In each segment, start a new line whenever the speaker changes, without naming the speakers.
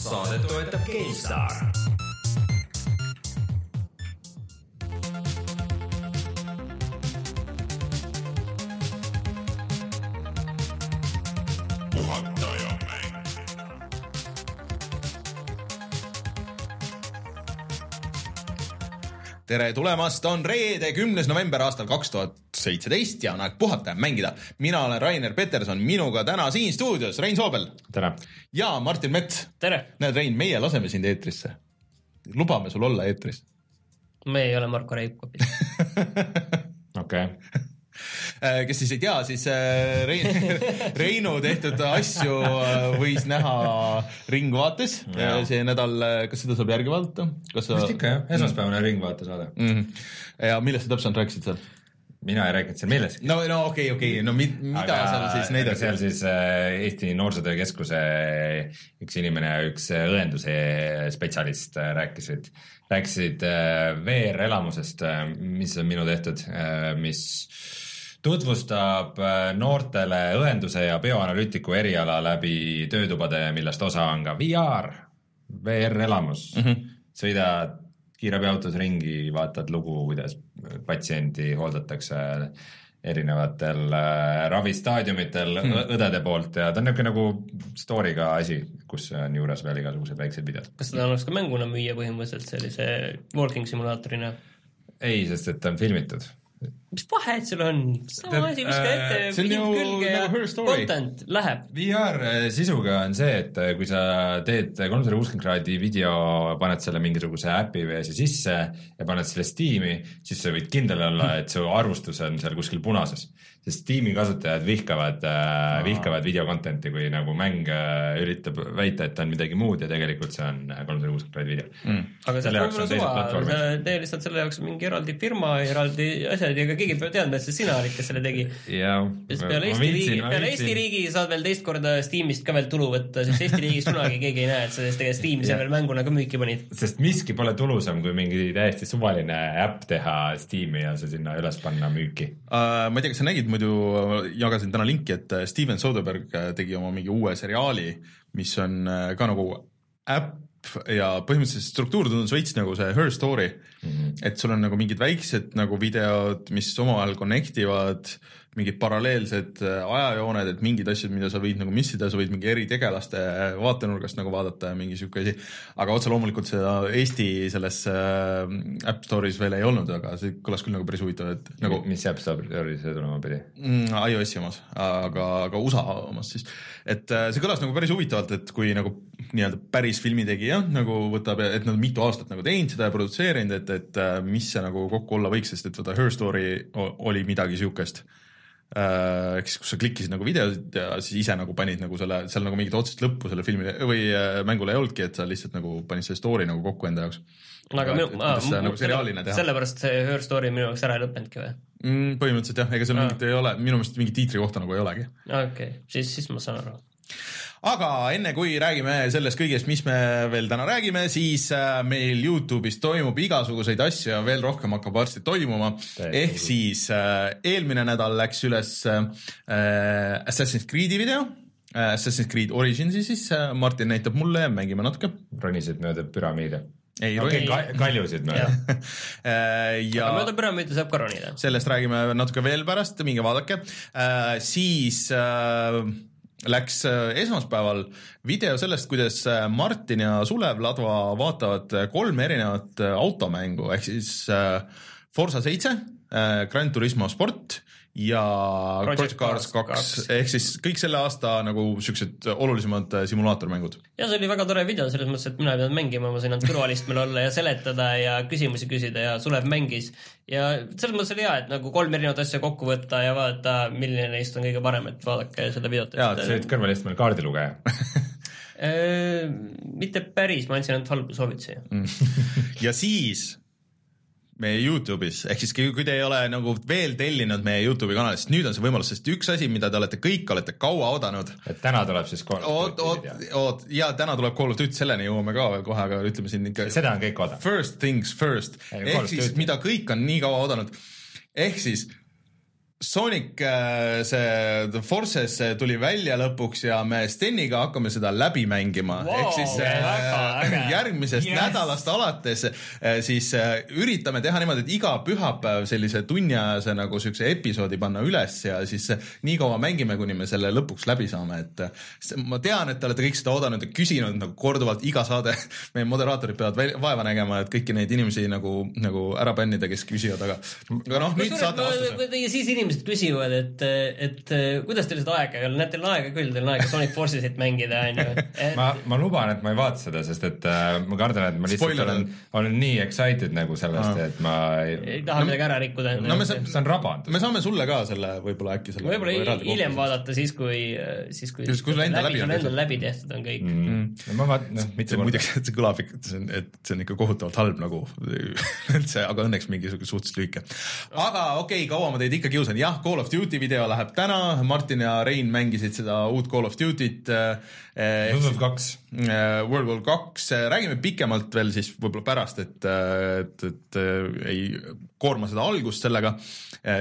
saadet toetab GameStar.
tere tulemast, on reede, kümnes november aastal kaks tuhat seitseteist ja on aeg puhata ja mängida. mina olen Rainer Peterson, minuga täna siin stuudios Rein Soobel
tere!
ja Martin Mets.
tere!
näed, Rein, meie laseme sind eetrisse. lubame sul olla eetris.
me ei ole Marko Reipkopid
okei.
Äh, kes siis ei tea, siis äh, Rein, Reinu tehtud asju äh, võis näha Ringvaates see nädal, kas seda saab järgi vaadata?
Sa... vist ikka jah, esmaspäevane Ringvaate saade
mm. -hmm. ja millest sa täpselt rääkisid seal?
Mina ei rääkinud seal millestki.
no, no okei okay,, okei okay., no mi, mida aga, seal siis näidati?
seal siis Eesti Noorsootöö Keskuse üks inimene, üks õenduse spetsialist rääkisid, rääkisid VR-elamusest, mis on minu tehtud, mis tutvustab äh, noortele õenduse ja bioanalüütiku eriala läbi töötubade, millest osa on ka VR, VR-elamus mm. -hmm. sõidad kiirabiautos ringi, vaatad lugu, kuidas patsiendi hooldatakse erinevatel äh, ravistaadiumitel hmm. õdede poolt ja ta on niisugune nagu story'ga asi, kus on juures veel igasugused väiksed videod.
kas seda annaks ka mänguna müüa põhimõtteliselt sellise walking simulaatorina?
ei, sest et ta on filmitud
mis vahet sul on, sama asi, viska ette
äh, pilt külge ja nagu
content läheb.
VR äh, sisuga on see, et äh, kui sa teed kolmsada kuuskümmend kraadi video, paned selle mingisuguse äpi või asja sisse ja paned selle Steam'i, siis sa võid kindel olla, et su arvustus on seal kuskil punases. Sest Steam'i kasutajad vihkavad äh,, vihkavad video content'i, kui nagu mäng äh, üritab väita, et ta on midagi muud ja tegelikult see on äh, kolmsada kuuskümmend kraadi video. Mm..
aga see on suva, sa tee lihtsalt selle jaoks mingi eraldi firma, eraldi asjad ja ka keegi peab teadma, et see sina olid, kes selle tegi. sest peale Eesti riigi, peale Eesti riigi saad veel teist korda Steamist ka veel tulu võtta, sest Eesti riigis kunagi keegi ei näe, et sa tegelikult Steam'i seal veel mänguna ka müüki panid.
sest miski pole tulusam, kui mingi täiesti suvaline äpp teha Steam'i ja see sinna üles panna müüki
uh,. ma ei tea, kas sa nägid muidu jagasin täna linki, et äh, Steven Soderbergh äh, tegi oma mingi uue seriaali, mis on ka nagu äpp ja põhimõtteliselt struktuur tundus veits nagu see Her Story mm. -hmm. et sul on nagu mingid väiksed nagu videod, mis omavahel connect ivad äh, mingid paralleelsed äh, ajajooned, et mingid asjad, mida sa võid nagu missida, sa võid mingi eritegelaste vaatenurgast nagu vaadata ja mingi sihuke asi. aga otse loomulikult seda Eesti selles äh, App Store'is veel ei olnud, aga see kõlas küll nagu päris huvitav, et nagu.
mis App Store'i see tulema pidi
mm,? iOS-i omas, aga, aga USA omas siis. Et äh, see kõlas nagu päris huvitavalt, et kui nagu nii-öelda päris filmitegija nagu võtab, et nad mitu aastat nagu teinud seda ja produtseerinud, et, et mis see nagu kokku olla võiks, sest et vaata Her Story oli midagi siukest Äh, ehk siis, kus sa klikkisid nagu videosid ja siis ise nagu panid nagu selle, seal nagu mingit otsest lõppu selle filmile või äh, mängule ei olnudki, et sa lihtsalt nagu panid selle story nagu kokku enda jaoks.
aga minu, nagu sellepärast see Her Story minu jaoks ära ei lõppenudki või
mm,? põhimõtteliselt jah, ega seal mingit ei ole, minu meelest mingit tiitri kohta nagu ei olegi.
okei okay., siis, siis ma saan aru
aga enne kui räägime sellest kõigest, mis me veel täna räägime, siis äh, meil Youtube'is toimub igasuguseid asju ja veel rohkem hakkab varsti toimuma. ehk siis äh, eelmine nädal läks üles äh, Assassin's Creed'i video Assassin's Creed Originsi siis Martin näitab mulle ja mängime natuke.
ronisid mööda püramiide
ei
okay, ka, kaljusid mööda
äh, ja mööda püramiidi saab ka ronida.
sellest räägime natuke veel pärast, minge vaadake siis äh, läks äh, esmaspäeval video sellest, kuidas äh, Martin ja Sulev Ladva vaatavad äh, kolme erinevat automängu ehk siis Forsa seitse, Grand Turismo sport ja Project Cars kaks ehk siis kõik selle aasta nagu siuksed olulisemad simulaatormängud.
ja see oli väga tore video selles mõttes, et mina ei pidanud mängima, ma sain ainult kõrvalistmel olla ja seletada ja küsimusi küsida ja Sulev mängis. ja selles mõttes oli hea, et nagu kolm erinevat asja kokku võtta ja vaadata, milline neist on kõige parem, et vaadake seda videot.
jaa, sa olid kõrvalistmel kaardilugeja
äh, mitte päris, ma andsin ainult halbu soovitusi
mm. ja siis meie Youtube'is, ehk siis kui te ei ole nagu veel tellinud meie Youtube'i kanalist, nüüd on see võimalus, sest üks asi, mida te olete kõik olete kaua oodanud.
et täna tuleb siis Call
of Duty. oot, oot, ja täna tuleb Call of Duty, selleni jõuame ka veel kohe, aga ütleme siin ikka.
seda on kõik oodanud.
First things first, ehk siis mida kõik on nii kaua oodanud, ehk siis Sonic äh, see The Forces tuli välja lõpuks ja me Steniga hakkame seda läbi mängima wow,, ehk siis äh, järgmisest yes. nädalast alates äh, siis äh, üritame teha niimoodi, et iga pühapäev sellise tunniajase nagu siukse episoodi panna üles ja siis äh, nii kaua mängime, kuni me selle lõpuks läbi saame, et äh, ma tean, et te olete kõik seda oodanud ja küsinud nagu korduvalt iga saade meie moderaatorid peavad vaeva nägema, et kõiki neid inimesi nagu, nagu ära bännida, kes küsivad, aga, aga noh, nüüd saate vastuse.
ja siis inimesed inimesed küsivad, et, et kuidas teil seda aega ei ole, näed, teil on aega küll, teil on aega Sonic Forcesit mängida, onju.
ma, ma luban, et ma ei vaata seda, sest et äh, ma kardan, et ma lihtsalt Spoiler. olen, olen nii excited nagu sellest, et ma
ei, ei taha no, midagi ära rikkuda.
no me saame, see on rabandus.
me saame sulle ka selle võib-olla äkki selle
võib-olla hiljem vaadata siis, kui, siis kui
siis kui sul endal läbi
on endal läbi tehtud on kõik mm..
Mm. ma vaatan, noh, mitte
muideks, et see kõlab ikka, et see on, et see on ikka kohutavalt halb nagu üldse, aga õnneks mingisugune suhteliselt lühike. aga okei okay,, kaua ma teid ikka kiusan, jah, Call of Duty video läheb täna, Martin ja Rein mängisid seda uut Call of Duty't
eh,. World War kaks.
Eh, World War kaks, räägime pikemalt veel siis võib-olla pärast, et, et, et ei koorma seda algust sellega.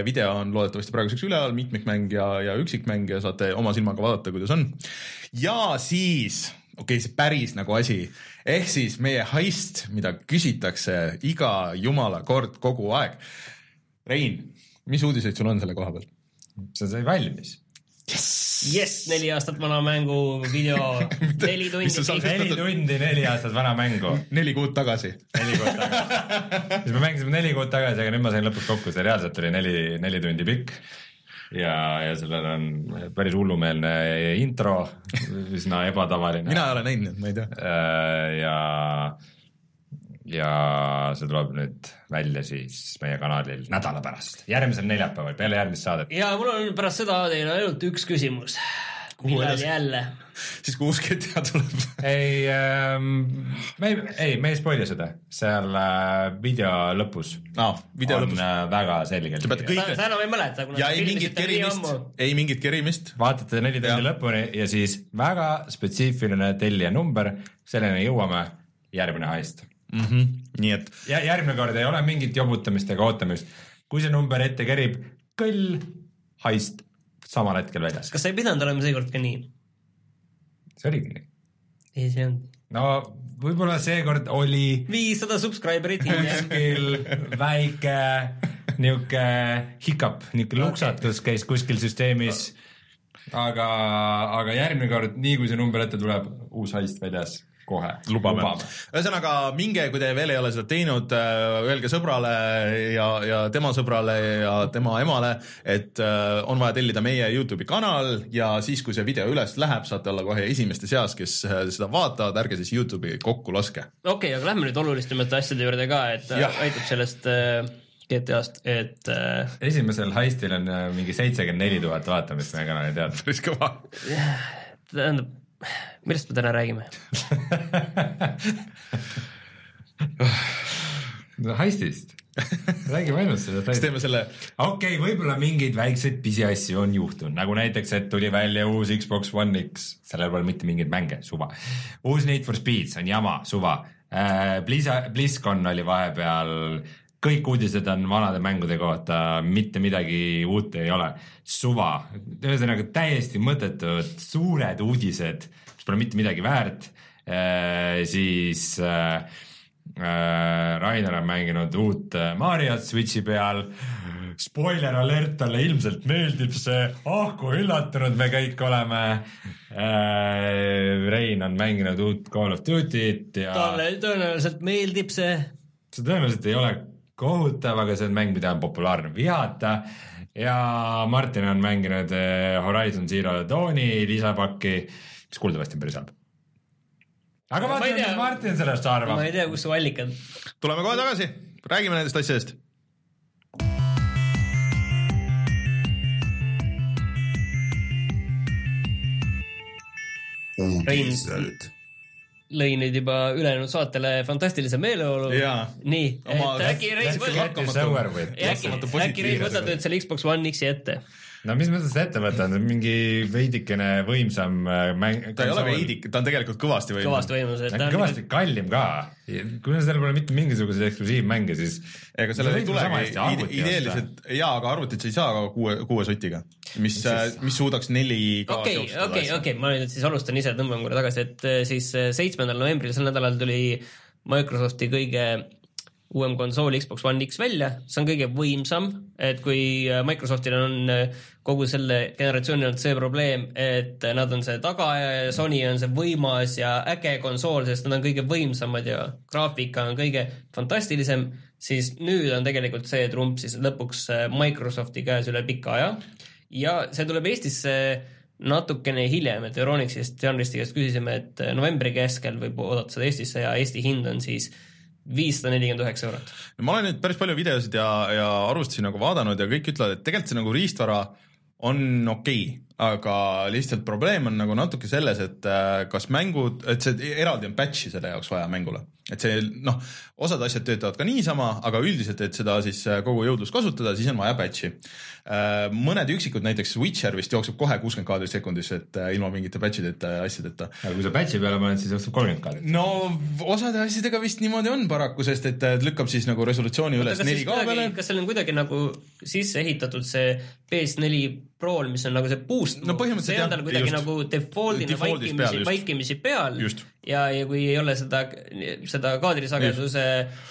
video on loodetavasti praeguseks üleval, mitmikmäng ja, ja üksikmäng ja saate oma silmaga vaadata, kuidas on. ja siis okei okay,, see päris nagu asi, ehk siis meie heist, mida küsitakse iga jumala kord kogu aeg. Rein, mis uudiseid sul on selle koha pealt?
see sai valmis
jess, jess, neli aastat vana mängu video neli tundi.
neli tundi, neli aastat vana mängu.
neli kuud tagasi.
neli kuud tagasi. siis me mängisime neli kuud tagasi, aga nüüd ma sain lõpuks kokku, see reaalselt oli neli, neli tundi pikk. ja, ja sellel on päris hullumeelne intro, üsna ebatavaline.
mina ei ole näinud, ma ei tea.
Äh, ja ja see tuleb nüüd välja siis meie kanalil nädala pärast, järgmisel neljapäeval, peale järgmist saadet.
ja mul on pärast seda teile ainult üks küsimus. millal jälle?
siis kui uus GTA tuleb
ei ähm,, me ei, ei, me ei spoil'i seda, seal äh, video lõpus
no, video
on
lõpus.
Äh, väga selgelt.
sa, kõik... sa enam ei mäleta,
ja ei mingit kerimist, ei mingit kerimist.
vaatate neli tundi lõpuni ja siis väga spetsiifiline tellija number, selleni jõuame, järgmine heist
mm. -hmm. nii et.
ja järgmine kord ei ole mingit jobutamist ega ootamist. kui see number ette kerib, kõll, haist samal hetkel väljas.
kas sa ei pidanud olema seekord ka nii?
see oligi nii.
ei, see on.
no võib-olla seekord oli.
viissada subscriber'it
kuskil väike niuke hiccup, niuke luksatus käis kuskil süsteemis. aga, aga järgmine kord, nii kui see number ette tuleb, uus heist väljas kohe
lubame, lubame.. ühesõnaga minge, kui te veel ei ole seda teinud, äh, öelge sõbrale ja, ja tema sõbrale ja tema emale, et äh, on vaja tellida meie Youtube'i kanal ja siis, kui see video üles läheb, saate olla kohe esimeste seas, kes äh, seda vaatavad, ärge siis Youtube'i kokku laske.
okei okay,, aga lähme nüüd olulisemate asjade juurde ka, et ja. aitab sellest GTA-st, et äh....
esimesel heistil on mingi seitsekümmend neli tuhat vaatamist meie kanalil, tead.
päris kõva.
tähendab millest me täna räägime
no heistist räägime ainult sellest
heistist. teeme selle.
okei okay,, võib-olla mingeid väikseid pisiasju on juhtunud, nagu näiteks, et tuli välja uus Xbox One X, sellel pole mitte mingeid mänge, suva. uus Need for Speed, see on jama, suva äh,. Blizza, BlizzCon oli vahepeal kõik uudised on vanade mängude kohta, mitte midagi uut ei ole. suva, ühesõnaga täiesti mõttetud suured uudised, mis pole mitte midagi väärt äh,. siis äh, äh, Rainer on mänginud uut äh, Mariot Switchi peal. Spoiler alert, talle ilmselt meeldib see, ah kui üllatunud me kõik oleme äh,. Rein on mänginud uut Call of Duty't ja.
talle tõenäoliselt meeldib see.
see tõenäoliselt ei ole kohutav, aga see on mäng, mida on populaarne vihata ja Martin on mänginud eh, Horizon Zero Dawni lisapakki, mis kuuldavasti on päris halb. aga vaatame, mis Martin sellest arvab.
ma ei tea, kus su allikad.
tuleme kohe tagasi, räägime nendest asjadest
uudised lõi nüüd juba ülejäänud saatele fantastilise meeleolu. nii, et äkki Reis võtab, äkki, Reis võtab nüüd selle Xbox One X-i ette
no mis mõttes ettevõte on, mingi veidikene võimsam äh, mäng.
ta ei ole veidik, ta on tegelikult kõvasti võimsam.
kõvasti võimsam.
kõvasti kallim ka. kuna seal pole mitte mingisuguseid eksklusiivmänge, siis.
ega sellel ei tulegi ideeliselt jaa, aga arvutit sa ei saa kuue, kuue sotiga, mis, mis suudaks neli
okei, okei, okei, ma nüüd siis alustan ise, tõmban korra tagasi, et äh, siis äh, seitsmendal novembril sel nädalal tuli Microsofti kõige uuem konsool Xbox One X välja, see on kõige võimsam, et kui äh, Microsoftil on äh, kogu selle generatsiooni olnud see probleem, et nad on see tagaaja ja Sony on see võimas ja äge konsool, sest nad on kõige võimsamad ja graafika on kõige fantastilisem, siis nüüd on tegelikult see trump siis lõpuks äh, Microsofti käes üle pika aja. Ja see tuleb Eestisse natukene hiljem, et Euronixist Janristi käest küsisime, et novembri keskel võib oodata seda Eestisse ja Eesti hind on siis viissada nelikümmend üheksa eurot.
ma olen nüüd päris palju videosid ja, ja arvustusi nagu vaadanud ja kõik ütlevad, et tegelikult see nagu riistvara on okei okay,, aga lihtsalt probleem on nagu natuke selles, et äh, kas mängud, et see eraldi on patch'i selle jaoks vaja mängule et see noh, osad asjad töötavad ka niisama, aga üldiselt, et seda siis äh, kogu jõudlust kasutada, siis on vaja patch'i. Äh, mõned üksikud, näiteks Witcher vist jookseb kohe kuuskümmend kaadrit sekundis, et ilma mingite patch'ideta ja asjadeta.
aga kui sa patch'i peale paned, siis jookseb kolmkümmend kaadrit.
no osade asjadega vist niimoodi on paraku, sest et lükkab siis nagu resolutsiooni üles 4K peale.
kas seal on kuidagi nagu sisse ehitatud see PS4 Prol, mis on nagu see boost
no
see on tal kuidagi just, nagu default'ina vaikimisi, vaikimisi peal. Just. ja, ja kui ei ole seda, seda kaadrisageduse äh,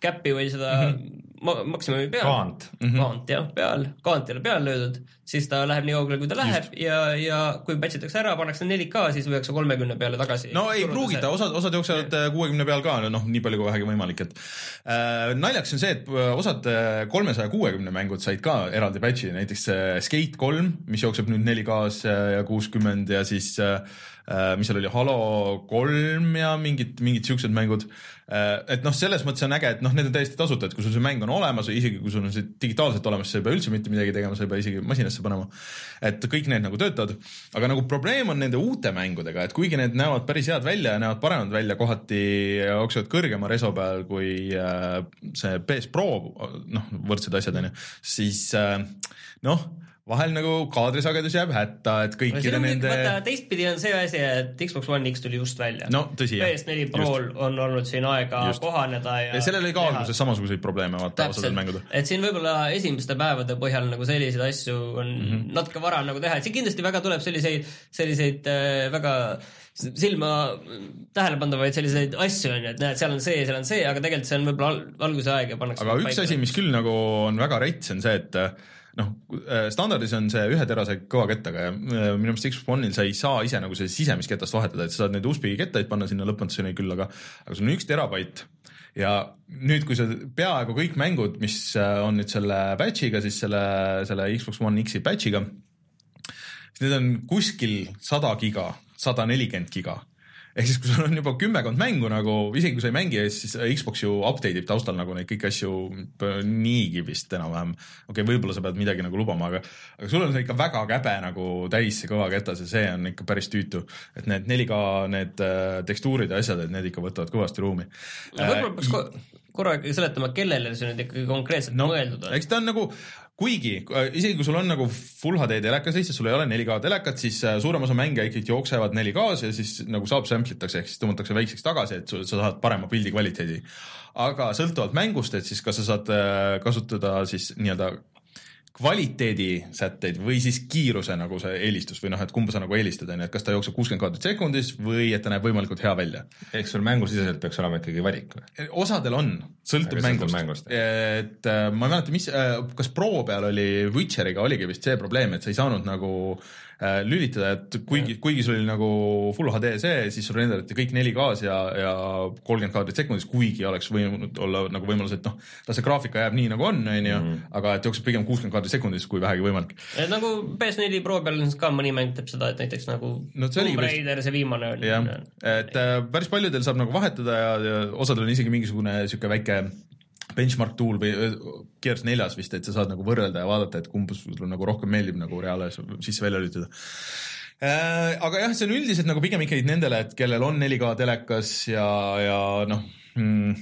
käppi või seda mm -hmm maksimumi peal.
kaant
mm. -hmm. kaant jah, peal, kaant ei ole peal löödud, siis ta läheb nii kaugele, kui ta läheb Just. ja, ja kui patch itakse ära, pannakse 4K, siis võetakse kolmekümne peale tagasi.
no ei pruugita, osad, osad jooksevad äh, kuuekümne peal ka, noh, nii palju kui vähegi võimalik, et äh, naljaks on see, et äh, osad äh, kolmesaja kuuekümne mängud said ka eraldi patch'i, näiteks Skate kolm, mis jookseb nüüd 4K-s ja kuuskümmend ja siis äh, mis seal oli, Halo kolm ja mingid, mingid siuksed mängud Äh, et noh, selles mõttes on äge, et noh, need on täiesti tasuta, et kui sul see mäng on olemas isegi kui sul on see digitaalselt olemas, sa ei pea üldse mitte midagi tegema, sa ei pea isegi masinasse panema. et kõik need nagu töötavad, aga nagu probleem on nende uute mängudega, et kuigi need näevad päris head välja ja näevad paremad välja, kohati jooksevad kõrgema reso peal kui äh, see PS Pro, noh, võrdsed asjad onju, siis äh, noh vahel nagu kaadrisagedus jääb hätta, et kõikide nende.
teistpidi on see asi, et Xbox One X tuli just välja.
no tõsi jah.
PS4 Prol on olnud siin aega just. kohaneda ja.
ja sellel oli ka alguses samasuguseid probleeme vaata osadel mängudel.
et siin võib-olla esimeste päevade põhjal nagu selliseid asju on mm -hmm. natuke vara nagu teha, et siin kindlasti väga tuleb selliseid, selliseid äh, väga silma tähelepandavaid selliseid asju on ju, et näed, seal on see, seal on see, aga tegelikult see on võib-olla alguse aeg ja pannakse.
aga üks asi, mis küll nagu on väga rets, on see, et noh, äh, standardis on see ühe terase kõva kettaga ja äh, minu meelest Xbox One'il sa ei saa ise nagu see sisemist ketast vahetada, et sa saad neid USB kettaid panna sinna lõpmatuseni küll, aga, aga sul on üks terabait ja nüüd, kui sa peaaegu kõik mängud, mis on nüüd selle patch'iga, siis selle, selle Xbox One X-i patch'iga, siis need on kuskil sada giga, sada nelikümmend giga ehk siis, kui sul on juba kümmekond mängu nagu, isegi kui sa ei mängi, siis Xbox ju update ib taustal nagu neid kõiki asju niigi vist enam-vähem. okei okay,, võib-olla sa pead midagi nagu lubama, aga, aga sul on see ikka väga käbe nagu täis see kõva ketas ja see on ikka päris tüütu. et need 4K need äh, tekstuurid ja asjad, et need ikka võtavad kõvasti ruumi.
võib-olla peaks äh, korra seletama, kellele see nüüd ikkagi konkreetselt no, mõeldud
on? eks ta on nagu kuigi äh, isegi kui sul on nagu full HD telekas lihtsalt, sul ei ole 4K telekat, siis äh, suurem osa mänge ikkagi jooksevad 4K-s ja siis nagu saab sample itakse ehk siis tõmmatakse väikseks tagasi, et sa saad parema pildi kvaliteedi. aga sõltuvalt mängust, et siis kas sa saad äh, kasutada siis nii-öelda kvaliteedisätteid või siis kiiruse nagu see eelistus või noh, et kumba sa nagu eelistad, on ju, et kas ta jookseb kuuskümmend kaadrit sekundis või et ta näeb võimalikult hea välja.
eks sul mängusiseselt peaks olema ikkagi valik või?
osadel on, sõltub mängust, mängust. et äh, ma ei mäleta, mis, äh, kas Pro peal oli, Witcheriga oligi vist see probleem, et sa ei saanud nagu Äh, lülitada, et kuigi, kuigi sul oli nagu full HD see, siis sul renderdati kõik 4K-s ja, ja kolmkümmend kaadrit sekundis, kuigi oleks võinud olla nagu võimalus, et noh, las see graafika jääb nii nagu on, on ju, mhm. aga et jookseb pigem kuuskümmend kaadrit sekundis, kui vähegi võimalik.
nagu PS4 Pro peal ka mõni mäng teeb seda, et näiteks nagu no, Tomb Raider, see viimane oli.
jah, et äh, päris paljudel saab nagu vahetada ja, ja osadel on isegi mingisugune sihuke väike benchmark tool või Gears neljas vist, et sa saad nagu võrrelda ja vaadata, et kumb sulle nagu rohkem meeldib nagu reaalajas sisse-välja lülitada äh,. aga jah, see on üldiselt nagu pigem ikkagi nendele, et kellel on 4K telekas ja, ja noh hmm,,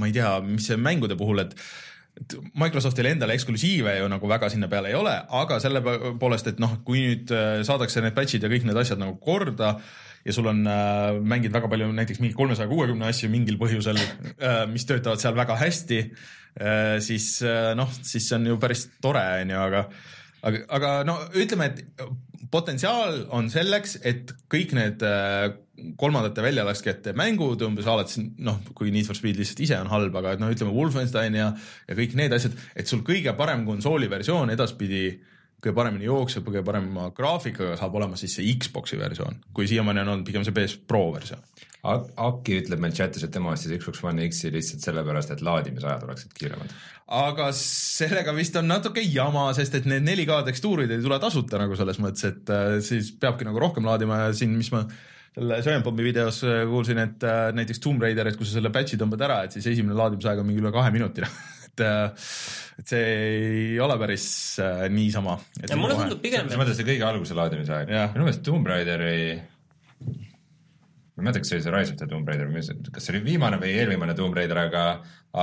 ma ei tea, mis see mängude puhul, et et Microsoftil endal eksklusiive ju nagu väga sinna peale ei ole, aga selle poolest, et noh, kui nüüd äh, saadakse need patch'id ja kõik need asjad nagu korda ja sul on äh,, mängid väga palju näiteks mingi kolmesaja kuuekümne asju mingil põhjusel äh,, mis töötavad seal väga hästi äh,, siis äh, noh, siis see on ju päris tore, on ju, aga aga, aga no ütleme, et potentsiaal on selleks, et kõik need äh, kolmandate väljalaskjate mängud umbes alates noh, kui Need for Speed lihtsalt ise on halb, aga noh, ütleme Wolfenstein ja, ja kõik need asjad, et sul kõige parem konsooli versioon edaspidi kõige paremini jookseb, kõige parema graafikaga saab olema siis see Xbox'i versioon, kui siiamaani on olnud pigem see PS Pro versioon.
Aki ütleb meil chatis, et tema ostis Xbox One X-i lihtsalt sellepärast, et laadimisajad oleksid kiiremad.
aga sellega vist on natuke jama, sest et need 4K tekstuurid ei tule tasuta nagu selles mõttes, et äh, siis peabki nagu rohkem laadima ja siin, mis ma selle Giant-Bombi videos äh, kuulsin, et äh, näiteks Tomb Raider, et kui sa selle patch'i tõmbad ära, et siis esimene laadimisaeg on mingi üle kahe minuti et, et see ei ole päris niisama.
ja mulle tundub pigem.
sa mõtled see kõige alguse laadimisaeg? minu meelest Tomb Raideri ma ei mäleta, kas see oli see Rise of the Tomb Raider, kas see oli viimane või eelviimane Tomb Raider, aga,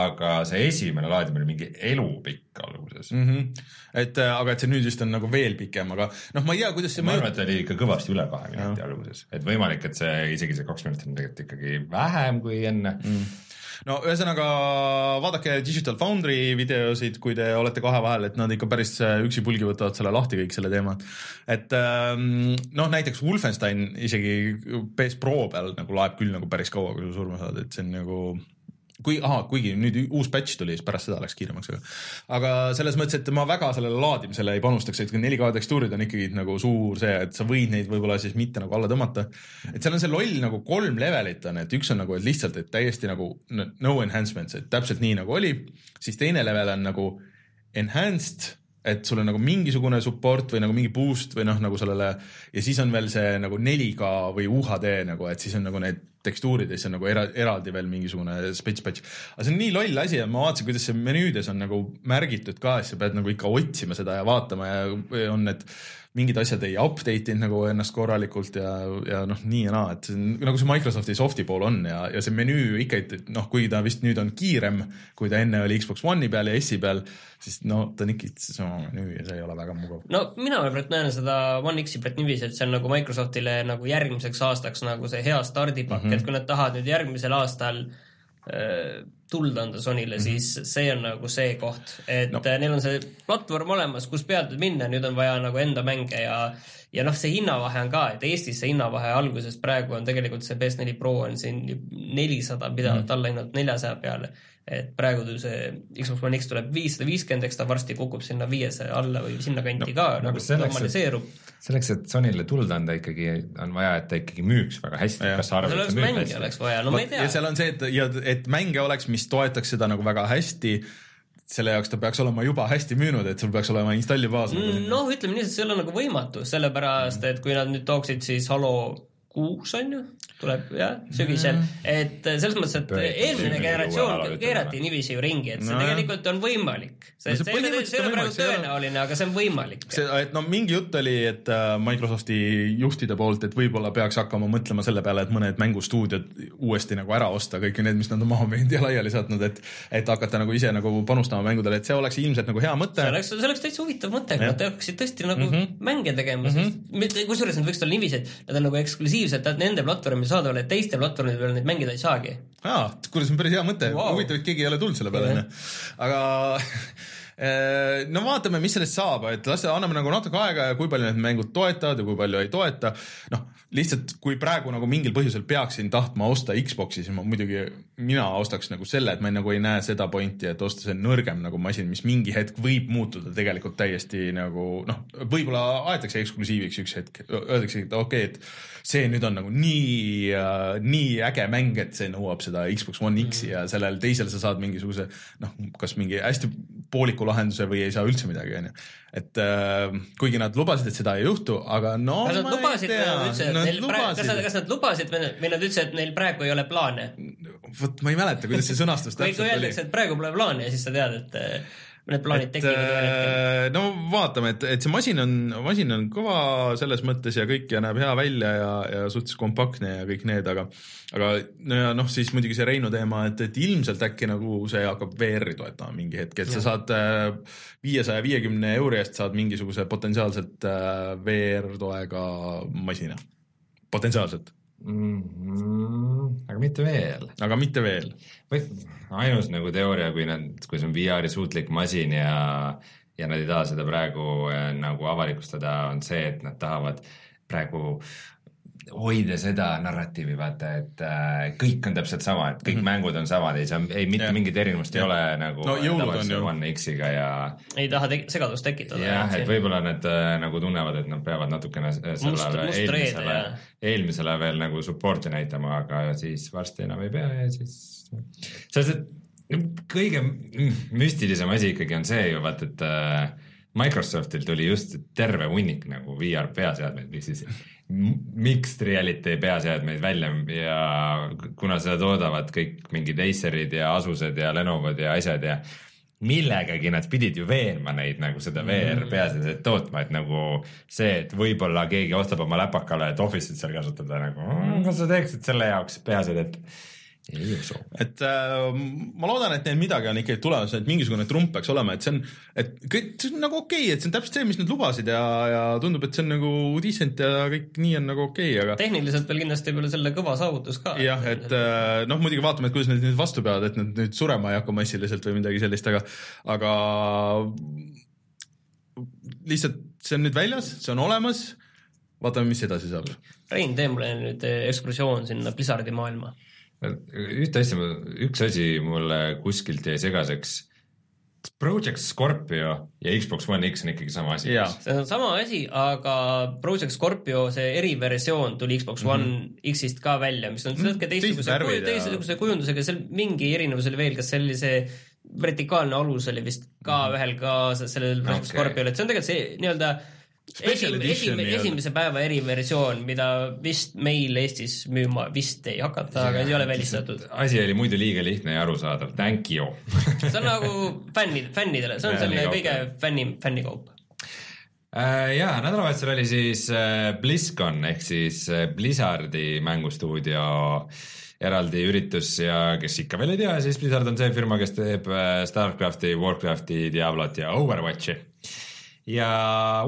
aga see esimene laadimine oli mingi elupikk alguses
mm. -hmm. et äh, aga et see nüüd vist on nagu veel pikem, aga noh, ma ei tea, kuidas see
ma arvan, et oli ikka kõvasti üle kahe minuti alguses, et võimalik, et see isegi see kaks minutit on tegelikult ikkagi vähem kui enne mm
no ühesõnaga vaadake Digital Foundry videosid, kui te olete kahe vahel, et nad ikka päris äh, üksipulgi võtavad selle lahti kõik selle teema. et ähm, noh, näiteks Wolfenstein isegi PS Pro peal nagu laeb küll nagu päris kaua, kui sa surma saad, et see on nagu kui, ahaa, kuigi nüüd uus patch tuli, siis pärast seda läks kiiremaks, aga aga selles mõttes, et ma väga sellele laadimisele ei panustaks, et 4K tekstuurid on ikkagi nagu suur see, et sa võid neid võib-olla siis mitte nagu alla tõmmata. et seal on see loll nagu kolm levelit on, et üks on nagu et lihtsalt, et täiesti nagu no enhancements, et täpselt nii nagu oli, siis teine level on nagu enhanced et sul on nagu mingisugune support või nagu mingi boost või noh, nagu sellele ja siis on veel see nagu 4K või UHD nagu, et siis on nagu need tekstuurid ja siis on nagu era, eraldi veel mingisugune spets patch. aga see on nii loll asi ja ma vaatasin, kuidas see menüüdes on nagu märgitud ka, et sa pead nagu ikka otsima seda ja vaatama ja on need mingid asjad ei update inud nagu ennast korralikult ja, ja noh, nii ja naa, et nagu see Microsofti soft'i pool on ja, ja see menüü ikka, noh, kuigi ta vist nüüd on kiirem, kui ta enne oli Xbox One'i peal ja S-i peal, siis no ta on ikka sama menüü ja see ei ole väga mugav.
no mina praegu näen seda One X-i praegu niiviisi, et see on nagu Microsoftile nagu järgmiseks aastaks nagu see hea stardipakk mm, -hmm. et kui nad tahavad nüüd järgmisel aastal äh, tuld anda Sonyle mm, -hmm. siis see on nagu see koht, et no. neil on see platvorm olemas, kus pealt minna, nüüd on vaja nagu enda mänge ja ja noh, see hinnavahe on ka, et Eestis see hinnavahe alguses praegu on tegelikult see PS4 Pro on siin nelisada pidevalt mm -hmm. alla hinnatud neljasaja peale et praegu see Xbox One X tuleb viissada viiskümmend, eks ta varsti kukub sinna viiesaja alla või sinnakanti no, ka no, nagu normaliseerub.
selleks, et Sonyle tuld anda ikkagi on vaja, et ta ikkagi müüks väga hästi. kas sa arvad,
et ta müüb hästi? oleks vaja, no ma ei tea.
ja seal on see, et ja et mänge oleks, mis toetaks seda nagu väga hästi selle jaoks ta peaks olema juba hästi müünud, et sul peaks olema installibaas
nagu mm,. noh, ütleme nii, et see ei ole nagu võimatu, sellepärast et kui nad nüüd tooksid siis Halo kuus on ju, tuleb jah, sügisel et äh, selles mõttes, et eelmine generatsioon keerati niiviisi ju ringi, et see no. tegelikult on võimalik. see, no, see, see, see ei ole praegu tõenäoline, aga see on võimalik.
see, et no mingi jutt oli, et äh, Microsofti juhtide poolt, et võib-olla peaks hakkama mõtlema selle peale, et mõned mängustuudiod uuesti nagu ära osta, kõik need, mis nad on maha müünud ja laiali saatnud, et et hakata nagu ise nagu panustama mängudele, et see oleks ilmselt nagu hea mõte.
see oleks, see oleks täitsa huvitav mõte, et nad hakkaksid tõesti nagu mm -hmm. mänge tegema mm, -hmm. kusjuures nad võiks olla niiviisi, et nad on nagu eksklusiivsed eksklusiivselt nende platvormil saadaval, et teiste platvormide peal neid mängida ei saagi.
aa, kuule, see on päris hea mõte wow., huvitav, et keegi ei ole tulnud selle peale, onju. aga eh, no vaatame, mis sellest saab, et las anname nagu natuke aega ja kui palju need mängud toetavad ja kui palju ei toeta. noh, lihtsalt kui praegu nagu mingil põhjusel peaksin tahtma osta Xbox'i, siis ma muidugi, mina ostaks nagu selle, et ma nagu ei näe seda pointi, et osta see nõrgem nagu masin, mis mingi hetk võib muutuda tegelikult täiesti nagu noh, võib-olla aetakse eksklusiiviks üks hetk, öeldakse, et okei okay,, et see nüüd on nagu nii äh,, nii äge mäng, et see nõuab seda Xbox One X-i mm. ja sellel teisel sa saad mingisuguse noh, kas mingi hästi pooliku lahenduse või ei saa üldse midagi, onju. et äh, kuigi nad lubasid, et seda ei juhtu, aga no
kas nad lubasid või nad ütlesid, et neil praegu, kas nad, kas nad lubasid või nad ütlesid, et neil praegu ei ole plaane?
Vot ma ei mäleta, kuidas see sõnastus
täpselt oli. kui öeldakse, et praegu pole plaani ja siis sa tead, et need plaanid tekivad hetkel?
no vaatame, et, et see masin on, masin on kõva selles mõttes ja kõik ja näeb hea välja ja, ja suhteliselt kompaktne ja kõik need, aga aga no ja noh, siis muidugi see Reinu teema, et, et ilmselt äkki nagu see hakkab VR-i toetama mingi hetk, et ja. sa saad viiesaja viiekümne euri eest saad mingisuguse potentsiaalselt VR-toega masina, potentsiaalselt
mm. -hmm. aga mitte veel.
aga mitte veel.
ainus nagu teooria, kui nad, kui see on VR-i suutlik masin ja, ja nad ei taha seda praegu äh, nagu avalikustada, on see, et nad tahavad praegu hoida seda narratiivi, vaata, et äh, kõik on täpselt sama, et kõik mm -hmm. mängud on samad, ei saa, ei mitte yeah. mingit erinevust yeah. ei ole nagu
no, tavalise
One X-iga ja
ei taha te segadust tekitada.
jah, et võib-olla nad äh, nagu tunnevad, et nad peavad natukene sellele eelmisele, eelmisele veel nagu support'i näitama, aga siis varsti enam ei pea ja siis selles, et kõige müstilisem asi ikkagi on see ju vaata, et äh, Microsoftil tuli just terve hunnik nagu VR peaseadmeid, mis siis mixed reality peaseadmeid välja ja kuna seda toodavad kõik mingid Acerid ja Asused ja Lenovod ja asjad ja millegagi nad pidid ju veenma neid nagu seda VR mm. peaseadet tootma, et nagu see, et võib-olla keegi ostab oma läpakale, et Office'it seal kasutada nagu, kas sa teeksid selle jaoks peaseadet ei usu.
et äh, ma loodan, et neil midagi on ikkagi tulemas, et mingisugune trump peaks olema, et see on, et kõik, see on nagu okei okay,, et see on täpselt see, mis nad lubasid ja, ja tundub, et see on nagu decent ja kõik nii on nagu okei okay,, aga.
tehniliselt veel kindlasti peale selle kõva saavutus ka.
jah, et äh, noh, muidugi vaatame, et kuidas nad nüüd vastu peavad, et nad nüüd surema ei hakka massiliselt või midagi sellist, aga, aga lihtsalt see on nüüd väljas, see on olemas. vaatame, mis edasi saab.
Rein, tee mulle nüüd ekskursioon sinna Blizzardi maailma
ühte asja, üks asi mulle kuskilt jäi segaseks. Project Scorpio ja Xbox One X on ikkagi sama asi.
see on sama asi, aga Project Scorpio, see eriversioon tuli Xbox mm -hmm. One X-ist ka välja, mis on natuke teistsuguse, teistsuguse kujundusega, seal mingi erinevus oli veel, kas see oli see vertikaalne alus oli vist ka mm -hmm. ühel ka sellel Project okay. Scorpiol, et see on tegelikult see nii-öelda esim, esim, esimese päeva eriversioon, mida vist meil Eestis müüma vist ei hakata, aga ei ole välistatud.
asi oli muidu liiga lihtne ja arusaadav, thank you.
See on nagu fännid, fännidele, see on selline kõige fänni, fännikaup
äh, ja nädalavahetusel oli siis äh, BlizzCon ehk siis äh, Blizzardi mängustuudio eraldi üritus ja kes ikka veel ei tea, siis Blizzard on see firma, kes teeb Starcrafti, Warcrafti, Diablot ja Overwatchi ja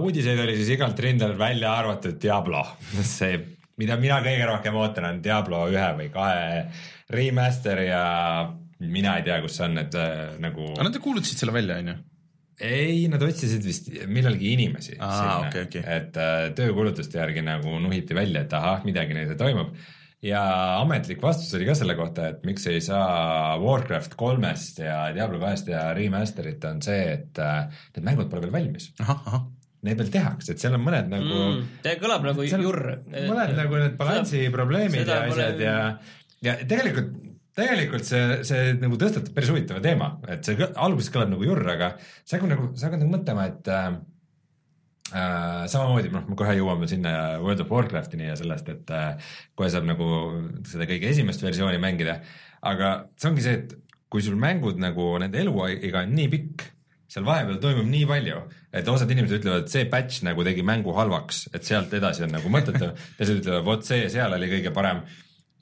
uudiseid oli siis igalt rindel välja arvatud Diablo, see, mida mina kõige rohkem ootan, on Diablo ühe või kahe remaster ja mina ei tea, kus see on, et äh, nagu.
aga nad kuulutasid selle välja, on ju?
ei, nad otsisid vist millalgi inimesi.
Okay, okay.
et äh, töökulutuste järgi nagu nuhiti välja, et ahah, midagi neil toimub ja ametlik vastus oli ka selle kohta, et miks ei saa Warcraft kolmest ja Diablo kahest ja remaster'it on see, et äh, need mängud pole veel valmis. Neid veel tehakse, et seal on mõned nagu mm,.
see kõlab nagu jurr.
mõned nagu need balansi probleemid ja asjad ja, ja tegelikult tegelikult see, see nagu tõstatab päris huvitava teema, et see alguses kõlab nagu jurr, aga sa hakkad nagu, sa hakkad nagu mõtlema, et äh, Äh, samamoodi, noh, me kohe jõuame sinna World of Warcraftini ja sellest, et äh, kohe saab nagu seda kõige esimest versiooni mängida. aga see ongi see, et kui sul mängud nagu nende eluiga on nii pikk, seal vahepeal toimub nii palju, et osad inimesed ütlevad, et see patch nagu tegi mängu halvaks, et sealt edasi on nagu mõttetu. teised ütlevad, vot see seal oli kõige parem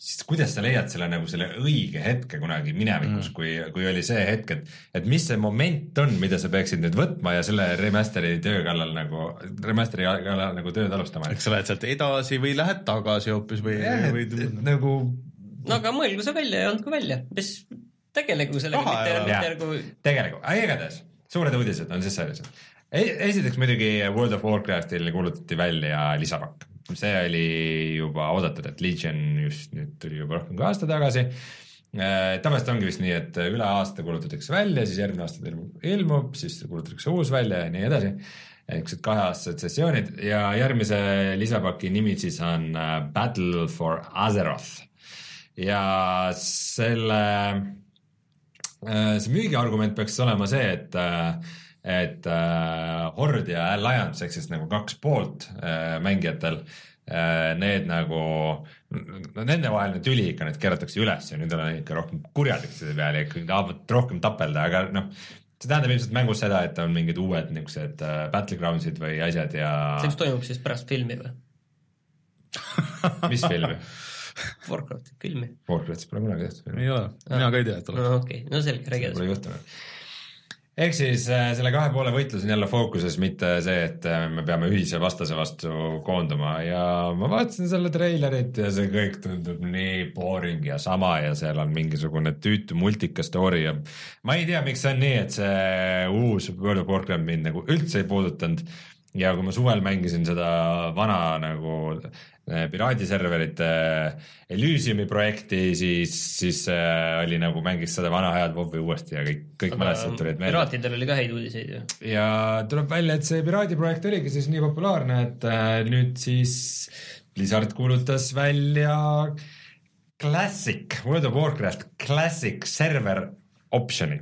siis kuidas sa leiad selle nagu selle õige hetke kunagi minevikus mm., kui, kui oli see hetk, et, et mis see moment on, mida sa peaksid nüüd võtma ja selle remaster'i töö kallal nagu, remaster'i kallal nagu tööd alustama.
eks sa lähed sealt edasi või lähed tagasi hoopis või,
või et, nagu.
no aga mõelgu see välja ja andku välja, mis tegelegu sellega, mitte, mitte nagu.
tegelegu, aga igatahes suured uudised on siis sellised. esiteks muidugi World of Warcraftil kuulutati välja lisapakk see oli juba oodatud, et Legion just nüüd tuli juba rohkem kui aasta tagasi. Äh, tavaliselt ongi vist nii, et üle aasta kuulutatakse välja, siis järgmine aasta ilmub, ilmub, siis kuulutatakse uus välja ja nii edasi. niisugused kaheaastased sessioonid ja järgmise lisapaki nimi siis on äh, Battle for Azeroth. ja selle, äh, see müügiargument peaks olema see, et et äh, Horde ja Alliance ehk siis nagu kaks poolt äh, mängijatel äh,, need nagu, no nendevaheline tüli ikka nüüd keeratakse üles ja nüüd on ikka rohkem kurjad üksteise peale ja ikka tahavad rohkem tapelda, aga noh, see tähendab ilmselt mängus seda, et on mingid uued niisugused uh, battlegrounds'id või asjad ja.
see, mis toimub siis pärast filmi või
mis filmi?
Warcrafti filmi.
Warcraftis pole kunagi tehtud
filmi. ei ole, mina ka ei tea, et
oleks. no okei okay., no selge, räägi
edasi. Pole juhtunud ehk siis äh, selle kahe poole võitlus on jälle fookuses, mitte see, et äh, me peame ühise vastase vastu koonduma. Ja ma vaatasin selle treilerit ja see kõik tundub nii boring ja sama ja seal on mingisugune tüütu multika story ja ma ei tea, miks see on nii, et see uus World of Warcraft mind nagu üldse ei puudutanud ja kui ma suvel mängisin seda vana nagu Eh, piraadiserverite Elysiumi projekti, siis, siis äh, oli nagu mängis seda vana head WoW-i uuesti ja kõik, kõik mälestused tulid
meelde. piraatidel oli ka häid uudiseid ju.
ja tuleb välja, et see piraadi projekt oligi siis nii populaarne, et nüüd siis Blizzard kuulutas välja Classic, World of Warcraft Classic server option'i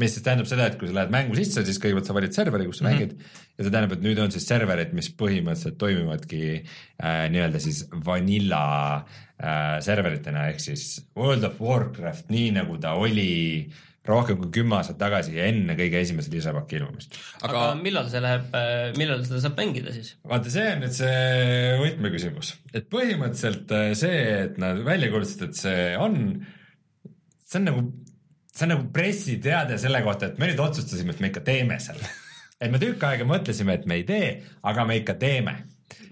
mis siis tähendab seda, et kui sa lähed mängu sisse, siis kõigepealt sa valid serveri, kus sa mm -hmm. mängid ja see tähendab, et nüüd on siis serverid, mis põhimõtteliselt toimivadki äh, nii-öelda siis vanilla äh, serveritena ehk siis World of Warcraft, nii nagu ta oli rohkem kui kümme aastat tagasi ja enne kõige esimese lisapaki ilmumist.
aga, aga millal see läheb, äh, millal seda saab mängida siis?
vaata, see on nüüd see võtmeküsimus, et põhimõtteliselt äh, see, et nad välja kuulutasid, et see on, see on nagu see on nagu pressiteade selle kohta, et me nüüd otsustasime, et me ikka teeme selle. et me tükk aega mõtlesime, et me ei tee, aga me ikka teeme.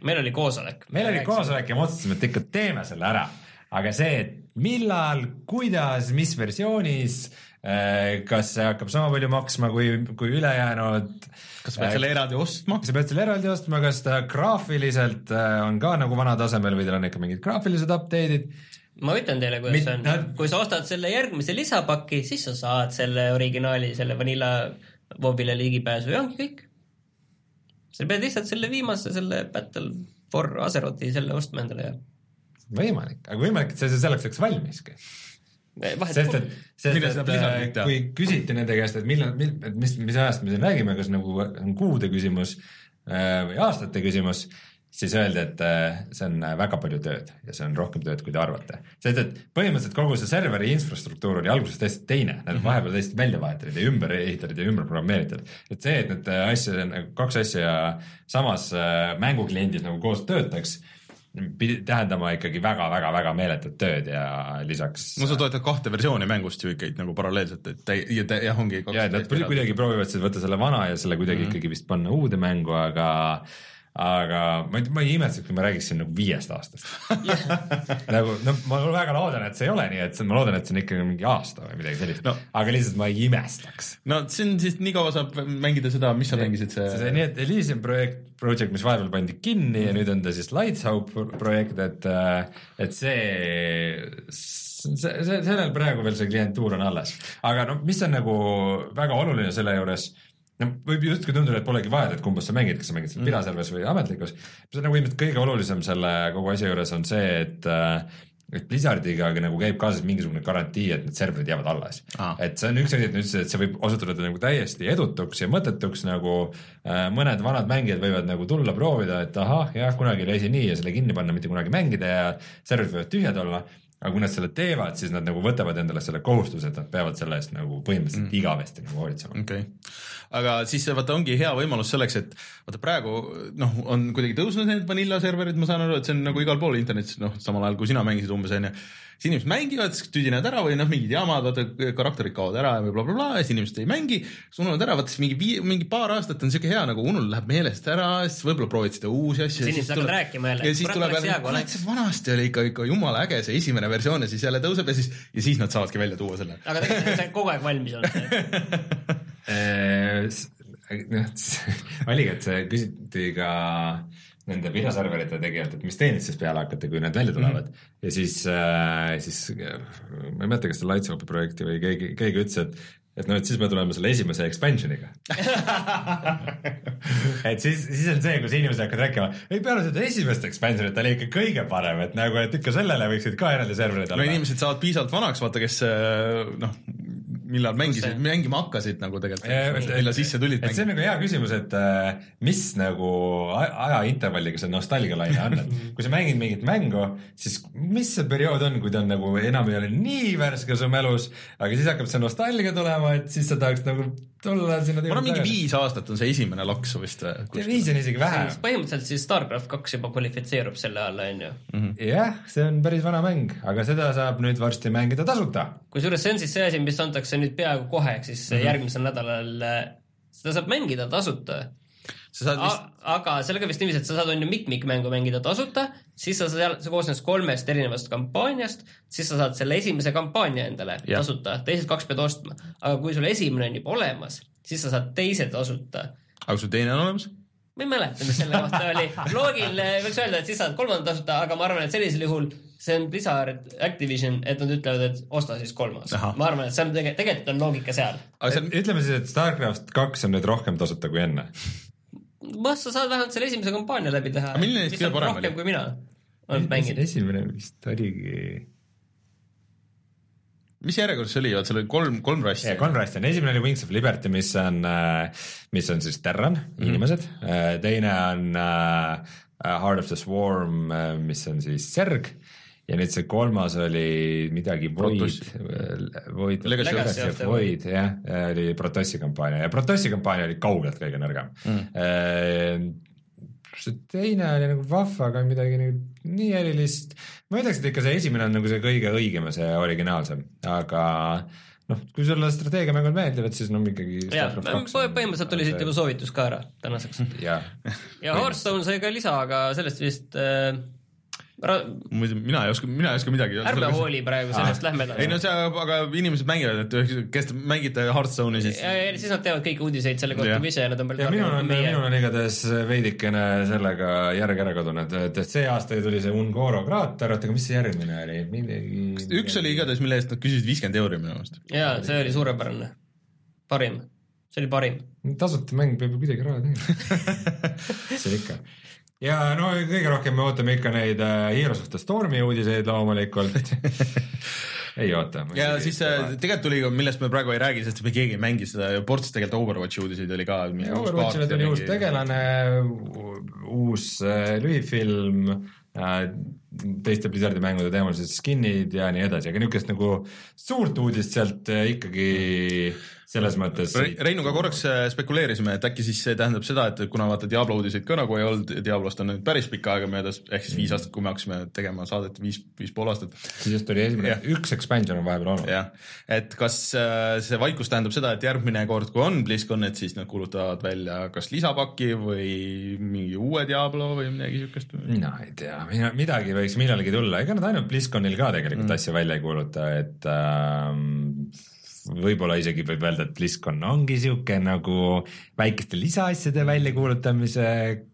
meil oli koosolek.
meil oli koosolek ja me otsustasime, et ikka teeme selle ära. aga see, et millal, kuidas, mis versioonis, äh, kas see hakkab sama palju maksma kui, kui ülejäänud
kas sa pead selle eraldi ostma?
kas sa pead selle eraldi ostma, kas ta graafiliselt äh, on ka nagu vana tasemel või tal on ikka mingid graafilised update'id
ma ütlen teile, kuidas see on no., kui sa ostad selle järgmise lisapaki, siis sa saad selle originaali, selle Vanilla Wobile ligipääsu ja ongi kõik. sa pead lihtsalt selle viimase, selle Battle for Azerothi selle ostma endale ja.
võimalik, aga võimalik, et see selleks ajaks valmiski.
Eh,
sest et, sest et äh, kui küsiti nende käest, et millal, et mis, mis ajast me siin räägime, kas nagu on kuude küsimus äh, või aastate küsimus siis öeldi, et äh, see on äh, väga palju tööd ja see on rohkem tööd, kui te arvate. sest et põhimõtteliselt kogu see serveri infrastruktuur oli alguses täiesti teine, nad mm -hmm. vahepeal täiesti välja vahetatud ja ümber ehitatud ja ümber programmeeritud. et see, et need äh, asja, nagu kaks asja samas mängukliendis nagu koos töötaks pidi tähendama ikkagi väga-väga-väga meeletut tööd ja lisaks.
no sa toetad kahte versiooni mängust ju ikkagi nagu paralleelselt, et ja, ja, jah, ongi.
ja, nad kuidagi proovivad võtta selle vana ja selle kuidagi mm -hmm. ikkagi vist panna uude mängu, aga aga ma ei, ma ei imestaks, kui ma räägiksin nagu viiest aastast nagu no ma väga loodan, et see ei ole nii, et see, ma loodan, et see on ikkagi mingi aasta või midagi sellist no., aga lihtsalt ma ei imestaks.
no see on siis nii kaua saab mängida seda, mis sa mängisid see.
see, nii et Elysium projekt, project, mis vahepeal pandi kinni mm. ja nüüd on ta siis Lighthouse projekt, et, äh, et see see, see, sellel praegu veel see klientuur on alles, aga noh, mis on nagu väga oluline selle juures no võib justkui tunduda, et polegi vahet, et kumbas sa mängid, kas sa mängid seal mm. piraserveris või ametlikus. see on nagu ilmselt kõige olulisem selle kogu asja juures on see, et äh, et Blizzardiga nagu käib kaasas mingisugune garantii, et need serverid jäävad alles ah.. et see on üks asi, et nad ütlesid, et see võib osutuda nagu täiesti edutuks ja mõttetuks nagu äh, mõned vanad mängijad võivad nagu tulla proovida, et ahah, jah, kunagi oli asi nii ja selle kinni panna, mitte kunagi mängida ja serverid võivad tühjad olla aga kui nad selle teevad, siis nad nagu võtavad endale selle kohustuse, et nad peavad selle eest nagu põhimõtteliselt mm. igavesti nagu hoolitsema.
okei okay., aga siis vaata ongi hea võimalus selleks, et vaata praegu noh, on kuidagi tõusnud need vanilla serverid, ma saan aru, et see on nagu igal pool internetis, noh, samal ajal kui sina mängisid umbes onju siis inimesed mängivad, siis tüdinevad ära või noh, mingid jamad, vaata karakterid kaovad ära ja blablabla bla, ja siis inimesed ei mängi, siis ununevad ära, vaata siis mingi vii-, mingi paar aastat on siuke hea nagu unul läheb meelest ära, siis võib-olla proovid seda uusi asju.
siis inimesed hakkavad rääkima jälle.
ja siis tuleb jälle, kurat see vanasti oli ikka, ikka jumala äge see esimene versioon ja siis jälle tõuseb ja siis, ja siis nad saavadki välja tuua selle.
aga tegelikult on see kogu aeg valmis olnud
noh, oligi, et see küsiti ka nende videoserverite tegijalt, et mis teenid siis peale hakkate, kui need välja tulevad mm. -hmm. ja siis äh,, siis ma ei mäleta, kas see Lightsopi projekti või keegi, keegi ütles, et et noh, et siis me tuleme selle esimese expansion'iga et siis, siis on see, kus inimesed hakkavad rääkima, ei peale seda esimest expansion'it oli ikka kõige parem, et nagu, et ikka sellele võiksid ka eraldi serverid
olla. no inimesed saavad piisavalt vanaks, vaata, kes noh, millal mängisid, mängima hakkasid nagu tegelikult, millal sisse tulid.
et see on nagu hea küsimus, et äh, mis nagu ajaintervalliga see nostalgialaine on, et kui sa mängid mingit mängu, siis mis see periood on, kui ta on nagu enam ei ole nii värske su mälus, aga siis hakkab see nostalgia tulema, et siis sa tahaks nagu tulla sinna
ma arvan, mingi viis aastat on see esimene loks vist
või? viis on isegi vähe.
põhimõtteliselt siis StarCraft kaks juba kvalifitseerub selle alla, on ju.
Mhm. jah, see on päris vana mäng, aga seda saab nüüd varsti mängida tasuta.
kusjuures see on siis see asi, mis antakse nüüd peaaegu kohe, ehk siis mm -hmm. järgmisel nädalal, äh, seda saab mängida tasuta Vist... aga sellega vist niiviisi, et sa saad on ju mitmikmängu mängida tasuta, siis sa seal, see koosneb kolmest erinevast kampaaniast, siis sa saad selle esimese kampaania endale ja. tasuta, teised kaks pead ostma. aga kui sul esimene on juba olemas, siis sa saad teise tasuta.
aga sul teine on olemas?
ma ei mäleta, mis selle kohta oli. loogiline võiks öelda, et siis saad kolmanda tasuta, aga ma arvan, et sellisel juhul see on Blizzard Activision, et nad ütlevad, et osta siis kolmas. ma arvan, et see on tegelikult, tegelikult on loogika seal.
aga see on, ütleme siis, et Starcraft kaks on nüüd rohkem tasuta kui enne
noh, sa saad vähemalt selle esimese kampaania läbi teha.
milline neist kõige parem oli?
kui mina olen mänginud.
esimene vist oligi
mis järjekorras see oli, vaat seal oli kolm, kolm rassi.
kolm rassi on, esimene oli Wings of Liberty, mis on, äh, mis on siis Terran mm, -hmm. inimesed, äh, teine on uh, Heart of the Swarm, mis on siis Zerg ja nüüd see kolmas oli midagi Void, Void, Void jah, oli Protossi kampaania ja Protossi kampaania oli kaugelt kõige nõrgem mm.. see teine oli nagu vahva, aga midagi nagu nii erilist. ma ütleks, et ikka see esimene on nagu see kõige õigem ja see originaalsem, aga noh, kui sulle strateegiamängud meeldivad, siis no ikkagi.
jah, põhimõtteliselt tuli siit juba soovitus ka ära tänaseks. ja, ja Hearthstone sai ka lisa, aga sellest vist äh,
muidu mina ei oska, mina ei oska midagi.
ärme hooli praegu sellest, lähme edasi.
ei no see, aga inimesed mängivad, et kes te mängite Hearthstone'i siis.
siis nad teavad kõiki uudiseid selle kohta juba ise ja nad on
palju targemad kui meie. minul on igatahes veidikene sellega järg ära kadunud, et see aasta tuli see Ungoro kraater, oota, aga mis see järgmine oli, midagi.
üks oli igatahes, mille eest nad küsisid viiskümmend euri minu meelest.
jaa, see oli suurepärane, parim, see oli parim.
tasuta mäng peab ju kuidagi raha teenima see ikka ja no kõige rohkem me ootame ikka neid äh, Heroes of the Stormi uudiseid loomulikult ei oota.
ja siis äh, tegelikult tuli millest me praegu ei räägi, sest me keegi ei mängi seda ja ports tegelikult Overwatchi uudiseid oli ka.
Overwatchile tuli uus tegelane, uus äh, lühifilm teiste Blizzardi mängude teemalised skin'id ja nii edasi, aga niisugust nagu suurt uudist sealt ikkagi selles mõttes
Re. Reinuga korraks äh, spekuleerisime, et äkki siis see tähendab seda, et kuna vaata Diablo uudiseid ka nagu ei olnud, Diablost on nüüd päris pikka aega möödas, ehk siis viis aastat, kui me hakkasime tegema saadet, viis, viis pool aastat.
siis just oli esimene, üks expansion on vahepeal olnud.
jah, et kas äh, see vaikus tähendab seda, et järgmine kord, kui on BlizzCon, et siis nad kuulutavad välja kas lisapaki või mingi uue Diablo või midagi siukest?
mina ei tea, mina, midagi võiks millalgi tulla, ega nad ainult BlizzConil ka tegelikult mm. asja välja ei kuuluta, et ähm, võib-olla isegi võib öelda, et BlizzCon ongi sihuke nagu väikeste lisaasjade väljakuulutamise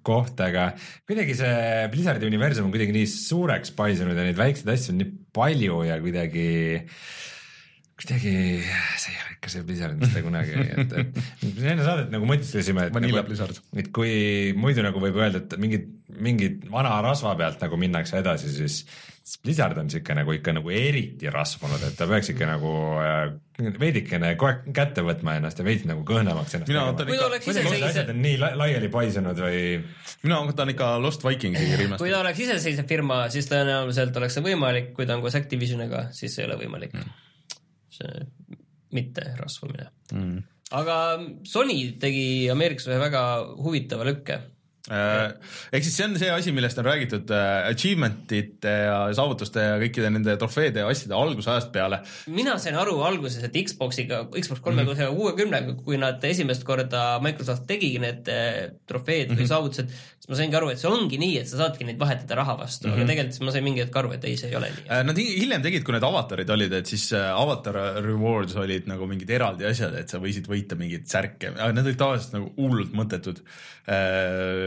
koht, aga kuidagi see Blizzardi universum on kuidagi nii suureks paisunud ja neid väikseid asju on nii palju ja kuidagi kuidagi see ei ole ikka see Blizzard mitte kunagi, et, et enne saadet nagu mõtisklesime, et, nagu, et kui muidu nagu võib öelda, et mingid, mingid vana rasva pealt nagu minnakse edasi, siis siis Blizzard on sihuke nagu ikka nagu eriti rasvunud, et ta peaks ikka nagu äh, veidikene kohe kätte võtma ennast ja veidi nagu kõhnemaks ennast.
mina võtan ikka.
kuidagi asjad on nii laiali paisunud või?
mina võtan ikka Lost Vikingsi rimast.
kui ta oleks iseseisev firma, siis tõenäoliselt oleks see võimalik, kui ta on koos Activisioniga, siis ei ole võimalik mm.. See mitte rasvumine mm.. aga Sony tegi Ameerikas ühe väga huvitava lükke
ehk siis see on see asi, millest on räägitud äh, achievement'ite ja saavutuste ja kõikide nende trofeede ja asjade algusajast peale.
mina sain aru alguses, et Xboxiga, Xbox kolmekümne mhm. kuuekümnega, kui nad esimest korda Microsoft tegigi need äh, trofeed mm -hmm. või saavutused, siis ma saingi aru, et see ongi nii, et sa saadki neid vahetada raha vastu mm, -hmm. aga mhm. tegelikult siis ma sain mingi hetk aru, et ei, see ei ole nii.
Nad hiljem tegid, kui need avatarid olid, et siis avatar rewards olid nagu mingid eraldi asjad, et sa võisid võita mingeid särke, aga need olid tavaliselt nagu hullult mõttetud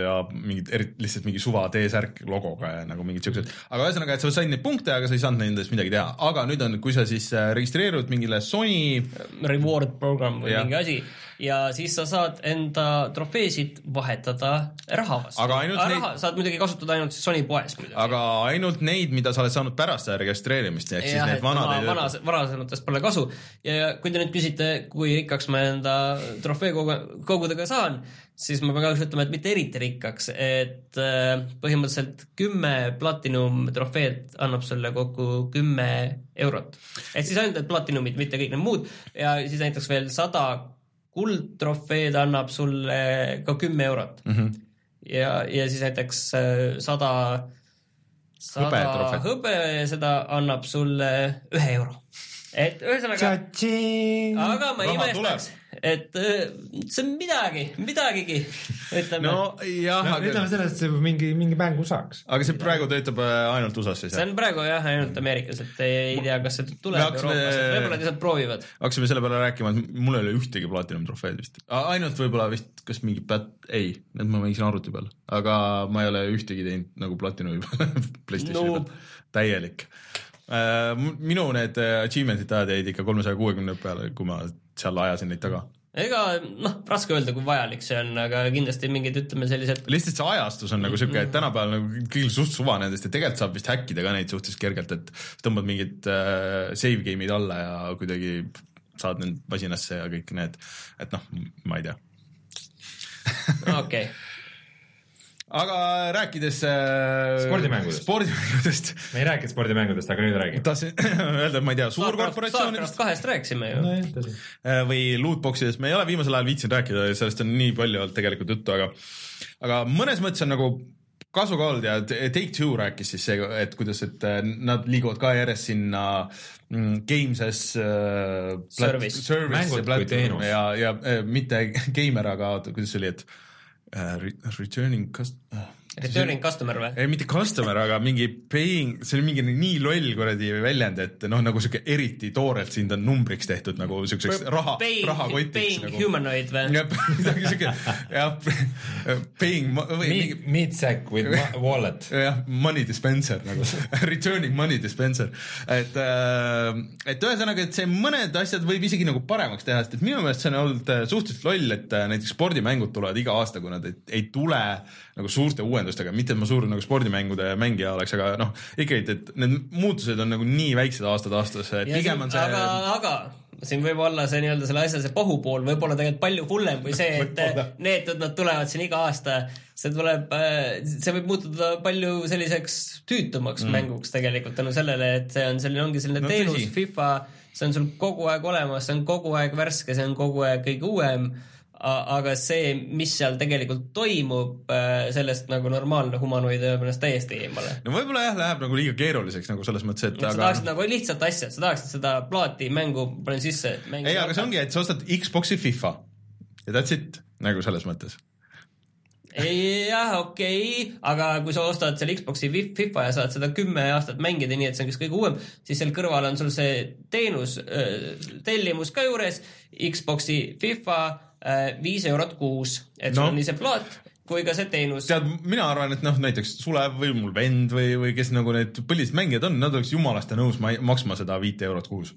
ja mingid eriti lihtsalt mingi suva T-särk logoga ja nagu mingid siuksed, aga ühesõnaga, et sa said neid punkte, aga sa ei saanud nendest midagi teha, aga nüüd on, kui sa siis äh, registreerud mingile Sony
reward program või ja. mingi asi ja siis sa saad enda trofeesid vahetada raha vastu. aga ainult aga neid... raha saad muidugi kasutada ainult Sony poes muidugi.
aga ainult neid, mida sa oled saanud pärast seda registreerimist, ehk siis need vanad
ei vana, varasematest pole kasu ja kui te nüüd küsite, kui rikkaks ma enda trofee kogudega saan, siis ma pean kahjuks ütlema, et mitte eriti rikkaks, et äh, põhimõtteliselt kümme platinum trofeed annab sulle kokku kümme eurot. et siis ainult need platinumid, mitte kõik need muud ja siis näiteks veel sada kuldtrofeed annab sulle ka kümme eurot mm. -hmm. ja, ja siis näiteks äh, sada, sada hõbe, seda annab sulle ühe euro et ühesõnaga, aga ma imestaks, et äh, see on midagi, midagigi, ütleme.
no jah
no,, aga ütleme sellest, et mingi, mingi mängu saaks.
aga see praegu töötab äh, ainult USA-s siis?
see on praegu jah, ainult Ameerikas, et ei, ei tea, kas see tuleb Euroopasse, võib-olla nad lihtsalt proovivad.
hakkasime selle peale rääkima, et mul ei ole ühtegi platinum trofeed vist, ainult võib-olla vist, kas mingi plat-, ei, need ma mängisin arvuti peal, aga ma ei ole ühtegi teinud nagu platinumi peal PlayStationi peal, täielik Äh, minu need achievement'id ajad jäid ikka kolmesaja kuuekümne peale, kui ma seal ajasin neid taga
ega noh, raske öelda, kui vajalik see on, aga kindlasti mingid, ütleme sellised.
lihtsalt see ajastus on nagu siuke, et tänapäeval nagu kõigil suht suva nendest ja tegelikult saab vist häkkida ka neid suhteliselt kergelt, et tõmbad mingid äh, save game'id alla ja kuidagi saad need masinasse ja kõik need, et noh, ma ei tea.
okei okay
aga rääkides äh,
spordimängudest,
spordimängudest.
me ei rääkinud spordimängudest, aga nüüd räägime.
tahtsin öelda, ma ei tea, suurkorporatsioonidest.
kahest rääkisime ju no,.
Äh, või lootbox'idest, me ei ole viimasel ajal viitsinud rääkida, sellest on nii palju olnud tegelikult juttu, aga, aga mõnes mõttes on nagu kasu ka olnud ja Take-Two rääkis siis see, et kuidas, et äh, nad liiguvad ka järjest sinna mm, games as
uh, service,
service ja, ja äh, mitte gamer, aga kuidas see oli, et uh, returning cust- uh,
Returning customer või?
ei, mitte customer, aga mingi paying, see oli mingi nii loll kuradi väljend, et noh, nagu sihuke eriti toorelt sind on numbriks tehtud nagu siukseks raha, rahakotiks.
Paying nagu. humanoid või?
midagi siuke, jah, paying või
mingi. Meat sack with wallet.
jah, money dispenser nagu returning money dispenser, et äh,, et ühesõnaga, et see mõned asjad võib isegi nagu paremaks teha, sest et minu meelest see on olnud äh, suhteliselt loll, et äh, näiteks spordimängud tulevad iga aasta, kui nad ei, ei tule nagu suurte uuendustega, mitte et ma suur nagu spordimängude mängija oleks, aga noh, ikkagi, et need muutused on nagu nii väiksed aastad aastas, et pigem on see.
aga, aga siin võib olla see nii-öelda selle asja see pahupool võib olla tegelikult palju hullem kui see, et need, nad tulevad siin iga aasta. see tuleb, äh, see võib muutuda palju selliseks tüütumaks mm. mänguks tegelikult tänu sellele, et see on selline, ongi selline no, teenus, FIFA, see on sul kogu aeg olemas, see on kogu aeg värske, see on kogu aeg kõige uuem aga see, mis seal tegelikult toimub, äh, sellest nagu normaalne humanoid jääb ennast täiesti eemale.
no võib-olla jah, läheb nagu liiga keeruliseks nagu selles mõttes, et
aga. sa tahaksid nagu lihtsat asja, sa tahaksid seda plaati mängu, panen sisse.
ei, aga see ongi, et sa ostad Xbox'i FIFA ja that's it nagu selles mõttes
jah, okei okay., aga kui sa ostad selle Xbox'i FIFA ja saad seda kümme aastat mängida, nii et see on kas kõige uuem, siis seal kõrval on sul see teenus, äh, tellimus ka juures, Xbox'i FIFA viis eurot kuus, et no. sul on nii see plaat kui ka see teenus.
tead, mina arvan, et noh, näiteks Sulev või mul vend või, või kes nagu need põhilised mängijad on, nad oleks jumalast nõus maksma seda viite eurot kuus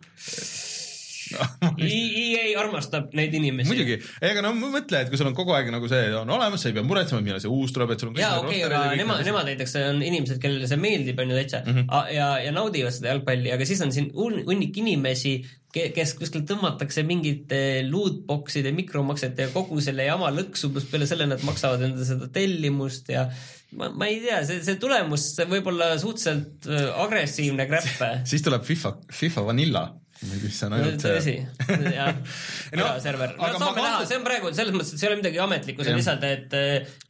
EA armastab neid inimesi.
muidugi, ega no mõtle, et kui sul on kogu aeg nagu see on olemas, sa ei pea muretsema, millal see uus tuleb, et sul on
jaa, okei aga nemad, nemad näiteks on inimesed, kellele see meeldib, on ju täitsa. Mm, -hmm. ja, ja naudivad seda jalgpalli, aga siis on siin hunnik inimesi, kes kuskil tõmmatakse mingite lootbox'ide, mikromaksete ja kogu selle jama lõksu, pluss peale selle nad maksavad enda seda tellimust ja ma, ma ei tea, see, see tulemus, võib olla suhteliselt äh, agressiivne kräppe
siis tuleb FIFA, FIFA Vanilla mis on ainult
tõsi, jah, eraserver. no saame näha, see on praegu selles mõttes, et see ei ole midagi ametlikku, see on lihtsalt, et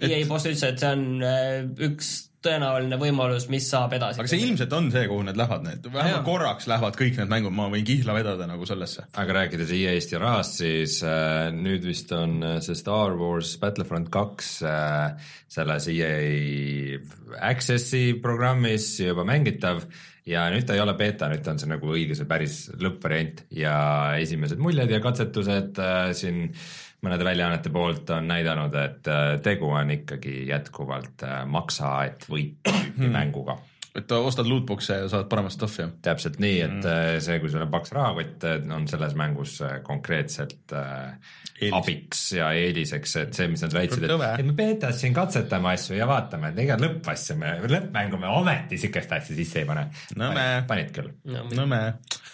EA boss ütles, et see on äh, üks tõenäoline võimalus, mis saab edasi.
aga see ilmselt on see, kuhu need lähevad, need vähemalt korraks lähevad kõik need mängud, ma võin kihla vedada nagu sellesse.
aga rääkides EA-st ja rahast, siis äh, nüüd vist on äh, see Star Wars Battlefront kaks äh, selles EA Access'i programmis juba mängitav ja nüüd ta ei ole beeta, nüüd ta on see nagu õige, see päris lõppvariant ja esimesed muljed ja katsetused äh, siin mõnede väljaannete poolt on näidanud, et äh, tegu on ikkagi jätkuvalt äh, maksa, et võita hmm. mänguga
et ostad lootbox'e ja saad paremat stuff'i.
täpselt nii, et mm. see, kui sul on paks rahakott, on selles mängus konkreetselt Eelis. abiks ja eeliseks, et see, mis nad väitsid, et, et me beetas siin katsetame asju ja vaatame, et ega lõppasja me, lõppmängu me ometi siukest asja sisse ei pane. panid küll.
nõme.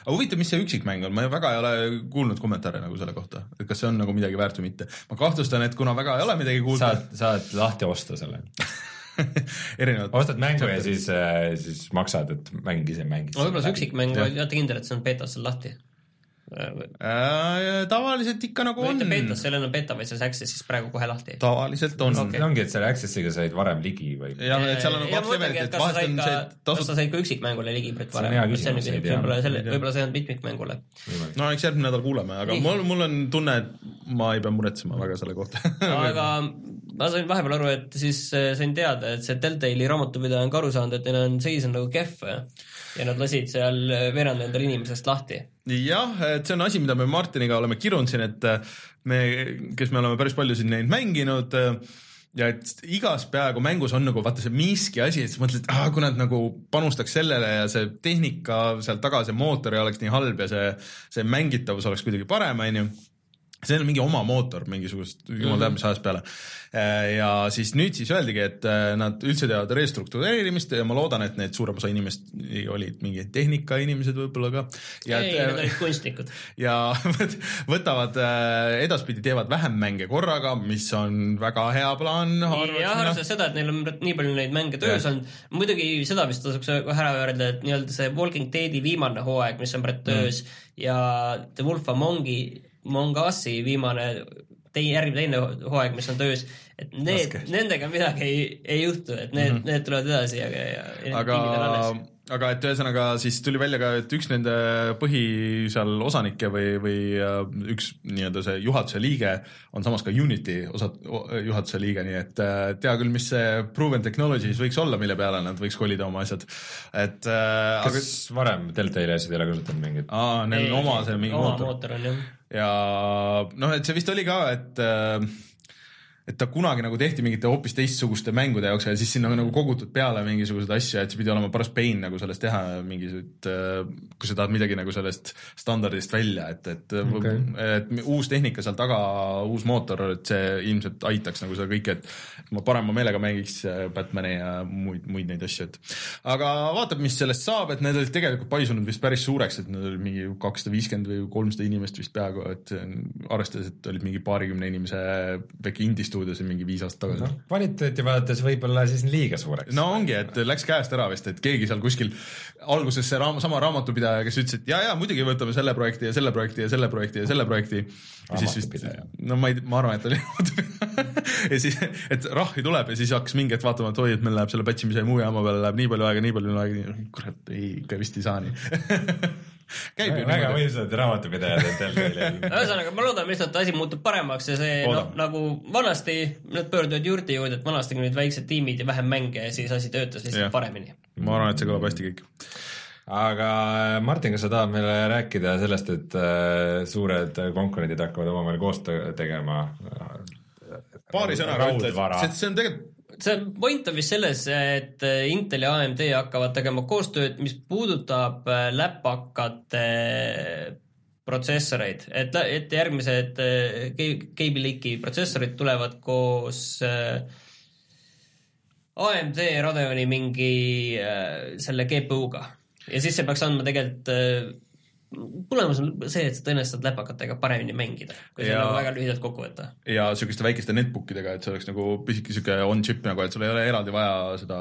aga huvitav, mis see üksikmäng on, ma väga ei ole kuulnud kommentaare nagu selle kohta, et kas see on nagu midagi väärt või mitte. ma kahtlustan, et kuna väga ei ole midagi kuulda.
saad, saad lahti osta selle
erinevad.
ostad mängu ja siis, äh, siis maksad, et mäng ise mängib.
no võib-olla see üksikmäng, olete kindel, et see on betas seal lahti?
Äh, tavaliselt ikka nagu on.
betas, seal on beta, see on Access'is praegu kohe lahti.
tavaliselt on
okay.. ongi, et selle Access'iga said varem ligi või?
jah, et seal on nagu kaks levelit, et vahest on see,
et tasud. kas sa said ka üksikmängule ligi varem? see on võib-olla selle, võib-olla see on mitmikmängule.
no eks järgmine nädal kuuleme, aga Nii. mul, mul on tunne, et ma ei pea muretsema väga selle kohta
aga ma sain vahepeal aru, et siis äh, sain teada, et see Deltali raamatupidaja on ka aru saanud, et neil on seis on nagu kehv ja nad lasid seal veerand nendel inimesest lahti.
Jah, et see on asi, mida me Martiniga oleme kirunud siin, et äh, me, kes me oleme päris palju siin neid mänginud äh, ja et igas peaaegu mängus on nagu vaata see miski asi, et sa mõtled, et ah, kui nad nagu panustaks sellele ja see tehnika seal taga, see mootor ei oleks nii halb ja see, see mängitavus oleks kuidagi parem, onju see on mingi oma mootor mingisugust, jumal teab mis ajast peale. Äh, ja siis nüüd siis öeldigi, et äh, nad üldse teevad restruktureerimist ja ma loodan, et need suurem osa inimest olid mingid tehnikainimesed võib-olla ka.
ei, need olid kunstnikud.
ja võtavad, äh, edaspidi teevad vähem mänge korraga, mis on väga hea plaan.
jah, arvestades seda, et neil on nii palju neid mänge töös olnud, muidugi seda vist tasuks ära öelda, et nii-öelda see Walking Deadi viimane hooaeg, mis on praegu töös mm. ja The Wolf Amongi Mongasi viimane tei-, järgmine teine hooaeg, mis on töös, et need, nendega midagi ei, ei juhtu, et need mm, -hmm. need tulevad edasi ja, ja,
ja aga, aga et ühesõnaga siis tuli välja ka, et üks nende põhi seal osanikke või, või äh, üks nii-öelda see juhatuse liige on samas ka Unity osa, juhatuse liige, nii et äh, tea küll, mis see proven technologies võiks olla, mille peale nad võiks kolida oma asjad, et
äh, kas aga... varem Deltali asjad ei ole kasutanud mingit?
aa, neil on oma see mingi mootor.
mootor on jah
ja noh, et see vist oli ka, et äh, et ta kunagi nagu tehti mingite hoopis teistsuguste mängude jaoks ja siis sinna nagu kogutud peale mingisuguseid asju, et see pidi olema paras pain nagu sellest teha mingisugused, äh, kui sa tahad midagi nagu sellest standardist välja, et, et okay., et uus tehnika seal taga, uus mootor, et see ilmselt aitaks nagu seda kõike, et ma parema meelega mängiks äh, Batman'i ja muid, muid neid asju, et aga vaatab, mis sellest saab, et need olid tegelikult paisunud vist päris suureks, et need olid mingi kakssada viiskümmend või kolmsada inimest vist peaaegu, et arvestades, et olid mingi paarikümne inimese väike indist stuudios mingi viis aastat tagasi no,.
kvaliteeti vaadates võib-olla siis liiga suureks.
no ongi, et läks käest ära vist, et keegi seal kuskil alguses see raam, sama raamatupidaja, kes ütles, et ja, ja muidugi võtame selle projekti ja selle projekti ja selle projekti ja selle projekti. ja siis vist, no ma ei, ma arvan, et oli ja siis, et rahvi tuleb ja siis hakkas mingi hetk vaatama, et oi, et meil läheb selle patch imise muu jaama peale läheb nii palju aega, nii palju aega, kurat, ei, ikka vist ei saa nii
käib ju väga võimsad raamatupidajad endal
ühesõnaga, ma loodan lihtsalt, et asi muutub paremaks ja see noh, nagu vanasti nad pöörduvad juurde juurde, et vanasti olid väiksed tiimid ja vähem mänge ja siis asi töötas lihtsalt ja. paremini.
ma arvan, et see kõlab hästi kõik
aga äh, Martin, kas sa tahad meile rääkida sellest, et äh, suured konkurendid hakkavad omavahel koostöö tegema?
paari sõnaga ütled, see on tegelikult
see point on vist selles, et äh, Intel ja AMD hakkavad tegema koostööd, mis puudutab äh, läpakate protsessoreid, et, et järgmised Cable Lake'i protsessorid tulevad koos AMD Radeoni mingi selle GPU-ga ja siis see peaks andma tegelikult tulemus on see, et sa tõenäoliselt saad läpakatega paremini mängida, kui see nagu väga lühidalt kokku võtta.
ja sihukeste väikeste netbook idega, et see oleks nagu pisike sihuke on-chip nagu, et sul ei ole eraldi vaja seda.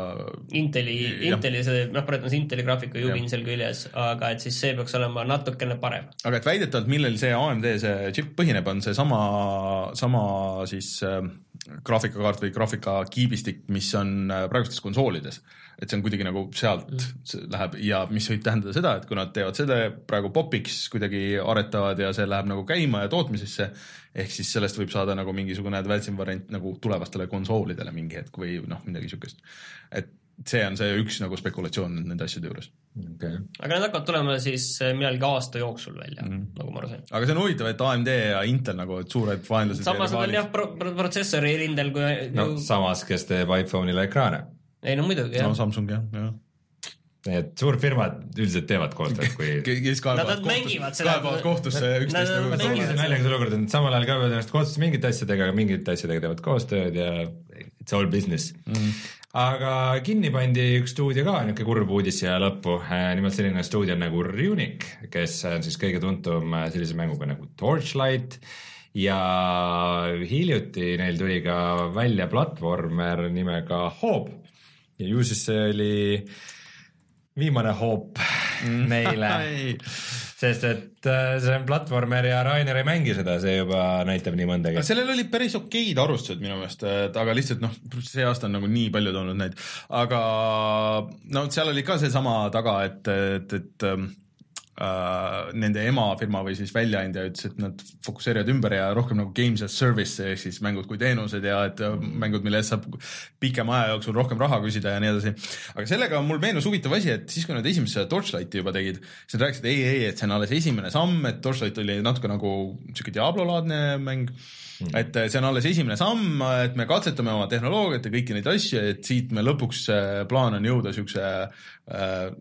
Inteli, Inteli see, noh, praegu on see Inteli graafikujuubin seal küljes, aga et siis see peaks olema natukene parem.
aga et väidetavalt, millel see AMD see chip põhineb, on seesama, sama siis äh, graafikakaart või graafikakiibistik, mis on äh, praegustes konsoolides et see on kuidagi nagu sealt mm. läheb ja mis võib tähendada seda, et kui nad teevad selle praegu popiks, kuidagi aretavad ja see läheb nagu käima ja tootmisesse, ehk siis sellest võib saada nagu mingisugune advanced variant nagu tulevastele konsoolidele mingi hetk või noh, midagi siukest. et see on see üks nagu spekulatsioon nende asjade juures
okay.. aga need hakkavad tulema siis äh, millalgi aasta jooksul välja mm., nagu ma aru sain.
aga see on huvitav, et AMD ja Intel nagu, et suured vaenlased.
samas nad on jah pro, pro, protsessori rindel kui.
no samas, kes teeb iPhone'ile ekraane
ei no muidugi
jah. no Samsung jah, jah
et suurfirmad üldiselt teevad koostööd, kui
kes kaebavad kohtusse, kaebavad kohtusse üksteist nagu
naljakas olukord on, samal ajal kaebavad ennast kohtusse mingite asjadega, aga mingite asjadega teevad koostööd ja it's all business mm. -hmm. aga kinni pandi üks stuudio ka, niisugune kurb uudis siia lõppu, äh, nimelt selline stuudio nagu Runic, kes on siis kõige tuntum äh, sellise mänguga nagu Torchlight ja hiljuti neil tuli ka välja platvormer nimega Hob ja ju siis see oli viimane hoop mm. neile sest et äh, see on platvormer ja Rainer ei mängi seda, see juba näitab nii mõndagi.
sellel olid päris okeid arvustused minu meelest, aga lihtsalt noh, see aasta on nagu nii palju toonud neid, aga no seal oli ka seesama taga, et, et, et ähm, äh, nende emafirma või siis väljaandja ütles, et nad fokusseerivad ümber ja rohkem nagu games as service ehk siis mängud kui teenused ja et äh, mängud, mille eest saab pikema aja jooksul rohkem raha küsida ja nii edasi. aga sellega mul meenus huvitav asi, et siis, kui nad esimese Torchlighti juba tegid, siis nad rääkisid ei, ei, et see on alles esimene samm, et Torchlight oli natuke nagu sihuke Diablo-laadne mäng Mm. et äh, see on alles esimene samm, et me katsetame oma tehnoloogiat ja kõiki neid asju, et siit me lõpuks plaan on jõuda siukse noh,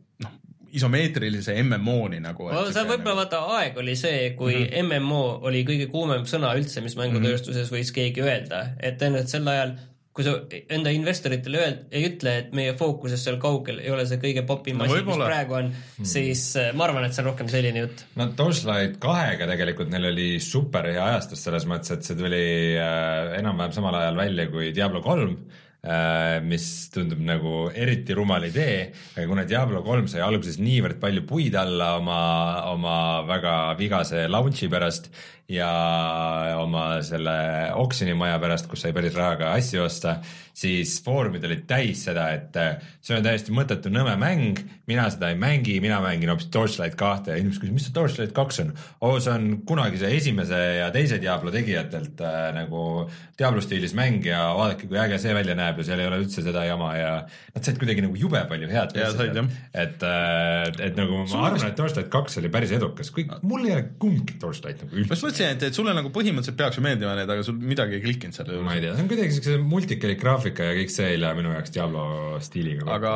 isomeetrilise MMO-ni nagu.
see võib-olla vaata aeg oli see, kui mm -hmm. MMO oli kõige kuumem sõna üldse, mis mängutööstuses võis keegi öelda, et tõenäoliselt sel ajal kui sa enda investoritele öeld, ei ütle, et meie fookuses seal kaugel ei ole see kõige popim no, asi, mis praegu on hmm., siis äh, ma arvan, et see on rohkem selline jutt.
no Torchlight kahega tegelikult neil oli super hea ajastus selles mõttes, et see tuli äh, enam-vähem samal ajal välja kui Diablo kolm mis tundub nagu eriti rumal idee, aga kuna Diablo kolm sai alguses niivõrd palju puid alla oma, oma väga vigase launch'i pärast ja oma selle oksjonimaja pärast, kus sai päris rahaga asju osta, siis foorumid olid täis seda, et äh, see on täiesti mõttetu nõme mäng, mina seda ei mängi, mina mängin hoopis Torchlight kahte ja inimesed küsivad, mis see Torchlight kaks on? oo, see on kunagise esimese ja teise Diablo tegijatelt äh, nagu Diablo stiilis mäng ja vaadake, kui äge see välja näeb ja seal ei ole üldse seda jama ja nad said kuidagi nagu jube palju head. et äh,, et nagu ma Sul arvan, et Torchlight kaks oli päris edukas, kõik, mul ei ole kumbki Torchlight nagu
üldse. ma just mõtlesin, et, et sulle nagu põhimõtteliselt peaks ju meeldima need, aga sul midagi ei klikkinud seal.
ma ei tea, see on kuidagi siukse multikalik graafik graafika ja kõik see ei lähe minu jaoks Diablo stiiliga.
aga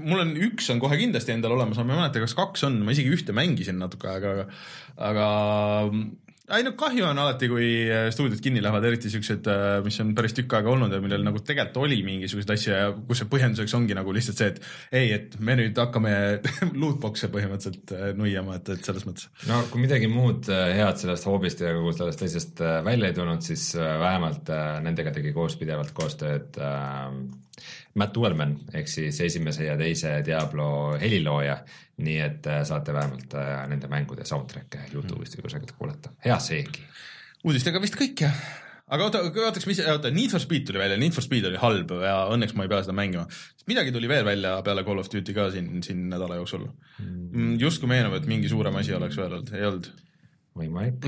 mul on üks on kohe kindlasti endal olemas, ma ei mäleta, kas kaks on, ma isegi ühte mängisin natuke aega, aga, aga no kahju on alati, kui äh, stuudiod kinni lähevad, eriti siuksed, äh, mis on päris tükk aega olnud ja millel nagu tegelikult oli mingisuguseid asju ja kus see põhjenduseks ongi nagu lihtsalt see, et ei, et me nüüd hakkame lootbox'e põhimõtteliselt äh, nuiama, et, et selles mõttes.
no kui midagi muud head sellest hoobist ja kogu sellest teisest välja ei tulnud, siis vähemalt nendega tegi koos pidevalt koostööd äh, Matt Uelman ehk siis esimese ja teise Diablo helilooja, nii et äh, saate vähemalt äh, nende mängude soundtrack'e Youtube'ist või kusagilt kuulata, hea seegi.
uudistega vist kõik jah? aga oota, ootaks, mis, oota, Need for Speed tuli välja, Need for Speed oli halb ja õnneks ma ei pea seda mängima. midagi tuli veel välja peale Call of Duty ka siin, siin nädala jooksul mm.. mm justkui meenub, et mingi suurem asi oleks veel olnud, ei olnud?
võimalik.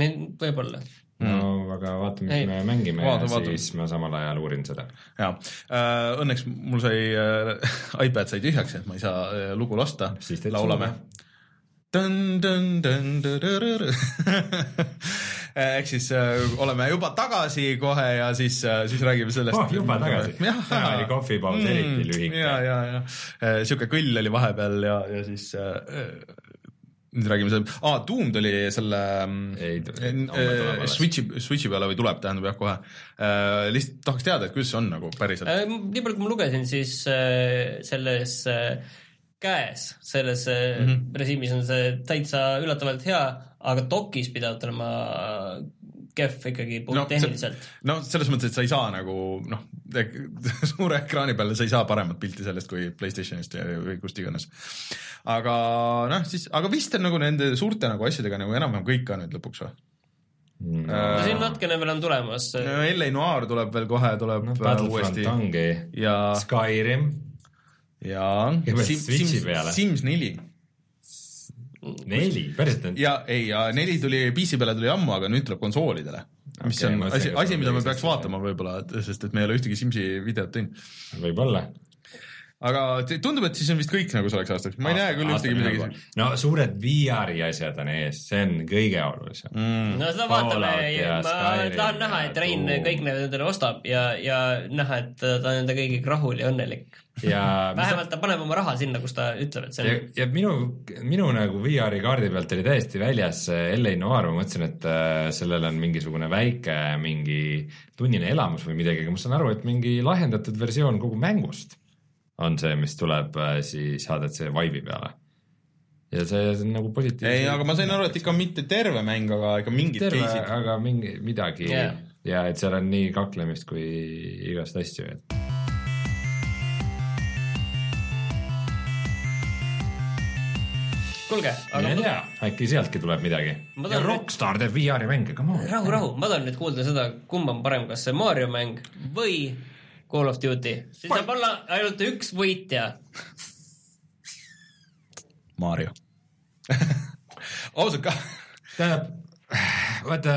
võib-olla
no mm. aga vaatame, mis me mängime vaata, ja vaata. siis ma samal ajal uurin seda.
ja äh, õnneks mul sai äh,, iPad sai tühjaks, et ma ei saa äh, lugu lasta. laulame. ehk siis äh, oleme juba tagasi kohe ja siis äh,, siis räägime sellest
oh,. juba tagasi? täna oli kohvipaus mm, eriti lühike.
ja, ja, ja äh, sihuke kõll oli vahepeal ja, ja siis äh, nüüd räägime selle, aa, Doom tuli selle mm, ei, äh, Switchi, Switchi peale või tuleb, tähendab jah, kohe äh,. lihtsalt tahaks teada, et kuidas see on nagu päriselt
äh,. nii palju, kui ma lugesin, siis äh, selles äh, käes, selles mm -hmm. režiimis on see täitsa üllatavalt hea, aga dokis pidavat olema kehv ikkagi puhttehniliselt
no,. no selles mõttes, et sa ei saa nagu noh, suure ekraani peal sa ei saa paremat pilti sellest kui Playstationist või kust iganes. aga noh, siis, aga vist on nagu nende suurte nagu asjadega nagu enam-vähem kõik ka nüüd lõpuks või?
Mm. no uh, siin natukene veel on tulemas.
LA Noir tuleb veel kohe, tuleb no, uuesti.
ja Skyrim
ja
Sims,
Sims neli.
Neli, päriselt
ja ei, ja neli tuli PC peale tuli ammu, aga nüüd tuleb konsoolidele. mis okay, on asi, asi, mida me peaks vaatama võib-olla, sest et me ei ole ühtegi Simsi videot teinud.
võib-olla
aga tundub, et siis on vist kõik nagu selleks aastaks, ma ei näe küll ühtegi midagi.
no suured VR-i asjad on ees, see on kõige olulisem.
Mm.. no seda vaatame ja ma Skyrim tahan näha, et Rein kõik need endale ostab ja, ja näha, et ta on nende kõigiga rahul ja õnnelik. Ja vähemalt ta paneb oma raha sinna, kus ta ütleb, et see
on. ja, ja minu, minu nagu VR-i kaardi pealt oli täiesti väljas LA Noir, ma mõtlesin, et äh, sellel on mingisugune väike mingi tunnine elamus või midagi, aga ma saan aru, et mingi lahjendatud versioon kogu mängust on see, mis tuleb äh, siis HTC Vive'i peale. ja see on nagu positiivne.
ei, aga ma sain aru, et ikka mitte terve mäng, aga ikka mingid
terve, case'id. aga mingi, midagi yeah. ja et seal on nii kaklemist kui igast asju, et
kuulge,
aga ma... tea, äkki sealtki tuleb midagi. ja Rockstar teeb VR-i mänge, come on.
rahu, rahu, ma tahan nüüd kuulda seda, kumb on parem, kas see Mario mäng või Call of Duty, siis saab olla ainult üks võitja.
Mario ausalt ka.
tähendab, vaata,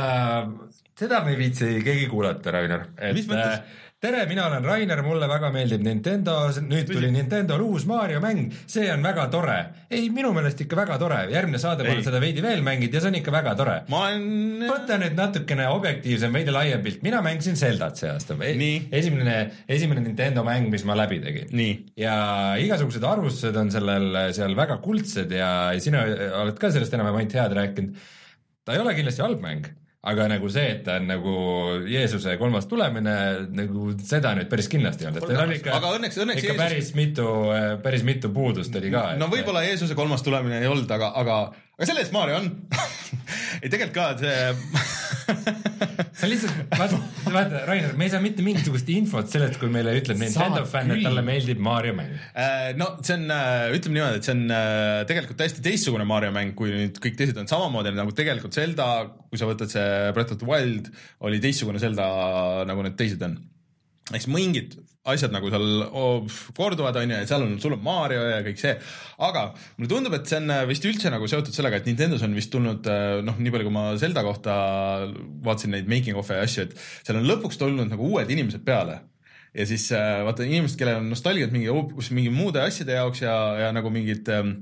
seda me ei viitsi keegi kuulata, Rainer.
mis mõttes? Äh,
tere, mina olen Rainer, mulle väga meeldib Nintendo, nüüd tuli Nintendo'l uus Mario mäng, see on väga tore. ei, minu meelest ikka väga tore, järgmine saade ma olen seda veidi veel mänginud ja see on ikka väga tore.
ma olen.
võta nüüd natukene objektiivsem, veidi laiem pilt, mina mängisin Zeldat see aasta e. esimene, esimene Nintendo mäng, mis ma läbi tegin. ja igasugused arvustused on sellel seal väga kuldsed ja sina oled ka sellest enam-vähem ainult head rääkinud. ta ei ole kindlasti halb mäng aga nagu see, et ta on nagu Jeesuse kolmas tulemine, nagu seda nüüd päris kindlasti ei olnud, et tal oli ikka,
aga õnneks, õnneks
ikka Jeesus... päris mitu, päris mitu puudust oli ka.
no võib-olla Jeesuse kolmas tulemine ei olnud, aga, aga, aga selle eest Maarja on ei tegelikult ka, et
see sa lihtsalt, vaata, vaata, Rainer, me ei saa mitte mingisugust infot sellest, kui meile ütleb Nintendo fänn, et talle meeldib Mario mäng.
Äh, no see on, äh, ütleme niimoodi, et see on äh, tegelikult täiesti teistsugune Mario mäng, kui nüüd kõik teised on samamoodi nagu tegelikult Zelda, kui sa võtad see Breath of the Wild, oli teistsugune Zelda, nagu need teised on eks mingid asjad nagu seal oh, korduvad, on ju, ja seal on, sul on Mario ja kõik see, aga mulle tundub, et see on äh, vist üldse nagu seotud sellega, et Nintendo's on vist tulnud äh, noh, nii palju, kui ma Zelda kohta vaatasin neid making of'e ja asju, et seal on lõpuks tulnud nagu uued inimesed peale. Ja siis äh, vaata inimesed, kellel on nostalgiat mingi, mingi muude asjade jaoks ja, ja nagu mingid ähm,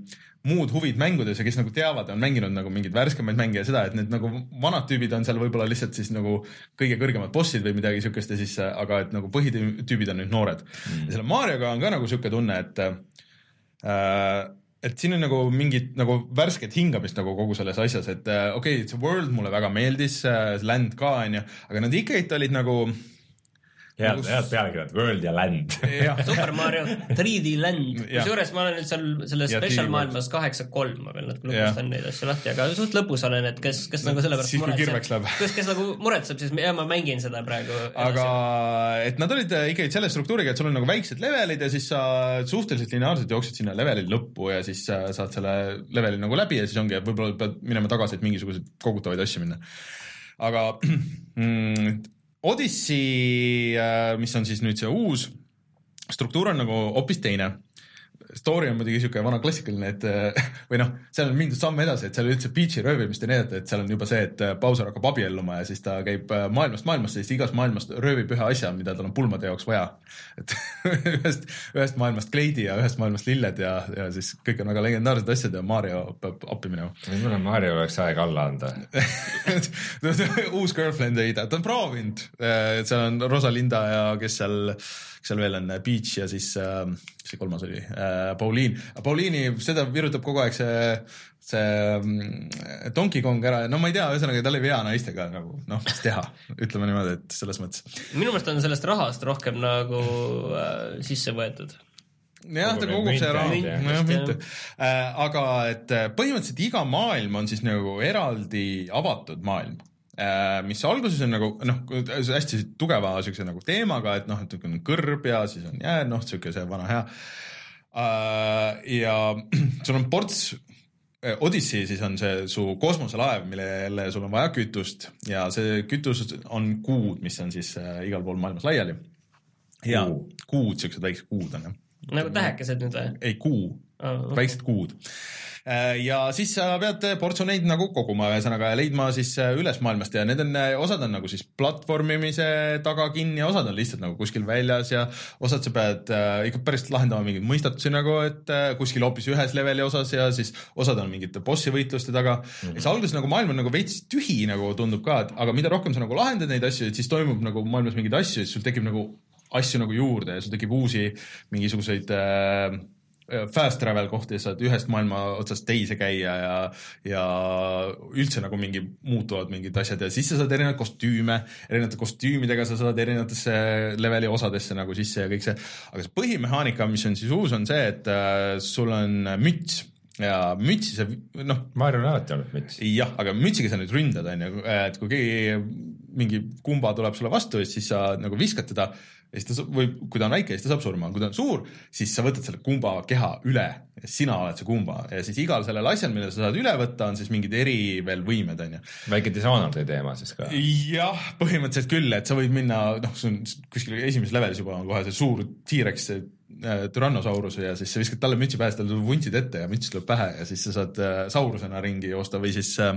muud huvid mängudes ja kes nagu teavad, on mänginud nagu mingeid värskemaid mänge ja seda, et need nagu vanad tüübid on seal võib-olla lihtsalt siis nagu kõige kõrgemad bossid või midagi siukest ja siis, aga et nagu põhitüübid on nüüd noored. Mm.. ja selle Marioga on ka nagu siuke tunne, et äh, et siin on nagu mingit nagu värsket hingamist nagu kogu selles asjas, et äh, okei okay,, see world mulle väga meeldis land ka onju, aga nad ikkagi olid nagu äh,
head, head pealkirjad, World ja Land.
Super Mario 3D Land, kusjuures ma olen nüüd seal selles special maailmas kaheksa kolm, ma veel natuke lõpustan neid asju lahti, aga suht lõpus olen, et kes, kes nagu selle pärast
muretseb,
kes, kes nagu muretseb, siis ja ma mängin seda praegu.
aga et nad olid ikkagi selle struktuuriga, et sul on nagu väiksed levelid ja siis sa suhteliselt lineaarselt jooksed sinna leveli lõppu ja siis saad selle leveli nagu läbi ja siis ongi, et võib-olla pead minema tagasi, et mingisuguseid kogutavaid asju minna. aga mm, Odyssey, äh, mis on siis nüüd see uus struktuur on nagu hoopis teine story on muidugi siuke vana klassikaline, et eh, või noh, seal on mindud samm edasi, et seal üldse Peach'i röövimist ei näidata, et seal on juba see, et eh, Bowser hakkab abielluma ja siis ta käib eh, maailmast maailmasse, siis igast maailmast röövib ühe asja, mida tal on pulmade jaoks vaja. et ühest, ühest maailmast kleidi ja ühest maailmast lilled ja, ja siis kõik on väga legendaarsed asjad ja Mario peab appi minema.
võib-olla Mario oleks aeg alla anda
uus girlfriend ei tea, ta on proovinud, seal on Rosalinda ja kes seal seal veel on Peach ja siis äh, see kolmas oli? Äh,, Pauliin. Pauliini, seda virutab kogu aeg see, see mm, Donkey Kong ära. Ja no ma ei tea, ühesõnaga tal ei vea naistega nagu noh, mis teha, ütleme niimoodi, et selles mõttes.
minu meelest on sellest rahast rohkem nagu äh, sisse võetud.
Jah, ta kogub see raha, nojah, mitte. Äh, aga et äh, põhimõtteliselt iga maailm on siis nagu eraldi avatud maailm. Äh, mis alguses on nagu noh, hästi tugeva siukse nagu teemaga, et noh, et on kõrb ja siis on jää, noh, siuke see vana hea. Äh, ja sul on ports äh, Odyssey siis on see su kosmoselaev, millele sul on vaja kütust ja see kütus on kuud, mis on siis igal pool maailmas laiali. ja kuud, siuksed väiksed kuud on jah.
nagu tähekesed nüüd või?
ei, kuu oh,, okay. väiksed kuud Äh, ja siis sa pead portsu neid nagu koguma, ühesõnaga leidma siis äh, üles maailmast ja need on, äh, osad on nagu siis platvormimise taga kinni ja osad on lihtsalt nagu kuskil väljas ja osad sa pead äh, ikka päris lahendama mingeid mõistatusi nagu, et äh, kuskil hoopis ühes leveli osas ja siis osad on mingite bossi võitluste taga mm. -hmm. ja siis alguses nagu maailm on nagu veits tühi nagu tundub ka, et aga mida rohkem sa nagu lahendad neid asju, et siis toimub nagu maailmas mingeid asju, siis sul tekib nagu asju nagu juurde ja sul tekib uusi mingisuguseid äh, fast travel kohti, saad ühest maailma otsast teise käia ja, ja üldse nagu mingi muutuvad mingid asjad ja siis sa saad erinevaid kostüüme, erinevate kostüümidega sa saad erinevatesse leveli osadesse nagu sisse ja kõik see. aga see põhimehaanika, mis on siis uus, on see, et äh, sul on müts ja mütsi sa noh.
Maarjal on alati olnud müts.
jah, aga mütsiga sa nüüd ründad, onju, et kui keegi mingi kumba tuleb sulle vastu, siis sa nagu viskad teda ja siis ta või kui ta on väike, siis ta saab surma, kui ta on suur, siis sa võtad selle kumba keha üle ja sina oled see kumba ja siis igal sellel asjal, mille sa saad üle võtta, on siis mingid eri veel võimed, onju.
väike Dishonored'i teema siis ka?
jah, põhimõtteliselt küll, et sa võid minna, noh, sul on kuskil esimeses levelis juba on kohe see suur T-Rex, see äh, Tyrannosaurus ja siis sa viskad talle mütsi pähe, siis tal tuleb vuntsid ette ja müts tuleb pähe ja siis sa saad äh, saurusena ringi joosta või siis äh,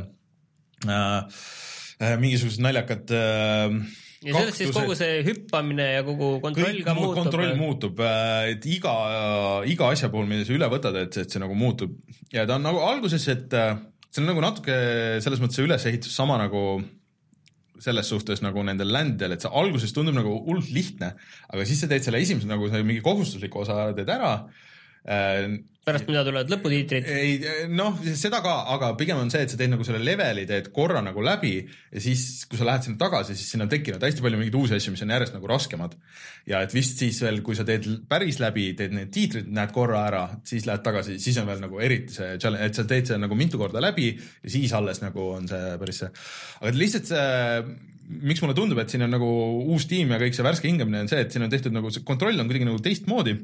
äh, mingisugused naljakad äh,
ja sellest siis kogu see hüppamine ja kogu kontroll ka muutub?
kontroll muutub, äh, et iga, iga asja puhul, mida sa üle võtad, et, et see nagu muutub ja ta on nagu alguses, et äh, see on nagu natuke selles mõttes ülesehitus sama nagu selles suhtes nagu nendel ländidel, et see alguses tundub nagu hullult lihtne, aga siis sa teed selle esimese nagu mingi kohustusliku osa teed ära
Äh, pärast mida tulevad lõputiitrid?
ei, noh, seda ka, aga pigem on see, et sa teed nagu selle leveli, teed korra nagu läbi ja siis, kui sa lähed sinna tagasi, siis sinna on tekkinud hästi palju mingeid uusi asju, mis on järjest nagu raskemad. ja et vist siis veel, kui sa teed päris läbi, teed need tiitrid, näed korra ära, siis lähed tagasi, siis on veel nagu eriti see challenge, et sa teed selle nagu mitu korda läbi ja siis alles nagu on see päris see, aga lihtsalt see miks mulle tundub, et siin on nagu uus tiim ja kõik see värske hingamine on see, et siin on tehtud nagu see kontroll on kuidagi nagu teistmoodi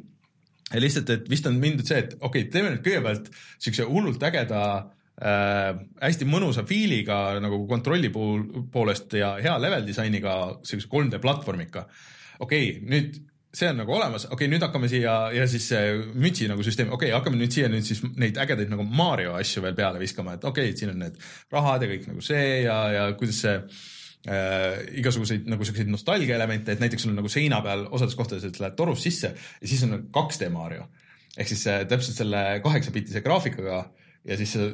ja lihtsalt, et vist on mindud see, et okei okay,, teeme nüüd kõigepealt siukse hullult ägeda äh, hästi mõnusa feel'iga nagu kontrolli pool, poolest ja hea level disainiga siukse 3D platvormika. okei okay,, nüüd see on nagu olemas, okei okay,, nüüd hakkame siia ja siis see mütsi nagu süsteem, okei okay,, hakkame nüüd siia nüüd siis neid ägedaid nagu Mario asju veel peale viskama, et okei okay,, siin on need rahad ja kõik nagu see ja, ja kuidas see äh, igasuguseid nagu siukseid nostalgia elemente, et näiteks sul on nagu seina peal osades kohtades, et lähed torust sisse ja siis on 2D Mario. ehk siis äh, täpselt selle kaheksapiltise graafikaga ja siis sa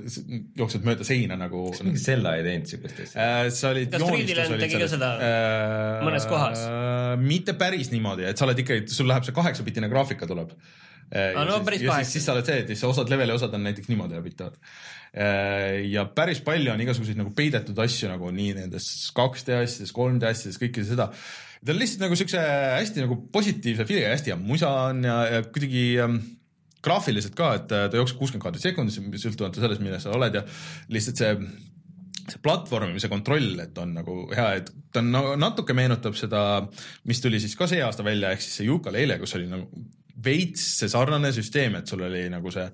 jooksed mööda seina nagu.
kas mingi Zelda ei teinud siukest
asja äh,? sa olid.
kas 3D Land tegi ka seda äh, mõnes kohas
äh,? mitte päris niimoodi, et sa oled ikkagi, sul läheb see kaheksapiltine graafika tuleb
äh,. no
siis,
päris kaheksa.
siis sa oled see, et siis osad leveli osad on näiteks niimoodi läbitavad Äh, ja päris palju on igasuguseid nagu peidetud asju nagu nii nendes 2D asjades, 3D asjades, kõike seda. ta on lihtsalt nagu siukse hästi nagu positiivse feel'iga, hästi hea musa on ja, ja kuidagi ähm, graafiliselt ka, et äh, ta jookseb kuuskümmend kaadrit sekundis, sõltumata sellest, milles sa oled ja lihtsalt see see platvormimise kontroll, et on nagu hea, et ta nagu natuke meenutab seda, mis tuli siis ka see aasta välja, ehk siis see Yooka-Laylee, kus oli nagu veits see sarnane süsteem, et sul oli nagu see,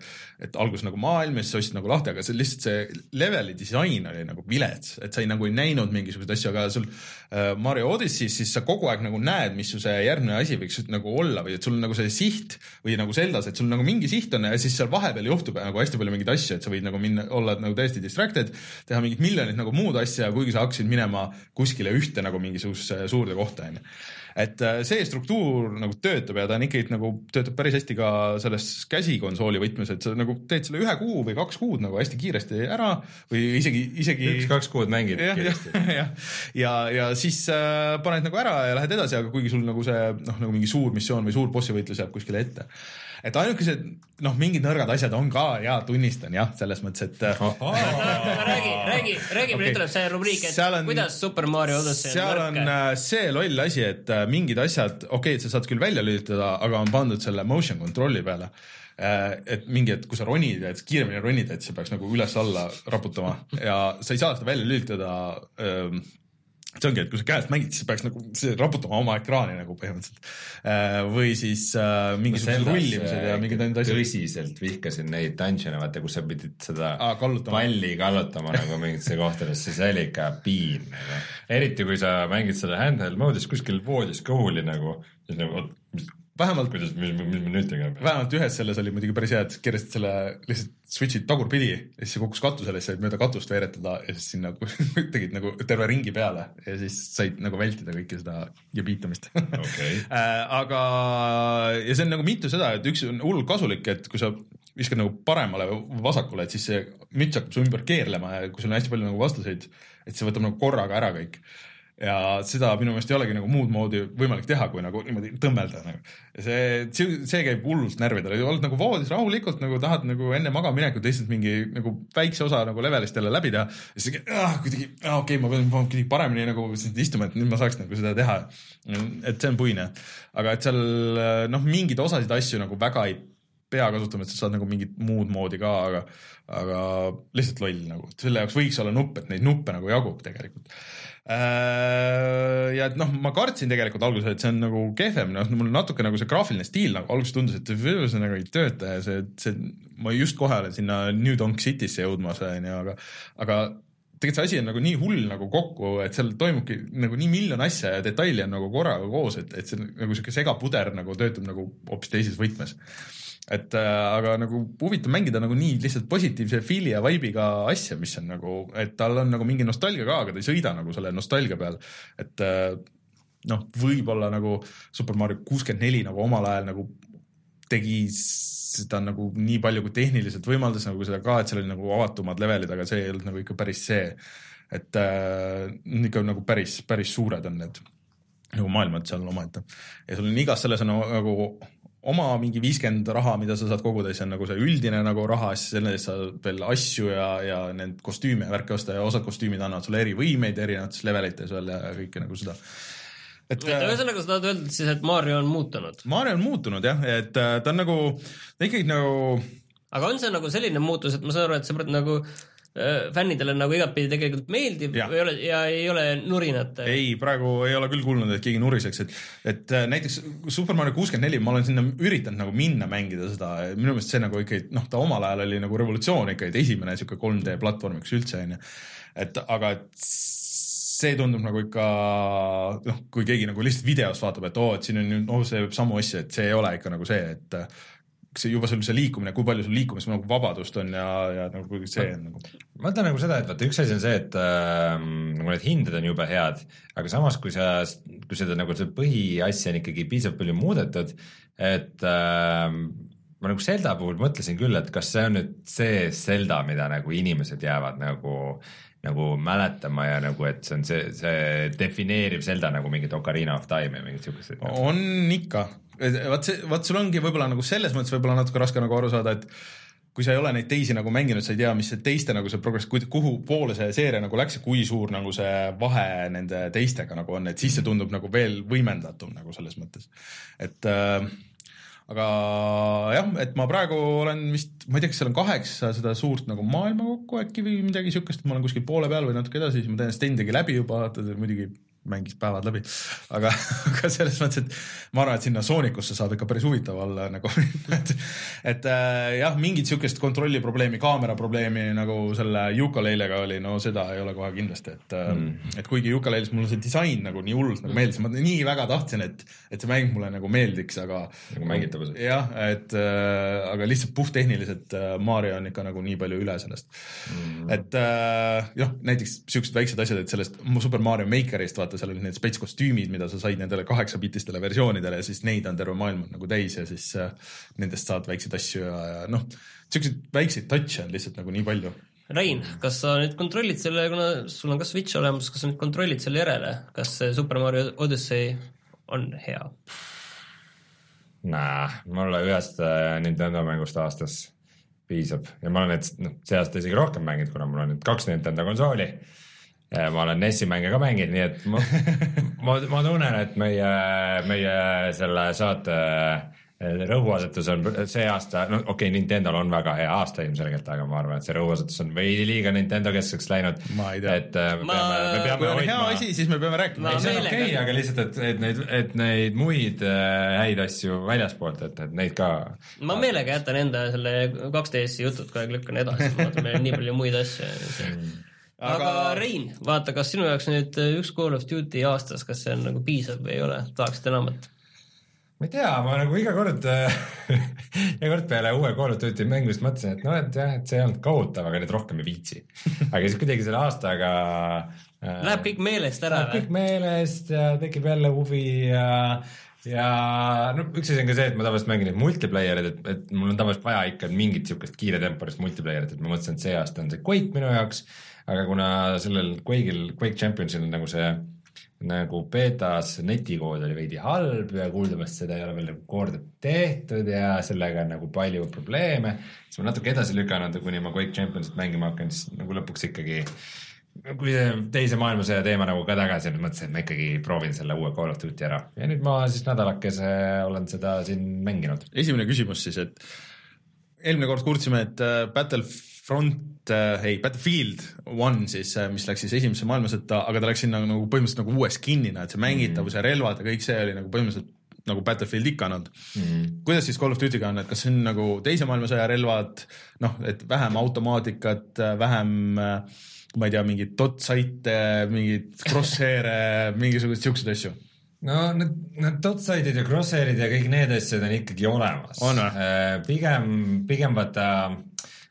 et alguses nagu maailm ja siis sa ostsid nagu lahti, aga see lihtsalt see leveli disain oli nagu vilets, et sa ei nagu ei näinud mingisuguseid asju, aga sul äh, Mario Odyssey's siis sa kogu aeg nagu näed, mis su see järgmine asi võiks nagu olla või et sul nagu see siht või nagu Zeldas, et sul nagu mingi siht on ja siis seal vahepeal juhtub nagu hästi palju mingeid asju, et sa võid nagu minna, olla nagu täiesti distracted, teha mingit miljonit nagu muud asja, kuigi sa hakkasid minema kuskile ühte nagu mingisugusesse suurde kohta onju et äh, see struktuur nagu töötab ja ta on ikkagi nagu töötab päris hästi ka selles käsikonsooli võtmes, et sa nagu teed selle ühe kuu või kaks kuud nagu hästi kiiresti ära või isegi, isegi.
üks-kaks kuud mängid
ja, kiiresti. ja, ja, ja, ja siis äh, paned nagu ära ja lähed edasi, aga kuigi sul nagu see noh, nagu mingi suur missioon või suur bossivõitlus jääb kuskile ette et ainukesed noh, mingid nõrgad asjad on ka ja tunnistan jah, selles mõttes, et
räägi, räägi, räägi okay., nüüd tuleb see rubriik, et on, kuidas Super Mario Odyssey
seal on äh, see loll asi, et äh, mingid asjad, okei okay,, et sa saad küll välja lülitada, aga on pandud selle motion control'i peale. Äh, et mingi, et kui sa ronid, et kiiremini ronid, et see peaks nagu üles-alla raputama. Ja sa ei saa seda välja lülitada ähm, see ongi, et kui sa käest mängid, siis peaks nagu raputama oma ekraani nagu põhimõtteliselt. Äh, või siis äh, mingisugused rullimised ja mingid need
asjad. tõsiselt vihkasin neid dungeon'e, vaata, kus sa pidid seda
Aa, kallutama.
palli kallutama nagu mingitesse kohtadesse, see oli ikka piin nagu. eriti kui sa mängid seda handheld mode'is kuskil voodis kõhuli nagu, siis nagu
vähemalt.
kuidas, mis, mis me nüüd
peame? vähemalt ühes selles oli muidugi päris hea, et keerasid selle lihtsalt switch'id tagurpidi ja siis see kukkus katusele, siis said mööda katust veeretada ja siis sinna tegid nagu terve ringi peale ja siis said nagu vältida kõike seda jebiitamist
okay.
Äh, aga, ja see on nagu mitu seda, et üks on hullult kasulik, et kui sa viskad nagu paremale või vasakule, et siis see müts hakkab su ümber keerlema ja kui sul on hästi palju nagu vastuseid, et see võtab nagu korraga ära kõik ja seda minu meelest ei olegi nagu muud moodi võimalik teha, kui nagu niimoodi tõmmelda nagu. see, see käib hullult närvidele, oled nagu voodis rahulikult nagu tahad nagu enne magamaminekut lihtsalt mingi nagu väikse osa nagu levelist jälle läbi teha. ja siis ah, kuidagi ah,, okei okay,, ma pean kuidagi paremini nagu istuma, et nüüd ma saaks nagu seda teha. et see on puine, aga et seal noh, mingeid osasid asju nagu väga ei pea kasutama, et sa saad nagu mingit muud moodi ka, aga, aga lihtsalt loll nagu, selle jaoks võiks olla nupp, et neid nuppe nagu jagub tegelikult. Äh, ja et noh, ma kartsin tegelikult alguses, et see on nagu kehvem, noh, mul natuke nagu see graafiline stiil nagu alguses tundus, et see nagu ei tööta ja see, see, ma just kohe olen sinna New Donk City'sse jõudmas, onju, aga, aga tegelikult see asi on nagu nii hull nagu kokku, et seal toimubki nagu nii miljon asja ja detaili on nagu korraga koos, et, et see nagu sihuke segapuder nagu töötab nagu hoopis teises võtmes et äh, aga nagu huvitav mängida nagu nii lihtsalt positiivse feel'i ja vibe'iga asja, mis on nagu, et tal on nagu mingi nostalgia ka, aga ta ei sõida nagu selle nostalgia peal, et äh, noh, võib-olla nagu Super Mario kuuskümmend neli nagu omal ajal nagu tegi seda nagu nii palju, kui tehniliselt võimaldas nagu seda ka, et seal oli nagu avatumad levelid, aga see ei olnud nagu ikka päris see. et äh, ikka nagu päris, päris suured on need nagu maailmad seal omaette ja sul on igas selles on nagu oma mingi viiskümmend raha, mida sa saad koguda, siis on nagu see üldine nagu raha, siis selle eest saad veel asju ja, ja need kostüüme ja värki osta ja osad kostüümid annavad sulle erivõimeid erinevates levelites veel ja kõike nagu seda.
et ühesõnaga sa tahad öelda siis, et Mario on muutunud?
Mario on muutunud jah, et äh, ta on nagu, ta ikkagi nagu
aga on see nagu selline muutus, et ma saan aru, et sa pead nagu Äh, fännidele nagu igatpidi tegelikult meeldib ja. või ole ja ei ole nurinat?
ei, praegu ei ole küll kuulnud, et keegi nuriseks, et, et äh, näiteks Super Mario kuuskümmend neli, ma olen sinna üritanud nagu minna mängida seda, minu meelest see nagu ikkagi noh, ta omal ajal oli nagu revolutsioon ikka, et esimene sihuke 3D platvormiks üldse onju. et aga, et see tundub nagu ikka noh, kui keegi nagu lihtsalt videost vaatab, et oo, et siin on nüüd, oh see samu asju, et see ei ole ikka nagu see, et see juba sul see liikumine, kui palju sul liikumis nagu vabadust on ja, ja nagu see on nagu.
ma ütlen nagu seda, et vaata, üks asi on see, et äh, nagu need hinded on jube head, aga samas, kui sa, kui seda nagu seda põhiasja on ikkagi piisavalt palju muudetud, et äh, ma nagu Zelda puhul mõtlesin küll, et kas see on nüüd see Zelda, mida nagu inimesed jäävad nagu nagu mäletama ja nagu, et see on see, see defineeriv Zelda nagu mingit Ocarina of Time ja mingit siukest.
on ikka, vaat see, vaat sul ongi võib-olla nagu selles mõttes võib-olla natuke raske nagu aru saada, et kui sa ei ole neid teisi nagu mänginud, sa ei tea, mis see teiste nagu see progress, kuhu poole see seeria nagu läks ja kui suur nagu see vahe nende teistega nagu on, et siis see tundub nagu veel võimendatum nagu selles mõttes. et äh, aga jah, et ma praegu olen vist, ma ei tea, kas seal on kaheksa seda suurt nagu maailma kokku äkki või midagi siukest, ma olen kuskil poole peal või natuke edasi, siis ma tean, Sten tegi läbi juba, ta muidugi mängis päevad läbi, aga, aga selles mõttes, et ma arvan, et sinna Soonicusse saab ikka päris huvitav olla nagu et, et äh, jah, mingit sihukest kontrolli probleemi, kaamera probleemi nagu selle Yooka-Laylega oli, no seda ei ole kohe kindlasti, et äh, mm., et kuigi Yooka-Laylis mulle see disain nagu nii hullult nagu meeldis, ma nii väga tahtsin, et, et see mäng mulle nagu meeldiks, aga.
nagu mängitavus.
jah, et äh, aga lihtsalt puhttehniliselt äh, Mario on ikka nagu nii palju üle sellest mm.. et äh, jah, näiteks siuksed väiksed asjad, et sellest Super Mario Makerist vaata vaata, seal olid need spets kostüümid, mida sa said nendele kaheksapitistele versioonidele ja siis neid on terve maailm nagu täis ja siis äh, nendest saad väikseid asju ja, ja noh, siukseid väikseid touch'e on lihtsalt nagu nii palju.
Rein, kas sa nüüd kontrollid selle, kuna sul on ka Switch olemas, kas sa nüüd kontrollid selle järele, kas see Super Mario Odyssey on hea?
Nah, mulle ühest äh, Nintendo mängust aastas piisab ja ma olen need, noh, see aasta isegi rohkem mänginud, kuna mul on nüüd kaks Nintendo konsooli ma olen NES-i mänge ka mänginud, nii et ma, ma, ma tunnen, et meie, meie selle saate eh, rõhuasetus on see aasta, no okei okay,, Nintendo'l on väga hea aasta ilmselgelt, aga ma arvan, et see rõhuasetus on veidi liiga Nintendo keskseks läinud. et eh, me ma... peame, me peame
kui on hoidma. hea asi, siis me peame rääkima.
ei, see on okei okay,, aga lihtsalt, et, et neid, et neid muid häid asju väljaspoolt, et, et neid ka.
ma meelega jätan enda selle 2DS-i jutud kogu aeg lükkan edasi, ma vaatan, meil on nii palju muid asju aga, aga Rein, vaata, kas sinu jaoks nüüd üks Call of Duty aastas, kas see on nagu piisav või ei ole, tahaksid enamat?
ma ei tea, ma nagu iga kord iga kord peale uue Call of Duty mängimist mõtlesin, et noh, et jah, et see ei olnud kohutav, aga nüüd rohkem ei viitsi. aga siis kuidagi selle aastaga
äh, Läheb kõik meelest ära
või? kõik meelest ja tekib jälle huvi ja ja no üks asi on ka see, et ma tavaliselt mängin neid multiplayer eid, et, et mul on tavaliselt vaja ikka mingit siukest kiiretemporist multiplayer'it, et ma mõtlesin, et see aasta on see Quake minu jaoks, aga kuna sellel Quake'il, Quake Championsil on nagu see nagu betas netikood oli veidi halb ja kuuldavasti seda ei ole veel nagu korda tehtud ja sellega on nagu palju probleeme, siis ma natuke edasi lükanud kuni ma Quake Championsit mängima hakkan, siis nagu lõpuks ikkagi kui teise maailmasõja teema nagu ka tagasi, nüüd mõtlesin, et ma ikkagi proovin selle uue Call of Duty ära ja nüüd ma siis nädalakese olen seda siin mänginud.
esimene küsimus siis, et eelmine kord kuulsime, et äh, Battlefront äh,, ei, Battlefield One siis, äh, mis läks siis esimesse maailmasõtta, aga ta läks sinna nagu põhimõtteliselt nagu uue skin'ina, et see mängitavus mm. ja relvad ja kõik see oli nagu põhimõtteliselt nagu Battlefield ikka olnud mm.. kuidas siis Call of Duty'ga on, et kas see on nagu teise maailmasõja relvad, noh, et vähem automaatikat, vähem äh, ma ei tea, mingeid dot-site'e, mingeid crosshair'e mingisuguseid siukseid asju
no need, need dot-site'id ja crosshair'id ja kõik need asjad on ikkagi olemas. Äh, pigem, pigem vaata äh,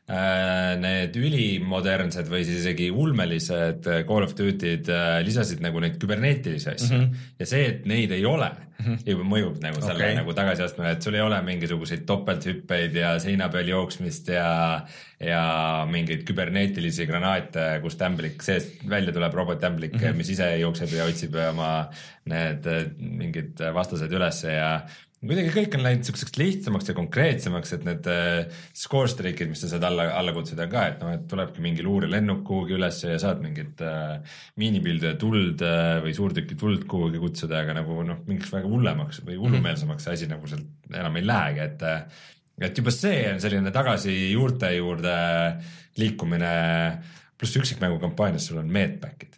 need ülimodernsed või siis isegi ulmelised Call of Duty'd äh, lisasid nagu neid küberneetilisi asju mm -hmm. ja see, et neid ei ole mm, -hmm. juba mõjub nagu selle okay. nagu tagasiastmele, et sul ei ole mingisuguseid topelthüppeid ja seina peal jooksmist ja ja mingeid küberneetilisi granaate, kust ämblik seest välja tuleb, robotämblik mm, -hmm. mis ise jookseb ja otsib oma need mingid vastased ülesse ja kuidagi kõik on läinud siukseks lihtsamaks ja konkreetsemaks, et need äh, score streak'id, mis sa saad alla, alla kutsuda ka, et noh, et tulebki mingi luurelennuk kuhugi ülesse ja saad mingit äh, miinipildu ja tuld äh, või suurtükki tuld kuhugi kutsuda, aga nagu noh, mingiks väga hullemaks või hullumeelsemaks see asi nagu sealt enam ei lähegi, et äh, et juba see on selline tagasi juurte juurde liikumine, pluss üksikmängu kampaanias sul on medback'id.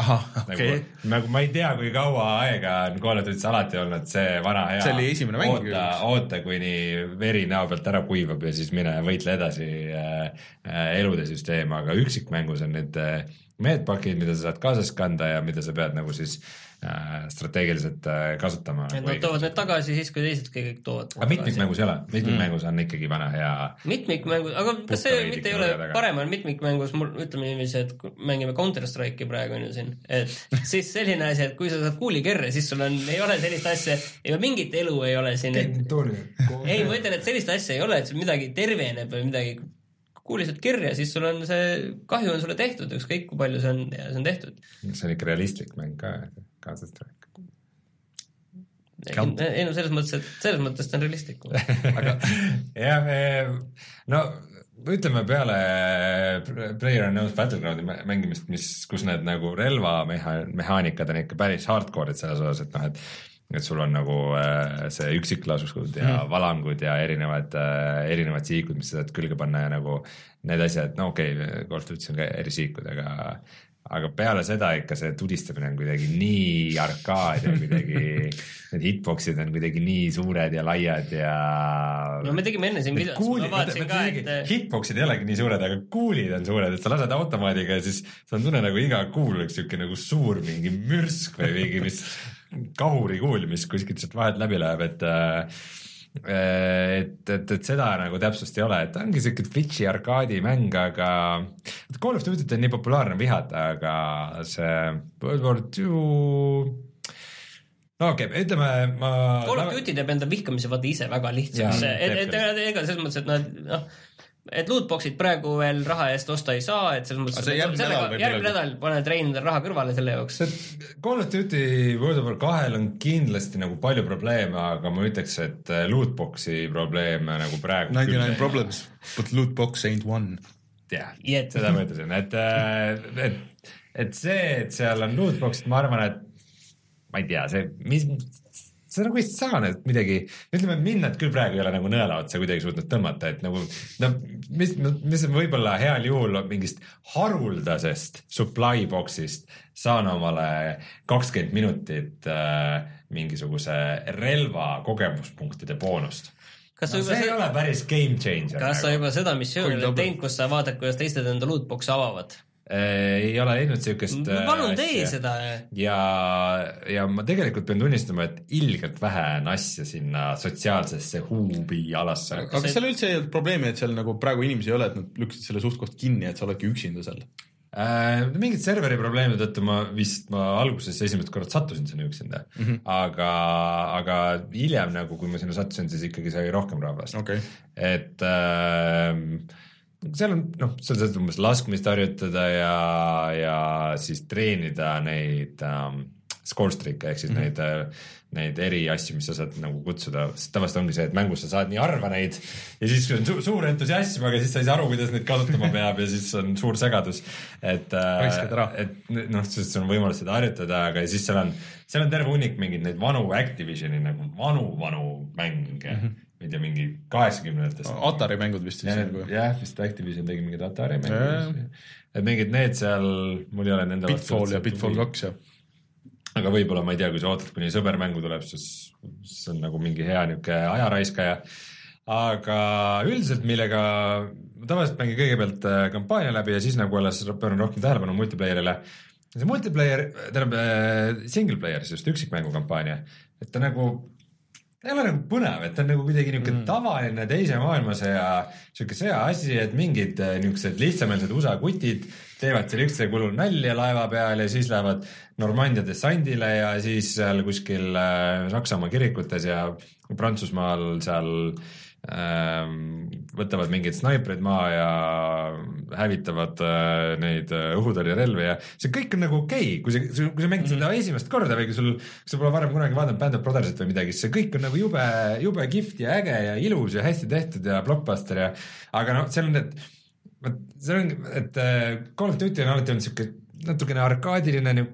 Ahah, okei okay.
nagu,. nagu ma ei tea, kui kaua aega on Call of Duty's alati olnud see vana hea.
see oli esimene mäng.
oota, oota, kuni veri näo pealt ära kuivab ja siis mine võitle edasi äh, äh, elude süsteem, aga üksikmängus on need äh, medpack'id, mida sa saad kaasas kanda ja mida sa pead nagu siis Äh, strateegiliselt äh, kasutama.
et nad toovad need tagasi siis, kui teisedki kõik toovad.
aga mitmikmängus ei ole, mitmikmängus mm. on ikkagi vana hea.
mitmikmängus, aga kas see mitte ei ole parem on mitmikmängus, mul ütleme niiviisi, et mängime Counter Strike'i praegu on ju siin, et siis selline asi, et kui sa saad kuulikerre, siis sul on, ei ole sellist asja, ei mingit elu ei ole siin. ei, ma ütlen, et sellist asja ei ole, et sul midagi terveneb või midagi kuuliselt kirja, siis sul on see, kahju on sulle tehtud, ükskõik kui palju see on ja see on tehtud.
see on ikka realistlik mäng ka Counter Strike.
ei no selles mõttes, et selles mõttes ta on realistlik
aga jah, no ütleme peale Player Unknown's Battleground'i mängimist, mis, kus need nagu relvamehaanikad on ikka päris hardcore'id selles osas, et noh, et et sul on nagu äh, see üksiklasud ja mm. valangud ja erinevad äh,, erinevad sihikud, mis sa saad külge panna ja nagu need asjad, no okei okay,, Call of Duty on ka erisihikud, aga aga peale seda ikka see tudistamine on kuidagi nii arkaad ja kuidagi need hitbox'id on kuidagi nii suured ja laiad ja.
no me tegime enne siin videot, ma vaatasin ka, et.
Hitbox'id ei olegi nii suured, aga kuulid on suured, et sa lased automaadiga ja siis sul on tunne nagu iga kuul oleks siuke nagu suur mingi mürsk või mingi, mis kahurikuul, mis kuskilt sealt vahelt läbi läheb, et äh, et, et, et seda nagu täpsust ei ole, et ongi siuke Twitch'i arkaadimäng, aga Call of Duty't on nii populaarne vihata, aga see World War Two no okei okay,, ütleme ma.
Call of Duty teeb enda vihkamise vaata ise väga lihtsaks, et, et ega selles mõttes, et nad noh et lootbox'id praegu veel raha eest osta ei saa, et selles mõttes. järgmine nädal, järgmine nädal paned treenida raha kõrvale selle jaoks.
Call of Duty World of War kahel on kindlasti nagu palju probleeme, aga ma ütleks, et äh, lootbox'i probleeme nagu praegu.
Ninety nine problems, but lootbox ain't one.
jah yeah,, seda ma ütlesin, et, äh, et, et see, et seal on lootbox'id, ma arvan, et ma ei tea, see, mis sa nagu ei saa nüüd midagi, ütleme, mind nad küll praegu ei ole nagu nõela otsa kuidagi suutnud tõmmata, et nagu no mis, mis võib-olla heal juhul mingist haruldasest supply box'ist saan omale kakskümmend minutit äh, mingisuguse relva kogemuspunktide boonust kas no, see ei ole päris game changer.
kas sa nagu. juba seda missiooni oled teinud, kus sa vaatad, kuidas teised enda lootbox'e avavad?
Äh, ei ole leidnud siukest
palun tee seda.
ja, ja ma tegelikult pean tunnistama, et ilgelt vähe on asja sinna sotsiaalsesse huubi alasse.
aga kas seal üldse ei olnud probleemi, et seal nagu praegu inimesi ei ole, et nad lükkasid selle suht-koht kinni, et sa oledki üksinda seal?
äh,. mingite serveri probleemide tõttu ma vist, ma alguses esimesed korrad sattusin sinna üksinda mm, -hmm. aga, aga hiljem nagu, kui ma sinna sattusin, siis ikkagi sai rohkem rahvast
okay..
et äh, seal on noh, seal saad umbes laskmist harjutada ja, ja siis treenida neid ähm, score streak'e ehk siis mm -hmm. neid äh, neid eriasju, mis sa saad nagu kutsuda, sest tavaliselt ongi see, et mängus sa saad nii harva neid ja siis on su suur entusiasm, aga siis sa ei saa aru, kuidas neid kasutama peab ja siis on suur segadus. et, äh, et noh, sest sul on võimalus seda harjutada, aga siis seal on, seal on terve hunnik mingeid neid vanu Activisioni nagu vanu, vanu mänge mm. -hmm ma ei tea, mingi kaheksakümnendatest.
Atari mängud vist
siis nagu. jah, vist Activision tegi mingeid Atari mänge. et mingid need seal, mul ei ole nende
Pitfall ja Pitfall kaks ja
aga võib-olla ma ei tea, kui sa ootad, kuni sõber mängu tuleb, siis see on nagu mingi hea niisugune ajaraiskaja. aga üldiselt, millega ma tavaliselt mängin kõigepealt äh, kampaania läbi ja siis nagu alles pööran rohkem tähelepanu multiplayerile. see multiplayer, tähendab äh, single player, siis just üksikmängu kampaania, et ta nagu ta ei ole nagu põnev, et ta on nagu kuidagi niisugune mm. tavaline teise maailmasõja sihuke sõjaasi, et mingid äh, niisugused lihtsameelsed USA kutid teevad seal üksteise kulul nalja laeva peal ja siis lähevad Normandia dessandile ja siis seal kuskil äh, Saksamaa kirikutes ja Prantsusmaal seal ähm, võtavad mingeid snaipreid maha ja hävitavad äh, neid äh, õhutõrjerelvi ja see kõik on nagu okei okay., kui sa, kui sa mängid seda mm -hmm. esimest korda või kui sul, kui sa pole varem kunagi vaadanud Band of Brothersit või midagi, siis see kõik on nagu jube, jube kihvt ja äge ja ilus ja hästi tehtud ja blockbuster ja aga noh, seal on need vot see on, et äh, Call of Duty on alati olnud siuke natukene arkaadiline,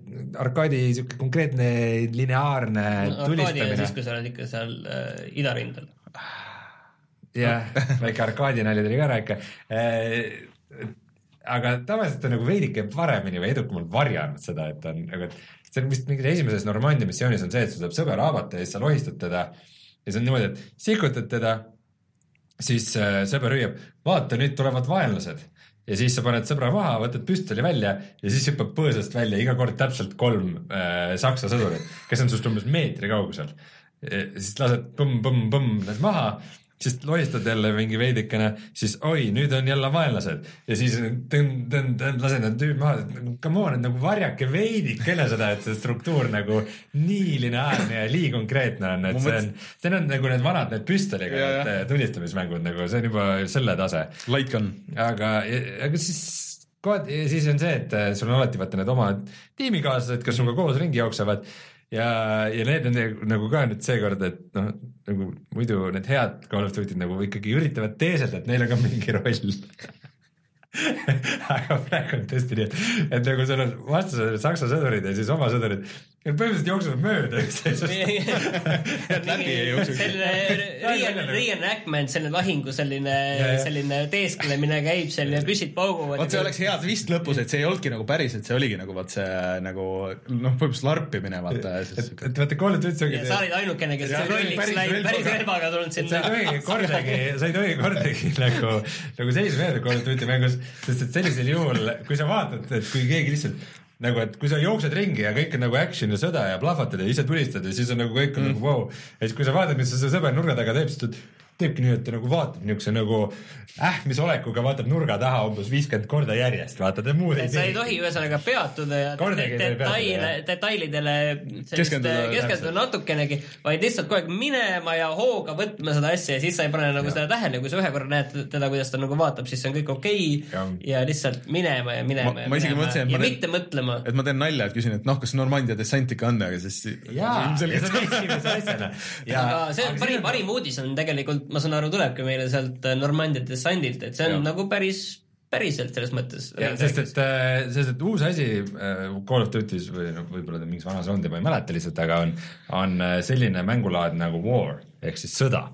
arkaadi siuke konkreetne lineaarne no, tulistamine.
siis, kui sa oled ikka seal äh, idarindel.
jah, väike arkaadinali tuli ka ikka äh, aga tavaliselt on nagu veidike paremini või edukamalt varjanud seda, et on nagu, et see on vist mingis esimeses Normandia missioonis on see, et sul tuleb sõber haavata ja siis sa lohistad teda. Ja see on niimoodi, et sikutad teda siis äh, sõber hüüab, vaata, nüüd tulevad vaenlased. Ja siis sa paned sõbra maha, võtad püstoli välja ja siis hüppab põõsast välja iga kord täpselt kolm äh, saksa sõdurit, kes on sinust umbes meetri kaugusel. siis lased põmm-põmm-põmm need maha siis lohistad jälle mingi veidikene, siis oi, nüüd on jälle vaenlased ja siis lased need tüübid maha, nagu come on, et nagu varjake veidikene seda, et see struktuur nagu nii lineaarne ja nii konkreetne on, et see on, see on nagu need vanad, need püstoliga ja, need ja. tulistamismängud nagu, see on juba selle tase.
Light gun.
aga, aga siis kohati, siis on see, et sul on alati vaata need oma tiimikaaslased, kes sinuga koos ringi jooksevad ja, ja need on nagu ka nüüd seekord, et noh, nagu muidu need head Call of Duty'd nagu ikkagi üritavad teeselda, et neil on ka mingi roll. Aga praegu on tõesti nii, et, et nagu sul on vastased saksa sõdurid ja siis oma sõdurid Nad põhimõtteliselt jooksevad mööda üksteisest
läbi ei jookse. selline reenactment, selline lahingu selline, selline teesklemine käib seal ja püssid pauguvad.
vot see oleks hea twist lõpus, et see ei olnudki nagu päriselt, see oligi nagu vaat see nagu noh, põhimõtteliselt larpimine vaata.
et, et vaata Call of Duty ongi.
sa olid ainukene, kes rolliks läinud päris relvaga tulnud sinna.
sa ei tohi kordagi, sa ei tohi kordagi nagu, nagu seisma jääda Call of Duty mängus, sest et sellisel juhul, kui sa vaatad, et kui keegi lihtsalt nagu, et kui sa jooksed ringi ja kõik on nagu action ja sõda ja plahvatad ja ise tulistad ja siis on nagu kõik on mm. nagu vau wow.. ja siis, kui sa vaatad, mis see sõber nurga taga teeb, siis ta teebki nii, et ta nagu vaatab niisuguse nagu ähmisolekuga, vaatab nurga taha umbes viiskümmend korda järjest, vaata ta muud
ei tee. sa ei tohi ühesõnaga peatuda ja detaile, detailidele keskenduda, keskenduda natukenegi, vaid lihtsalt kogu aeg minema ja hooga võtma seda asja ja siis sa ei pane nagu ja. seda tähele, kui sa ühe korra näed teda, kuidas ta nagu vaatab, siis see on kõik okei okay ja. ja lihtsalt minema ja minema ma, ja
ma
minema
mõtlesin,
ja
teen,
mitte mõtlema.
et ma teen nalja, et küsin, et noh, kas Normandia dessant ikka on, aga siis
jaa, see on esimese asjana.
aga see on parim, parim uudis on tegelikult ma saan aru, tulebki meile sealt äh, Normandia dessandilt, et see on ja. nagu päris päriselt selles mõttes.
sest et, äh, sest et uus asi äh, Call of Duty's või noh, võib-olla ta mingis vanas olnud ja ma ei mäleta lihtsalt, aga on, on selline mängulaad nagu war ehk siis sõda.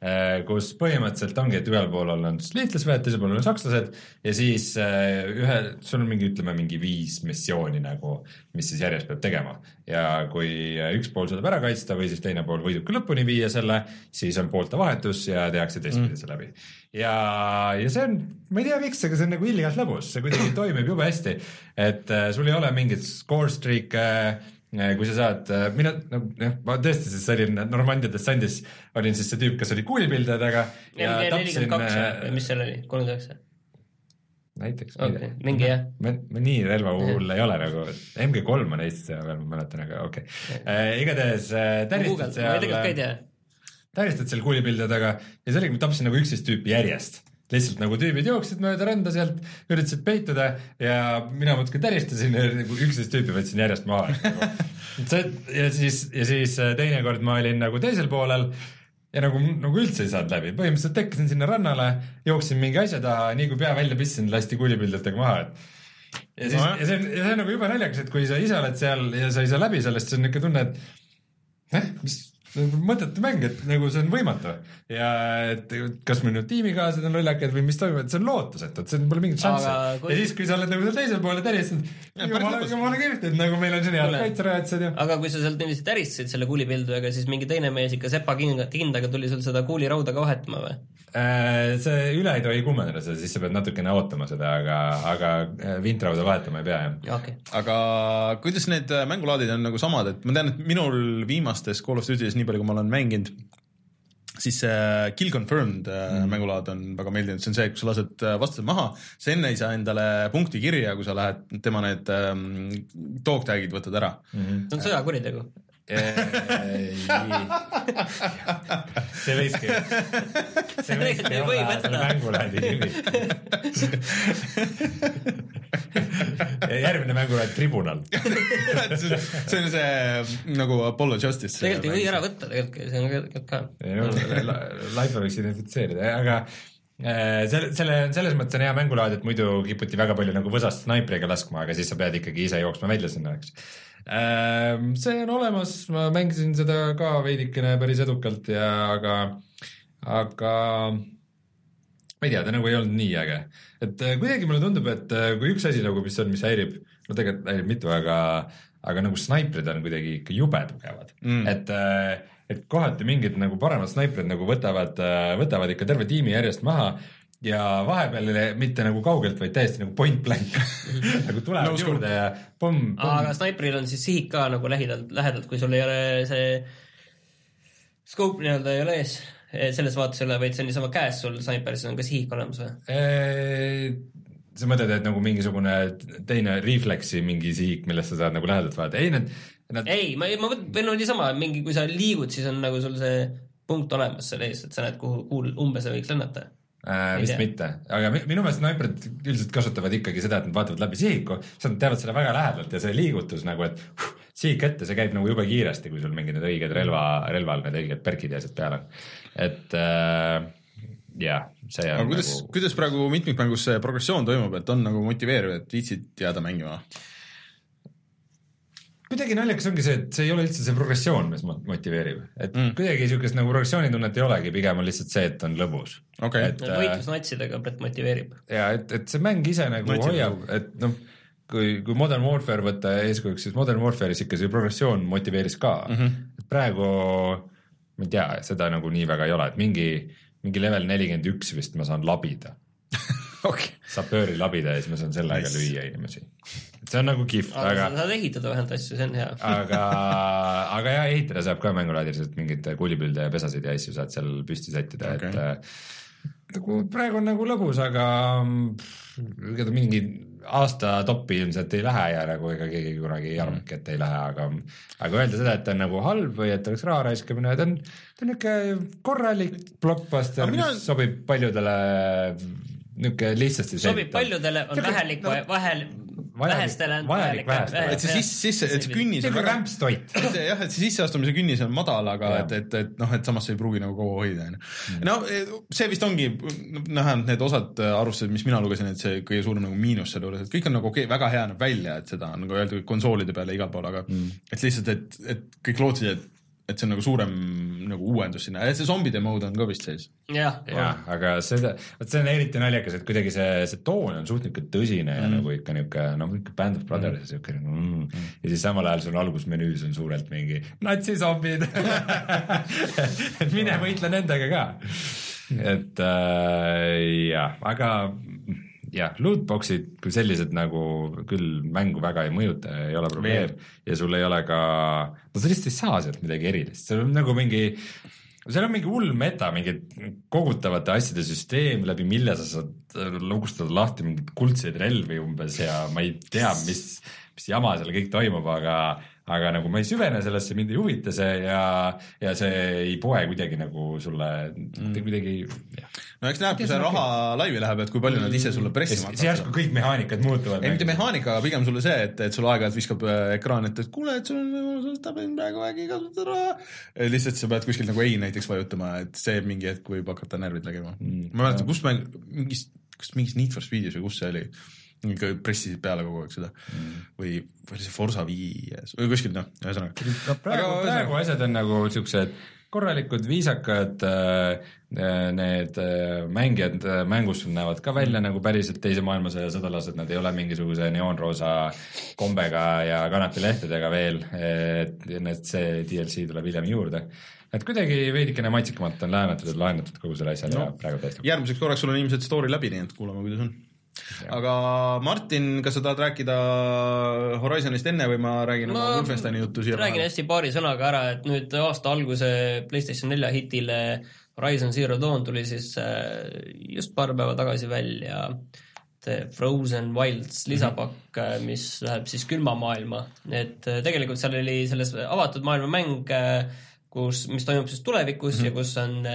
Äh, kus põhimõtteliselt ongi, et ühel pool on liitlasväed, teisel pool on sakslased ja siis äh, ühe, sul on mingi, ütleme mingi viis missiooni nagu, mis siis järjest peab tegema. ja kui üks pool suudab ära kaitsta või siis teine pool võidub ka lõpuni viia selle, siis on poolte vahetus ja tehakse teistpidi mm. see läbi. ja, ja see on, ma ei tea, miks, aga see on nagu ilgelt lõbus, see kuidagi toimib jube hästi, et äh, sul ei ole mingit score streak'e kui sa saad, äh, mina, no jah, ma tõesti siis olin Normandia dessandis, olin siis see tüüp, kes oli kuulipildajatega.
MG42 või äh, mis seal oli, kolmkümmend üheksa?
näiteks
okay,. mingi jah.
ma, ma nii relva hull ei ole nagu, MG3 on Eestis veel ma mäletan, aga okei okay. äh,. igatahes äh, täristad seal, täristad seal kuulipildadega ja see oligi, ma tapsin nagu üksteist tüüpi järjest lihtsalt nagu tüübid jooksid mööda randa sealt, üritasid peituda ja mina muudkui täristasin nagu üksteist tüüpi võtsin järjest maha nagu. see ja siis, ja siis äh, teinekord ma olin nagu teisel poolel ja nagu, nagu üldse ei saanud läbi, põhimõtteliselt tekkisin sinna rannale, jooksin mingi asja taha, nii kui pea välja pistsin, lasti kulipildjatega maha, et. Ja siis no,, ja see on, ja see on nagu jube naljakas, et kui sa ise oled seal ja sa ei saa läbi sellest, siis on niisugune tunne, et eh, mis mõttetu mäng, et nagu see on võimatu. Ja et kas minu tiimikaaslased on lollakad või mis toimub, et see on lootusetu, et see pole mingit šanssi. Kui.... ja siis, kui sa oled nagu seal teisel pool ja täristad, jumala, jumala kihvt, et nagu meil on siin head kaitserajatised ja.
aga kui sa sealt niiviisi täristasid selle kuulipildujaga, siis mingi teine mees ikka sepa kindaga tuli sul seda kuulirauda ka vahetama või?
Äh, see üle ei tohi kuumeneda, siis sa pead natukene ootama seda, aga, aga äh, vintrauda vahetama ei pea,
jah. Okay..
aga kuidas need äh, mängulaadid on nagu samad, et ma tean, et minul viimastes Call of Duty's, nii palju kui ma olen mänginud, siis see kill confirmed mm. mängulaad on väga meeldinud, see on see, kus sa lased vastased maha, sa enne ei saa endale punkti kirja, kui sa lähed tema need ähm, dog tag'id võtad ära
mm. -hmm. see on sõjakuritegu
see võikski, see võikski olla selle mängulaadi nimi. järgmine mängulaad Tribunal
see on see nagu Apollo Justice.
tegelikult ei või ära võtta tegelikult, see on tegelikult ka.
ei no Life võiks identifitseerida, aga äh, selle, selle, selles mõttes on hea mängulaad, et muidu kiputi väga palju nagu võsast snaipriga laskma, aga siis sa pead ikkagi ise jooksma välja sinna, eks see on olemas, ma mängisin seda ka veidikene päris edukalt ja aga, aga ma ei tea, ta nagu ei olnud nii äge. et äh, kuidagi mulle tundub, et äh, kui üks asi nagu, mis on, mis häirib, no tegelikult häirib mitu, aga, aga nagu snaiprid on kuidagi ikka jube tugevad mm., et äh, et kohati mingid nagu paremad snaiprid nagu võtavad, võtavad ikka terve tiimi järjest maha ja vahepeal mitte nagu kaugelt, vaid täiesti nagu point blank nagu tulevad no, juurde ja pomm,
pomm. aga snaipril on siis sihik ka nagu lähedalt, lähedalt, kui sul ei ole see scope nii-öelda ei ole ees selles vaates ei ole, vaid see on niisama käes sul snaiperis on ka sihik olemas
või? sa mõtled, et nagu mingisugune teine refleksi mingi sihik, millest sa saad nagu lähedalt vaadata, ei need,
need.... ei, ma, ma või no niisama mingi, kui sa liigud, siis on nagu sul see punkt olemas seal ees, et sa näed, kuhu, kuhu umbes sa võiks lennata
Äh, vist tea. mitte, aga minu meelest snaiperid üldiselt kasutavad ikkagi seda, et nad vaatavad läbi sihiku, siis nad teevad seda väga lähedalt ja see liigutus nagu, et huh, sihik ette, see käib nagu jube kiiresti, kui sul mingid need õiged relva, relval need õiged perkid ja asjad peal on. et äh, jah, see on
aga kuidas nagu..., kuidas praegu mitmikmängus see progressioon toimub, et on nagu motiveeriv, et viitsid jääda mängima?
Kuidagi naljakas ongi see, et see ei ole üldse see progressioon, mis motiveerib, et mm. kuidagi siukest nagu progressioonitunnet ei olegi, pigem on lihtsalt see, et on lõbus
okay..
et võitlus natsidega motiveerib.
ja et, et see mäng ise nagu Natsid hoiab, et noh, kui, kui Modern Warfare võtta eeskujuks, siis Modern Warfare'is ikka see progressioon motiveeris ka mm. -hmm. praegu ma ei tea, seda nagu nii väga ei ole, et mingi, mingi level nelikümmend üks vist ma saan labida
okay.
sapööri labida ja siis ma saan sellega nice. lüüa inimesi see on nagu kihvt,
aga. sa saad ehitada vähemalt asju, see on hea.
aga, aga jah, ehitada saab ka mängulaadiliselt mingeid kuulipilde ja pesasid ja asju saad seal püsti sättida okay., et äh, nagu praegu on nagu lõbus, aga ega ta mingi aasta toppi ilmselt ei lähe ja nagu ega keegi kunagi ei arvagi, et ei lähe, aga, aga öelda seda, et ta on nagu halb või et oleks raha raiskamine, ta on, ta on niisugune korralik blockbuster, mis mina... sobib paljudele niisugune lihtsasti
sobib paljudele, on vähelik no, vahel, vähestele on
vajalik vähestele.
et see sisse, sisse, et see künnis
on väga rämpstoit.
jah, et see sisseastumise künnis on madal, aga et, et, et noh, et samas sa ei pruugi nagu kaua hoida, onju. Mm. no see vist ongi, noh, need osad arvustused, mis mina lugesin, et see kõige suurem nagu miinus selle juures, et kõik on nagu okei okay,, väga hea näeb välja, et seda on nagu öeldud konsoolide peale igal pool, aga mm. et lihtsalt, et, et kõik lootsid, et et see on nagu suurem nagu uuendus sinna, see zombide mode on ka vist sees.
jah ja,, aga seda, vot see on eriti naljakas, et kuidagi see, see toon on suht niisugune tõsine mm. ja nagu ikka niisugune noh, ikka Band of Brothers mm. ja siuke nagu mm. mm. ja siis samal ajal sul algusmenüüs on suurelt mingi natsizombid et mine võitle nendega ka. et äh, jah, aga jah, lootbox'id kui sellised nagu küll mängu väga ei mõjuta, ei ole probleem. Ja sul ei ole ka, no sa lihtsalt ei saa sealt midagi erilist, seal on nagu mingi seal on mingi hull meta, mingi kogutavate asjade süsteem, läbi mille sa saad lukustada lahti mingeid kuldseid relvi umbes ja ma ei tea, mis, mis jama seal kõik toimub, aga aga nagu ma ei süvene sellesse, mind ei huvita see ja, ja see ei poe kuidagi nagu sulle mm. kuidagi.
no eks näeb, kui see raha laivi läheb, et kui palju mm. nad ise sulle pressima
hakkavad. järsku kõik mehaanikad muutuvad.
ei, mitte mehaanika, aga pigem sulle see, et, et sul aeg-ajalt viskab äh, ekraan ette, et kuule, et sul on võimalus praegu äkki kasutada raha. lihtsalt sa pead kuskil nagu ei näiteks vajutama, et see mingi hetk võib hakata närvid tegema mm.. ma mäletan, kus mäng, mingis, kas mingis Need for Speedis või kus see oli ikka pressisid peale kogu aeg seda mm. või, või oli see Forsa viies või kuskil noh, ühesõnaga.
praegu, praegu asjad on nagu siuksed korralikud, viisakad, äh, need äh, mängijad äh, mängus näevad ka välja mm. nagu päriselt teise maailmasõja sõdalased, nad ei ole mingisuguse neoonroosa kombega ja kanapilehtedega veel, et need, see DLC tuleb hiljem juurde et kuidagi veidikene maitsekamalt on lähenetud ja lahendatud kogu selle asja no, ja praegu tõesti.
järgmiseks korraks sul on ilmselt story läbi, nii et kuulame, kuidas on aga Martin, kas sa tahad rääkida Horizonist enne või ma räägin ma oma Wolfensteini juttu siia?
räägin hästi paari sõnaga ära, et nüüd aasta alguse PlayStation nelja hitile Horizon Zero Dawn tuli siis äh, just paar päeva tagasi välja The Frozen Wilds lisapakk mm, -hmm. mis läheb siis külma maailma, et äh, tegelikult seal oli selles avatud maailma mäng, kus, mis toimub siis tulevikus mm -hmm. ja kus on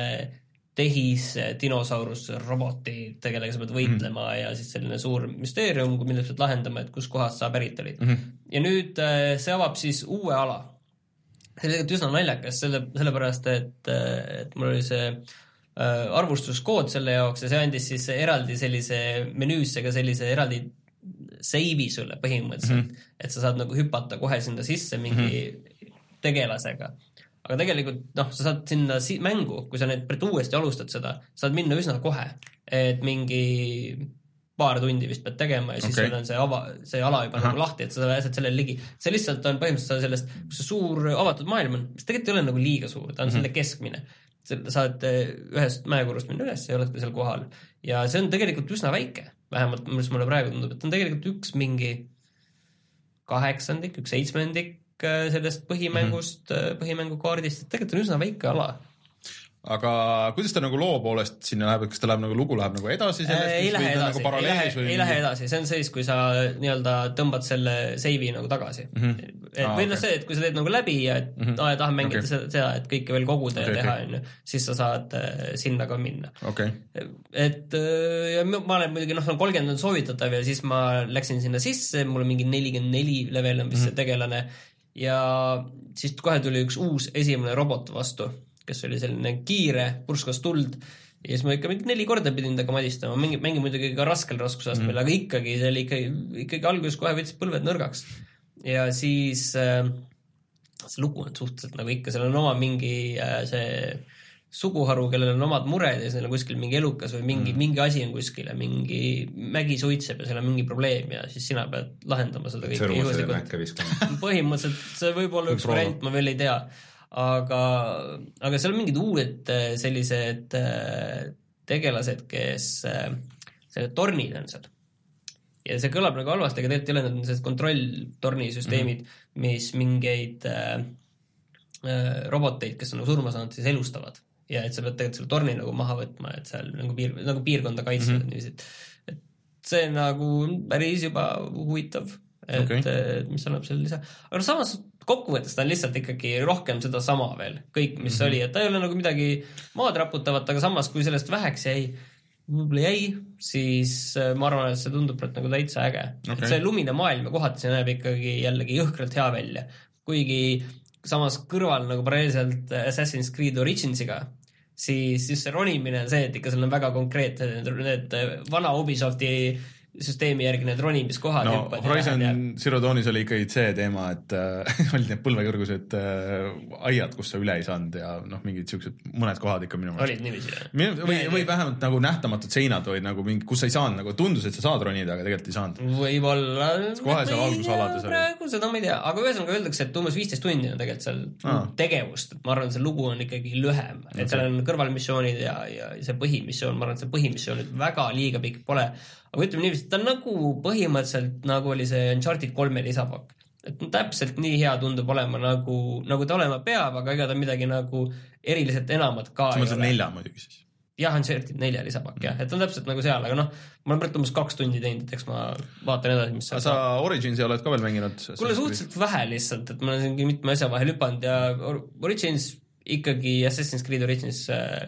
tehis, dinosaurus, robotid, kellega sa pead võitlema mm -hmm. ja siis selline suur müsteerium, mille sa pead lahendama, et kuskohast sa pärit olid mm. -hmm. ja nüüd äh, see avab siis uue ala. see oli tegelikult üsna naljakas, selle, sellepärast et, äh, et mul oli see arvustuskood selle jaoks ja see andis siis eraldi sellise menüüsse ka sellise eraldi seivi sulle põhimõtteliselt mm, -hmm. et sa saad nagu hüpata kohe sinna sisse mingi mm -hmm. tegelasega aga tegelikult noh, sa saad sinna si mängu, kui sa nüüd uuesti alustad seda, saad minna üsna kohe, et mingi paar tundi vist pead tegema ja siis okay. sul on see ava, see ala juba Aha. nagu lahti, et sa pääsed sellele ligi. see lihtsalt on põhimõtteliselt sellest, kus see suur avatud maailm on, mis tegelikult ei ole nagu liiga suur, ta on mm -hmm. selle keskmine. sa saad eh, ühest mäekorrust minna üles ja oledki seal kohal ja see on tegelikult üsna väike, vähemalt mulle praegu tundub, et on tegelikult üks mingi kaheksandik, üks seitsmendik sellest põhimängust mm, -hmm. põhimängukaardist, et tegelikult on üsna väike ala
aga kuidas ta nagu loo poolest sinna läheb, et kas ta läheb nagu, lugu läheb nagu edasi
sellest äh,? ei lähe edasi, nagu ei lähe, ei lähe edasi, see on siis, kui sa nii-öelda tõmbad selle seivi nagu tagasi mm. -hmm. et ah, või noh okay., see, et kui sa teed nagu läbi ja et mm -hmm. aa, tahan mängida okay. seda, seda, et kõike veel koguda okay, ja teha, onju, siis sa saad äh, sinna ka minna
okay..
et äh, ja ma olen muidugi noh, kolmkümmend on soovitatav ja siis ma läksin sinna sisse, mul on mingi nelikümmend neli level on vist mm -hmm. see tegelane ja siis kohe tuli üks uus esimene robot vastu kes oli selline kiire, purskas tuld ja siis ma ikka mingi neli korda pidin temaga madistama, mängin, mängin muidugi ka raskel raskusastmel mm., aga ikkagi see oli ikkagi, ikkagi alguses kohe võttis põlved nõrgaks. ja siis äh, see lugu on suhteliselt nagu ikka, seal on oma mingi äh, see suguharu, kellel on omad mured ja seal on kuskil mingi elukas või mingi mm., mingi asi on kuskil ja mingi mägi suitseb ja seal on mingi probleem ja siis sina pead lahendama seda kõike juhuslikult. põhimõtteliselt see võib olla üks variant, ma veel ei tea aga, aga seal on mingid uued äh, sellised äh, tegelased, kes, äh, sellised tornid on seal. ja see kõlab nagu halvasti, aga tegelikult ei ole, need on sellised kontrolltornisüsteemid mm, -hmm. mis mingeid äh, roboteid, kes on nagu surma saanud, siis elustavad. Ja et sa pead tegelikult selle torni nagu maha võtma, et seal nagu piir, nagu piirkonda kaitsta mm -hmm. niiviisi, et et see nagu päris juba huvitav, et okay. mis annab selle lisa, aga noh, samas kokkuvõttes ta on lihtsalt ikkagi rohkem sedasama veel, kõik, mis mm -hmm. oli, et ta ei ole nagu midagi maad raputavat, aga samas, kui sellest väheks jäi, võib-olla jäi, siis äh, ma arvan, et see tundub nagu täitsa äge okay.. et see lumine maailm ja kohati see näeb ikkagi jällegi jõhkralt hea välja, kuigi samas kõrval nagu paralleelselt Assassin's Creed Originsiga, siis just see ronimine on see, et ikka seal on väga konkreetne, need vana Ubisofti süsteemi järgi need ronimiskohad
no Horizon Zero Dawnis oli ikkagi see teema, et äh, olid need põlvekõrgused äh, aiad, kus sa üle ei saanud ja noh, mingid siuksed mõned kohad ikka minu
meelest. olid niiviisi
jah? või, või vähemalt nagu nähtamatud seinad või nagu mingi, kus sa ei saanud nagu tundus, et sa saad ronida, aga tegelikult ei saanud.
võib-olla.
kohe seal algusalades
oli. praegu seda ma ei tea, aga ühesõnaga öeldakse, et umbes viisteist tundi on tegelikult seal ah. tegevust, et ma arvan, see lugu on ikkagi lühem, et okay. seal on kõrvalmissioonid ja, ja see põhimissioon, ma arvan, et see põhimissioon väga liiga pikk pole aga ütleme niiviisi, ta on nagu põhimõtteliselt nagu oli see Uncharted kolme lisapakk. et täpselt nii hea tundub olema nagu, nagu ta olema peab, aga ega ta midagi nagu eriliselt enamat ka
sa mõtled nelja muidugi siis?
jah, Uncharted nelja lisapakk jah, et on täpselt nagu seal, aga noh, ma olen praegu umbes kaks tundi teinud, et eks ma vaatan edasi, mis
sa. Originsi oled ka veel mänginud?
kuule, suhteliselt vähe lihtsalt, et ma olen siin mitme asja vahel hüpanud ja Origins ikkagi Assassin's Creed Origins äh,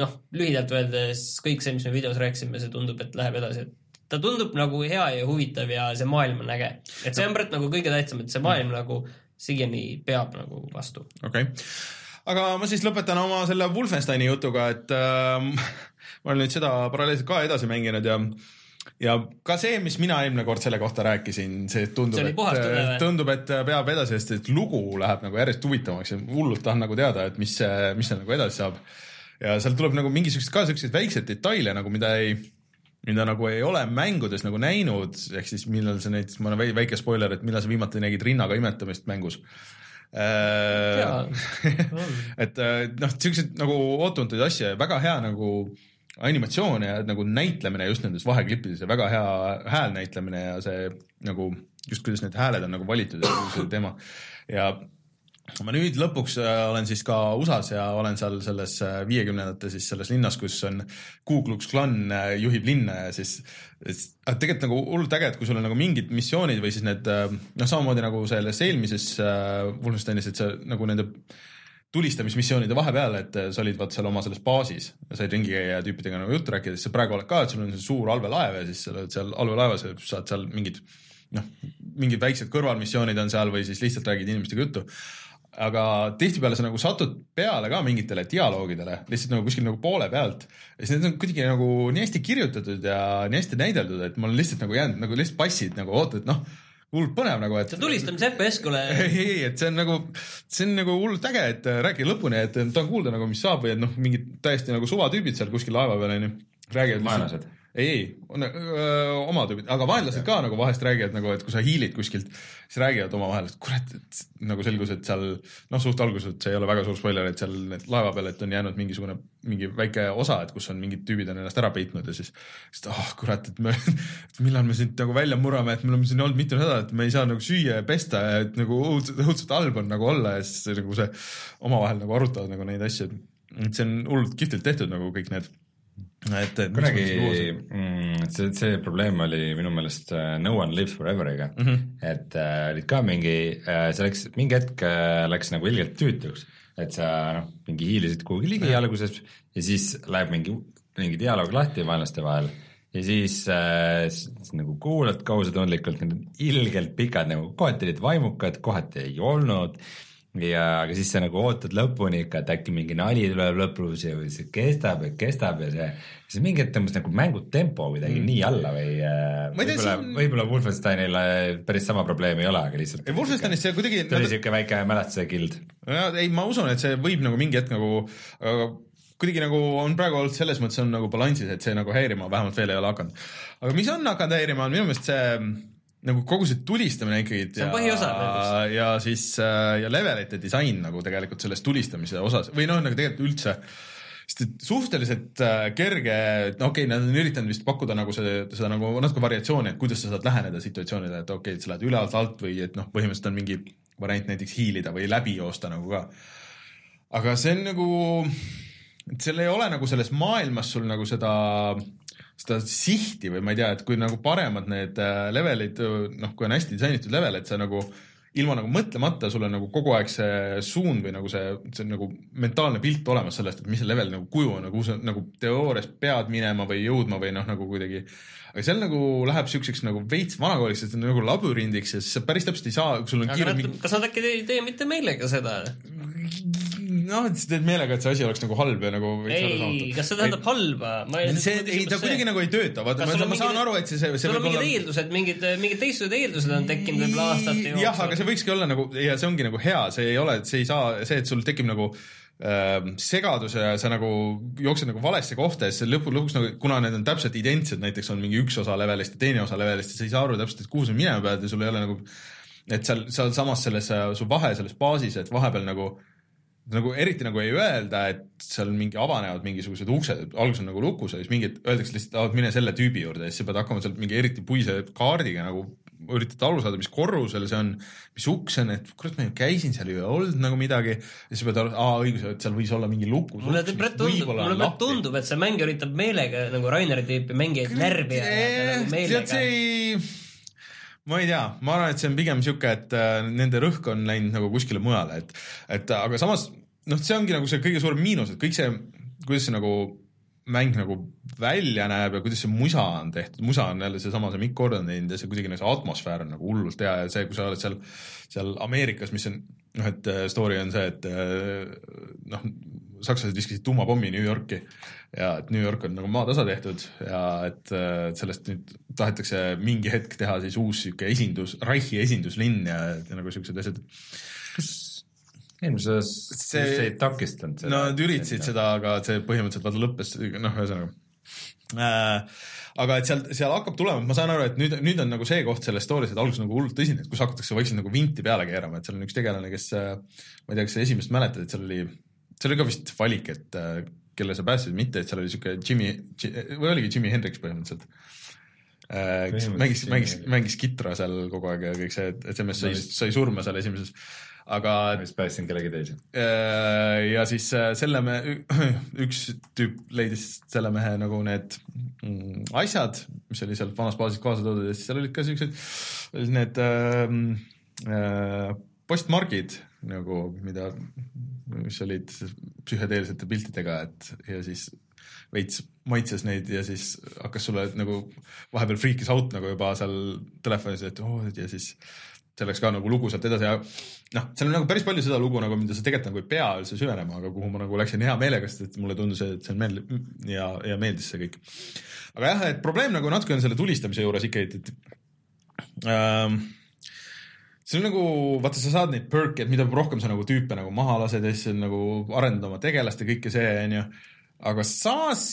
noh, lühidalt öeldes kõik see, mis me videos rääkisime, see tundub, et läheb edasi, et ta tundub nagu hea ja huvitav ja see maailm on äge. et see on praegu nagu kõige tähtsam, et see maailm mm. nagu siiani peab nagu vastu.
okei okay., aga ma siis lõpetan oma selle Wolfensteini jutuga, et äh, ma olen nüüd seda paralleelselt ka edasi mänginud ja ja ka see, mis mina eelmine kord selle kohta rääkisin, see tundub, et tundub, et peab edasi, sest et lugu läheb nagu järjest huvitavamaks ja hullult tahan nagu teada, et mis, mis seal nagu edasi saab ja seal tuleb nagu mingisuguseid ka siukseid väikseid detaile nagu, mida ei, mida nagu ei ole mängudes nagu näinud, ehk siis millal sa näiteks, ma olen väike spoiler, et millal sa viimati nägid rinnaga imetamist mängus. Äh, et äh, noh, siukseid nagu ootamatuid asju ja väga hea nagu animatsioon ja nagu näitlemine just nendes vaheklippides ja väga hea häälnäitlemine ja see nagu just kuidas need hääled on nagu valitud ja see teema ja ma nüüd lõpuks äh, olen siis ka USA-s ja olen seal selles äh, viiekümnendate siis selles linnas, kus on Ku Klux Klan äh, juhib linna ja siis tegelikult nagu hullult äge, et kui sul on nagu mingid missioonid või siis need noh, samamoodi nagu selles eelmises Wolfensteinis, et sa nagu nende tulistamismissioonide vahepeal, et sa olid vaat seal oma selles baasis, said ringi käia ja tüüpidega nagu juttu rääkida, siis sa praegu oled ka, et sul on see suur allveelaev ja siis sa oled seal allveelaevas ja saad seal mingid noh, mingid väiksed kõrvalmissioonid on seal või siis lihtsalt räägid inimestega juttu aga tihtipeale sa nagu satud peale ka mingitele dialoogidele lihtsalt nagu kuskil nagu poole pealt ja siis need on kuidagi nagu nii hästi kirjutatud ja nii hästi näideldud, et mul lihtsalt nagu jäänud nagu lihtsalt passid nagu ootad, et noh, hullult põnev nagu, et.
see tulistamise FPS kuule.
ei, ei, et see on nagu, see on nagu hullult äge, et räägi lõpuni, et tahan kuulda nagu, mis saab või et noh, mingid täiesti nagu suvatüübid seal kuskil laeva peal onju. räägivad.
vaenlased
ei, ei, oma tüübid, aga vaenlased ka nagu vahest räägivad nagu, et kui sa hiilid kuskilt, siis räägivad omavahel, et kurat, et nagu selgus, et seal noh, suht alguses, et see ei ole väga suur spoiler, et seal laeva peal, et on jäänud mingisugune, mingi väike osa, et kus on mingid tüübid on ennast ära peitnud ja siis, siis oh kurat, et me, millal me siit nagu välja murrame, et me oleme siin olnud mitu nädalat, me ei saa nagu süüa ja pesta ja et nagu õudselt, õudselt halb on nagu olla ja siis nagu see omavahel nagu arutavad nagu neid asju, et see on hullult kihvtilt tehtud nagu kõik need
et, et kunagi mm, see, see probleem oli minu meelest uh, No One Lives Forever'iga mm, -hmm. et uh, olid ka mingi uh,, see läks, mingi hetk uh, läks nagu ilgelt tüütuks, et sa noh, mingi hiilisid kuhugi ligi alguses ja siis läheb mingi, mingi dialoog lahti vaenlaste vahel. Ja siis äh, nagu kuulad kohusetundlikult, need on ilgelt pikad nagu, kohati olid vaimukad, kohati ei olnud ja, aga siis sa nagu ootad lõpuni ikka, et äkki mingi nali tuleb lõpus ja see kestab ja kestab ja see, siis mingi hetk tõmbas nagu mängu tempo kuidagi mm. nii alla või äh, võib-olla siin..., võib-olla Wolfensteinil päris sama probleemi ei ole, aga lihtsalt.
Wolfensteinis see kuidagi.
tuli siuke väike mälestuse kild.
ei, ma usun, et see võib nagu mingi hetk nagu, aga kuidagi nagu on praegu olnud selles mõttes on nagu balansis, et see nagu häirima vähemalt veel ei ole hakanud. aga mis on hakanud häirima, on minu meelest see nagu kogu see tulistamine ikkagi.
see on põhiosa.
ja siis äh, ja levelite disain nagu tegelikult selles tulistamise osas või noh, nagu tegelikult üldse sest et suhteliselt äh, kerge, no okei okay,, nad on üritanud vist pakkuda nagu see, seda nagu natuke variatsiooni, et kuidas sa saad läheneda situatsioonile, et okei okay,, et sa lähed ülevalt alt või et noh, põhimõtteliselt on mingi variant näiteks hiilida või läbi joosta nagu ka. aga see on nagu, et seal ei ole nagu selles maailmas sul nagu seda seda sihti või ma ei tea, et kui nagu paremad need äh, levelid, noh, kui on hästi disainitud level, et sa nagu ilma nagu mõtlemata, sul on nagu kogu aeg see suund või nagu see, see nagu mentaalne pilt olemas sellest, et mis see level nagu kuju on, kuhu sa nagu teoorias pead minema või jõudma või noh, nagu kuidagi. aga seal nagu läheb siukseks nagu veits vanakooliks, et nagu labürindiks ja siis sa päris täpselt ei saa, sul on
kiire. kas nad äkki ei tee mitte meile ka seda?
Noh, teed meelega, et see asi oleks nagu halb ja nagu
ei, kas see tähendab halba?
see, ei, ta kuidagi nagu ei tööta, vaata, ma, ma saan aru, et see, see
on mingid olla... eeldused, mingid, mingid teistsugused eeldused on tekkinud võib-olla aastate
jooksul. jah, aga see võikski olla nagu ja see ongi nagu hea, see ei ole, see ei saa, see, et sul tekib nagu äh, segaduse ja sa nagu jooksed nagu valesse kohta ja siis lõpu, lõpuks nagu, kuna need on täpselt identsed, näiteks on mingi üks osa levelist ja teine osa levelist ja sa ei saa aru täpselt, et kuhu sa minema pead ja sul ei ole nagu, et seal, sealsamas selles, su vahe selles baasis, et vahepeal nagu äh, nagu eriti nagu ei öelda, et seal mingi avanevad mingisugused uksed, alguses on nagu lukus ja siis mingi öeldakse lihtsalt, et mine selle tüübi juurde ja siis sa pead hakkama sealt mingi eriti puise kaardiga nagu üritad aru saada, mis korrusel see on, mis uks see on, et kurat, ma ju käisin seal ei olnud nagu midagi. ja siis pead aru, aa õigus, et seal võis olla mingi lukus.
mulle tundub, mulle tundub, et see mäng üritab meelega nagu Raineri tüüpi mängijaid närvi ajada nagu meelega.
see ei ma ei tea, ma arvan, et see on pigem sihuke, et äh, nende rõhk on läinud nagu kuskile mujale, et, et aga samas noh, see ongi nagu see kõige suurem miinus, et kõik see, kuidas see nagu mäng nagu välja näeb ja kuidas see musa on tehtud, musa on jälle seesama, see Mikk Gordon teinud ja see kuidagi nagu see atmosfäär on nagu hullult hea ja see, kui sa oled seal, seal Ameerikas, mis on noh, et äh, story on see, et äh, noh, sakslased viskasid tuumapommi New Yorki ja et New York on nagu maatasa tehtud ja et sellest nüüd tahetakse mingi hetk teha siis uus sihuke esindus, Reichi esinduslinn ja, ja nagu siuksed asjad.
kas eelmises see ei takistanud
seda? no nad üritasid seda, aga see põhimõtteliselt vaata lõppes, noh, ühesõnaga äh, aga et seal, seal hakkab tulema, ma saan aru, et nüüd, nüüd on nagu see koht selles story's, et alguses nagu hullult tõsine, et kus hakatakse vaikselt nagu vinti peale keerama, et seal on üks tegelane, kes, ma ei tea, kas sa esimest mäletad, et seal oli, seal oli ka vist valik, et kelle sa päästsid, mitte, et seal oli siuke Jimmy, või oligi Jimi Hendrix põhimõtteliselt äh, kes mängis, mängis, mängis kitra seal kogu aeg ja kõik see, et SMS sai, sai surma seal esimeses aga.
ma just päästsin kellegi teise.
Äh, ja siis äh, selle me, üks tüüp leidis selle mehe nagu need mm, asjad, mis oli sealt vanast baasist kaasa toodud ja siis seal olid ka siuksed, need äh, äh, postmargid nagu, mida, mis olid psühhedeelsete piltidega, et ja siis veits maitses neid ja siis hakkas sulle nagu vahepeal freak'is out nagu juba seal telefonis, et oo oh, ja siis see läks ka nagu lugu sealt edasi ja noh, seal on nagu päris palju seda lugu nagu, mida sa tegelikult nagu ei pea üldse süvenema, aga kuhu ma nagu läksin hea meelega, sest et mulle tundus, et see on meeld- ja, ja meeldis see kõik. aga jah, et probleem nagu natuke on selle tulistamise juures ikkagi, et, et ähm, see on nagu, vaata, sa saad neid perk'e, et mida rohkem sa nagu tüüpe nagu maha lased ja siis nagu arendad oma tegelast ja kõike see, onju. aga samas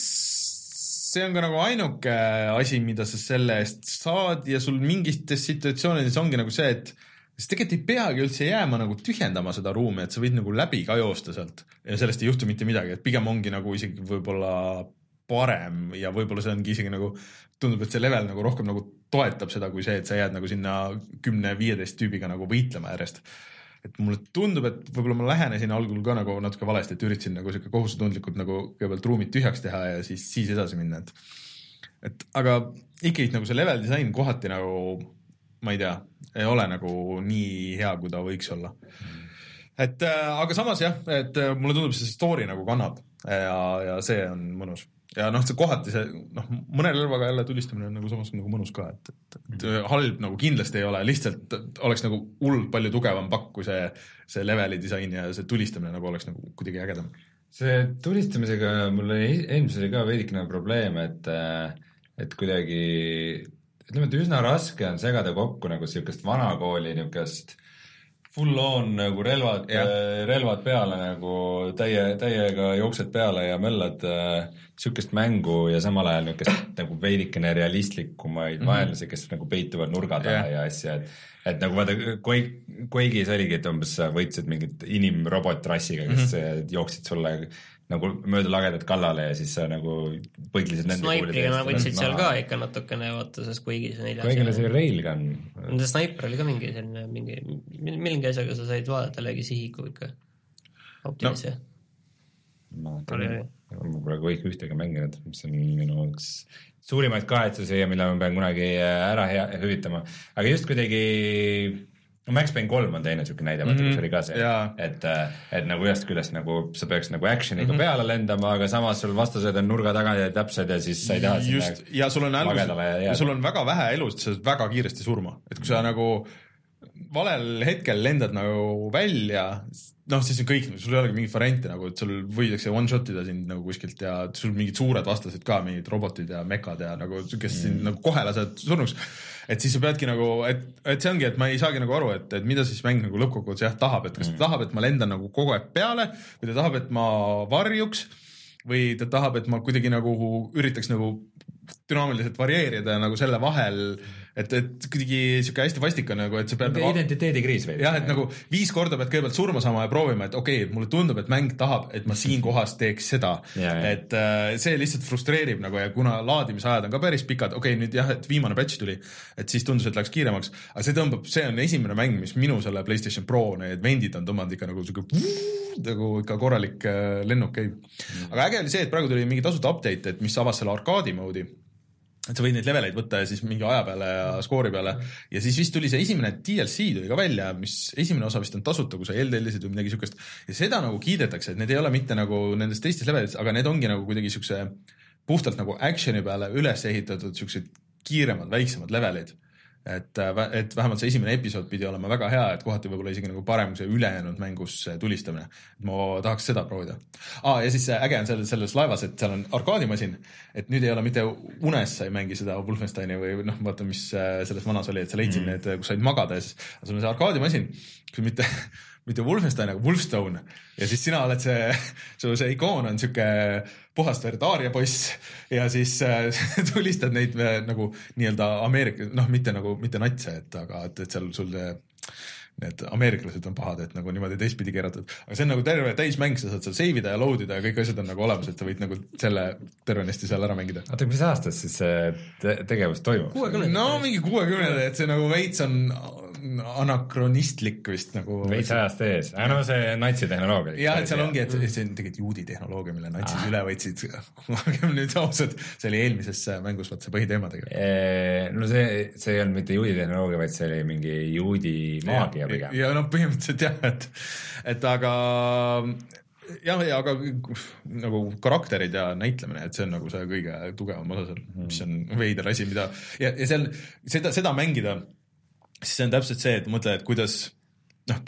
see on ka nagu ainuke asi, mida sa selle eest saad ja sul mingites situatsioonides ongi nagu see, et siis tegelikult ei peagi üldse jääma nagu tühjendama seda ruumi, et sa võid nagu läbi ka joosta sealt ja sellest ei juhtu mitte midagi, et pigem ongi nagu isegi võib-olla parem ja võib-olla see ongi isegi nagu, tundub, et see level nagu rohkem nagu toetab seda, kui see, et sa jääd nagu sinna kümne-viieteist tüübiga nagu võitlema järjest et mulle tundub, et võib-olla ma lähenesin algul ka nagu natuke valesti, et üritasin nagu sihuke kohusetundlikult nagu kõigepealt ruumid tühjaks teha ja siis, siis edasi minna, et. et aga ikkagi nagu see level disain kohati nagu, ma ei tea, ei ole nagu nii hea, kui ta võiks olla. et äh, aga samas jah, et äh, mulle tundub, see story nagu kannab ja, ja see on mõnus ja noh, see kohati see noh, mõne relvaga jälle tulistamine on nagu samas nagu mõnus ka, et, et, et halb nagu kindlasti ei ole, lihtsalt oleks nagu hullult palju tugevam pakk, kui see, see leveli disain ja see tulistamine nagu oleks nagu kuidagi ägedam.
see tulistamisega mul oli eelmisel ka veidikene probleem, et, et kuidagi ütleme, et üsna raske on segada kokku nagu siukest vanakooli niukest full on nagu relvad, relvad peale nagu täie, täiega jooksed peale ja möllad äh, sihukest mängu ja samal ajal niisugust nagu veidikene realistlikumaid mm -hmm. vaenlasi, kes nagu peituvad nurga taha yeah. ja asja, et et nagu vaata, Quake, Quake'is oligi, et umbes sa võitlesid mingit inimrobotrassiga, kes mm -hmm. jooksid sulle nagu mööda lagedat kallale ja siis sa nagu põiklesid nende
snaipriga nad võtsid seal ka ikka natukene, vaata, selles Quake'is
neljas. Quake'il oli see railgun.
Nende snaiper oli ka mingi selline, mingi, mingi asjaga sa said vaadata läbi sihiku ikka. optimis no.
ma pole Quake ühtegi mänginud, mis on minu üks suurimaid kahetsusi ja mille ma pean kunagi ära hea, hüvitama, aga just kuidagi no Max Payne kolm on teine siuke näide, vaata, kus mhm. oli ka see, et, äh, et nagu ühest küljest nagu sa peaks nagu action'iga mm -hmm. peale lendama, aga samas sul vastased on nurga taga ja täpsed ja siis sa ei taha
just, ja sul on älus, sul on väga vähe elust, sa saad väga kiiresti surma, et kui sa nagu valel hetkel lendad nagu välja, noh, siis on kõik, sul ei olegi mingit varianti nagu, et sul võidakse one shot ida sind nagu kuskilt ja sul mingid suured vastased ka, mingid robotid ja mekad ja nagu, kes mm. sind nagu kohe lased surnuks. Et siis sa peadki nagu, et, et see ongi, et ma ei saagi nagu aru, et, et mida siis mäng nagu lõppkokkuvõttes jah tahab, et kas ta mm. tahab, et ma lendan nagu kogu aeg peale või ta tahab, et ma varjuks või ta tahab, et ma kuidagi nagu üritaks nagu dünaamiliselt varieerida nagu selle vahel et, et kuidagi sihuke hästi vastik on nagu, et sa pead
nagu, identiteedikriis
veidi. jah, et nagu viis korda pead kõigepealt surma saama ja proovima, et okei okay,, mulle tundub, et mäng tahab, et ma siin kohas teeks seda. et äh, see lihtsalt frustreerib nagu ja kuna laadimisajad on ka päris pikad, okei okay,, nüüd jah, et viimane patch tuli, et siis tundus, et läks kiiremaks, aga see tõmbab, see on esimene mäng, mis minu selle Playstation Pro need vendid on tõmmanud ikka nagu sihuke nagu ikka korralik äh, lennuk käib. Mm.. aga äge oli see, et praegu tuli mingi tasuta update, et mis avas selle arkaadi mode'i et sa võid neid leveleid võtta ja siis mingi aja peale ja skoori peale. Ja siis vist tuli see esimene DLC tuli ka välja, mis esimene osa vist on tasuta, kui sa eeltellisid või midagi siukest. ja seda nagu kiidetakse, et need ei ole mitte nagu nendes teistes levelites, aga need ongi nagu kuidagi siukse puhtalt nagu action'i peale üles ehitatud siuksed kiiremad, väiksemad levelid et, äh, et vähemalt see esimene episood pidi olema väga hea, et kohati võib-olla isegi nagu parem kui see ülejäänud mängus tulistamine. ma tahaks seda proovida ah,. ja siis äge on selles, selles laevas, et seal on arkaadimasin, et nüüd ei ole mitte unes sa ei mängi seda Wolfensteini või noh, vaata, mis äh, selles vanas oli, et sa leidsid mm. need, kus said magada ja siis, sul on see arkaadimasin, kus mitte mitte Wolfenstein, aga Wolfstone ja siis sina oled see, su see ikoon on sihuke puhast verd aariapoiss ja siis äh, tulistad neid äh, nagu nii-öelda Ameerika, noh, mitte nagu, mitte natse, et aga et, et seal sul see need ameeriklased on pahad, et nagu niimoodi teistpidi keeratud, aga see on nagu terve täismäng, sa saad seal save ida ja load ida ja kõik asjad on nagu olemas, et sa võid nagu selle tervenisti seal ära mängida.
oota, mis aastast siis see te tegevus toimub?
no mingi kuuekümnendad, et see nagu veits on anakronistlik vist nagu.
veits ajast ees, no see natsitehnoloogia.
jah, et seal ongi, et see on tegelikult juudi tehnoloogia, mille natsid ah. üle võtsid. olgem nüüd ausad, see oli eelmises mängus vaat see põhiteema
tegelikult. no see, see ei olnud mitte juudi tehnoloogia, vaid see oli mingi juudi maagia pigem.
ja noh, põhimõtteliselt jah, et, et aga jah, ja aga nagu karakterid ja näitlemine, et see on nagu see kõige tugevam osa seal, mis on veider asi, mida ja, ja seal seda, seda mängida siis see on täpselt see, et mõtle, et kuidas noh,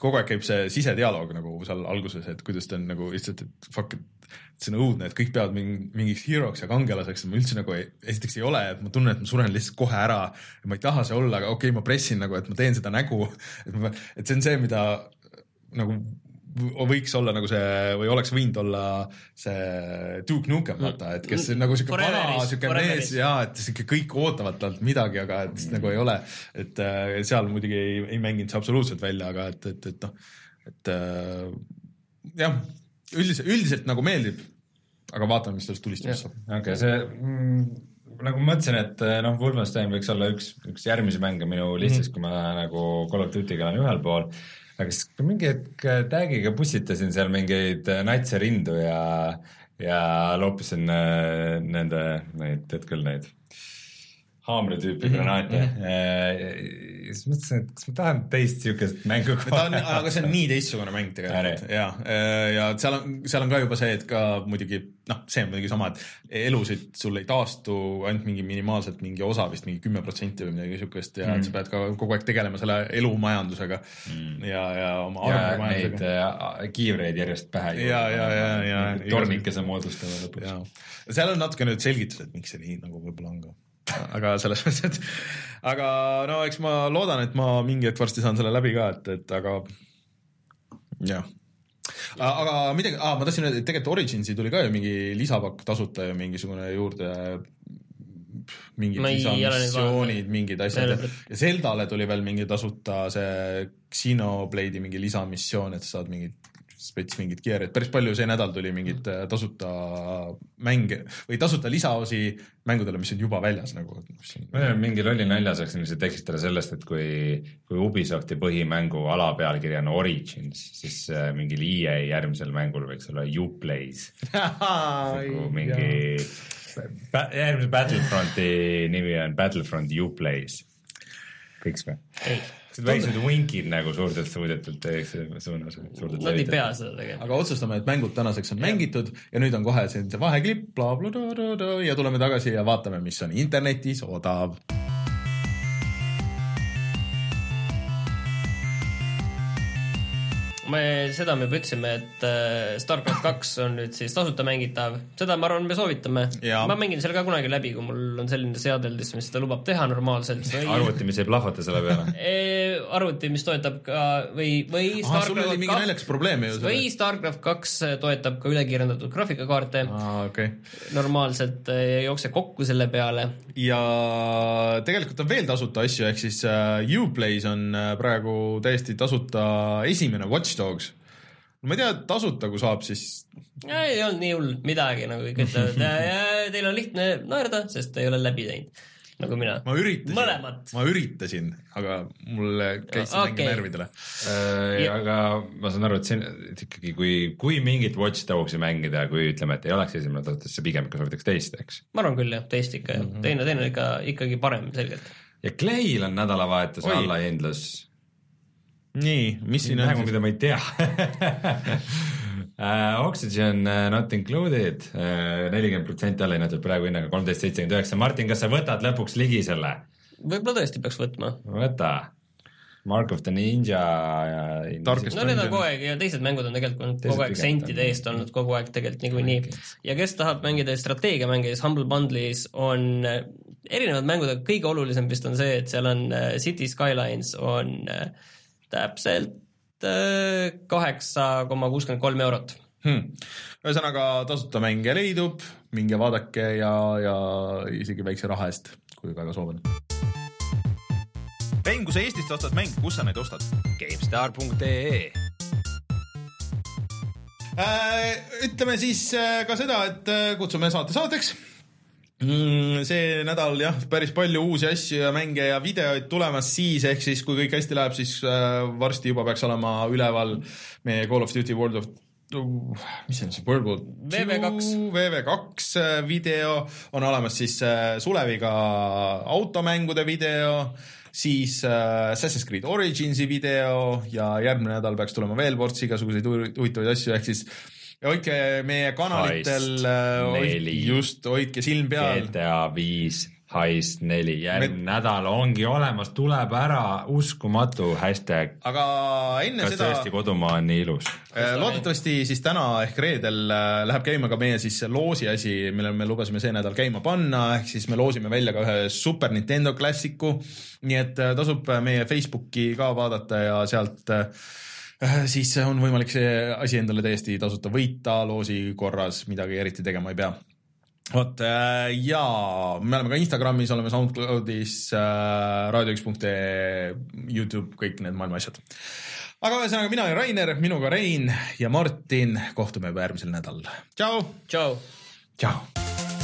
kogu aeg käib see sisedialoog nagu seal alguses, et kuidas ta on nagu lihtsalt, et fuck, et see on õudne, et kõik peavad mingi, mingiks hero'ks ja kangelaseks ma üldse nagu ei, esiteks ei ole, et ma tunnen, et ma suren lihtsalt kohe ära ma ei taha see olla, aga okei okay,, ma pressin nagu, et ma teen seda nägu, et see on see, mida nagu võiks olla nagu see või oleks võinud olla see Duke Nukem, vaata, et kes mm. nagu siuke vana siuke mees ja et siuke kõik ootavad talt midagi, aga et mm. nagu ei ole, et äh, seal muidugi ei, ei mänginud see absoluutselt välja, aga et, et, et noh, et äh, jah, üldiselt, üldiselt nagu meeldib, aga vaatame, mis sellest tulistamist saab.
okei okay,, see mm, nagu ma mõtlesin, et äh, noh, Wolfenstein võiks olla üks, üks järgmisi mänge minu listis mm, -hmm. kui ma nagu Call of Duty'ga olen ühel pool aga siis mingi hetk äh, tag'iga pussitasin seal mingeid äh, natse rindu ja, ja loopisin äh, nende, neid, tead küll neid haamri tüüpi mhm, granaate mm. -hmm ja siis mõtlesin, et kas ma tahan teist siukest mängu
kohe. aga see on nii teistsugune mäng tegelikult ja, äh, ja seal on, seal on ka juba see, et ka muidugi noh, see on muidugi sama, et elusid sul ei taastu ainult mingi minimaalselt mingi osa vist mingi kümme protsenti või midagi siukest ja mm. sa pead ka kogu aeg tegelema selle elumajandusega mm. ja, ja oma
arvamajandusega. Neid äh, kiivreid järjest pähe.
ja, ja, ja, ja.
tornikese moodustama lõpuks.
seal on natuke nüüd selgitused, miks see nii nagu võib-olla on ka aga selles mõttes, et aga no eks ma loodan, et ma mingi hetk varsti saan selle läbi ka, et, et aga jah. aga midagi ah,, ma tahtsin öelda, et tegelikult Originsi tuli ka ju mingi lisapakk tasuta ja mingisugune juurde. Mingid lisamissioonid, mingid asjad. Ja, Zeldale tuli veel mingi tasuta see Xenoblade'i mingi lisamissioon, et sa saad mingit spets mingit gear'i, et päris palju see nädal tuli mingeid äh, tasuta mänge või tasuta lisaosi mängudele, mis on juba väljas nagu.
mingi lolli nalja saaks ilmselt eksitada sellest, et kui, kui Ubisofti põhimängu alapealkiri on Origins, siis äh, mingil EA järgmisel mängul võiks olla Uplays. Nagu mingi järgmise Battlefronti nimi on Battlefront Uplays, võiks või? ei väiksed vinkid nagu suurtelt stuudiotelt teeks suunas.
Nad ei pea seda tegema.
aga otsustame, et mängud tänaseks on ja. mängitud ja nüüd on kohe siin see vaheklipp ja tuleme tagasi ja vaatame, mis on internetis odav
me, seda me juba ütlesime, et äh, StarCraft kaks on nüüd siis tasuta mängitav, seda ma arvan, me soovitame. ma mängin selle ka kunagi läbi, kui mul on selline seadeldis, mis seda lubab teha normaalselt
või.... arvuti, mis ei plahvata selle peale
arvuti, mis toetab ka või, või.
sul oli mingi naljakas probleem ju.
või StarCraft kaks toetab ka ülekiirendatud graafikakaarte
ah,. Okay.
normaalselt ei äh, jookse kokku selle peale.
ja tegelikult on veel tasuta asju, ehk siis uh, Uplay's on praegu täiesti tasuta esimene Watch Dogs ma ei tea, tasuta kui saab, siis.
ei olnud nii hull midagi, nagu kõik ütlevad teil on lihtne naerda, sest ei ole läbi teinud nagu mina.
ma üritasin, ma üritasin, aga mul käis see okay. mäng närvidele
äh,. aga ma saan aru, et see et ikkagi, kui, kui mingit Watch Dogsi mängida, kui ütleme, et ei oleks esimene tasuta, siis pigem ikka soovitaks teist, eks?
ma arvan küll jah, teist ikka jah mm -hmm., teine, teine on ikka ikkagi parem selgelt.
ja Clay'l on nädalavahetuse allahindlus
nii, mis siin
on? mida ma ei tea Uh, Oxygen uh, not included uh,, nelikümmend protsenti alla hinnatud praegu hinnaga kolmteist seitsekümmend üheksa. Martin, kas sa võtad lõpuks ligi selle?
võib-olla tõesti peaks võtma.
võta. Mark of the Ninja ja.
no need on kogu aeg ja teised mängud on tegelikult olnud kogu aeg sentide eest olnud kogu aeg tegelikult niikuinii. ja kes tahab mängida strateegiamänge, siis Humble Bundle'is on erinevad mängud, aga kõige olulisem vist on see, et seal on City Skylines on uh, täpselt äh, kaheksa koma kuuskümmend kolm eurot
hmm.. ühesõnaga tasuta mänge leidub, minge vaadake ja, ja isegi väikse raha eest, kui väga soov on. mäng, kui sa Eestist ostad mänge, kus sa neid ostad?
GameStar.ee
äh, ütleme siis äh, ka seda, et kutsume saate saateks see nädal jah, päris palju uusi asju ja mänge ja videoid tulemas siis, ehk siis kui kõik hästi läheb, siis äh, varsti juba peaks olema üleval meie Call of Duty World of uh, mis see on see World War
VV2
VV2 äh, video on olemas siis äh, Suleviga automängude video, siis Assassin's Creed Originsi video ja järgmine nädal peaks tulema veel ports igasuguseid huvitavaid asju, ehk siis ja hoidke meie kanalitel, äh, just, hoidke silm peal.
GTA viis, Heist neli, järgmine Me... nädal ongi olemas, tuleb ära, uskumatu hashtag.
aga enne
kas
seda.
kas tõesti kodumaa on nii ilus?
Äh, loodetavasti siis täna ehk reedel äh, läheb käima ka meie siis loosi asi, mille me lubasime see nädal käima panna, ehk siis me loosime välja ka ühe Super Nintendo klassiku. nii et tasub meie Facebooki ka vaadata ja sealt äh, Äh, siis on võimalik see asi endale täiesti tasuta võita loosi korras, midagi eriti tegema ei pea vot äh, ja me oleme ka Instagramis, oleme SoundCloudis äh,, raadio1.ee, Youtube, kõik need maailma asjad. aga ühesõnaga, mina olen Rainer, minuga Rein ja Martin, kohtume juba järgmisel nädalal. tšau.
tšau.
tšau.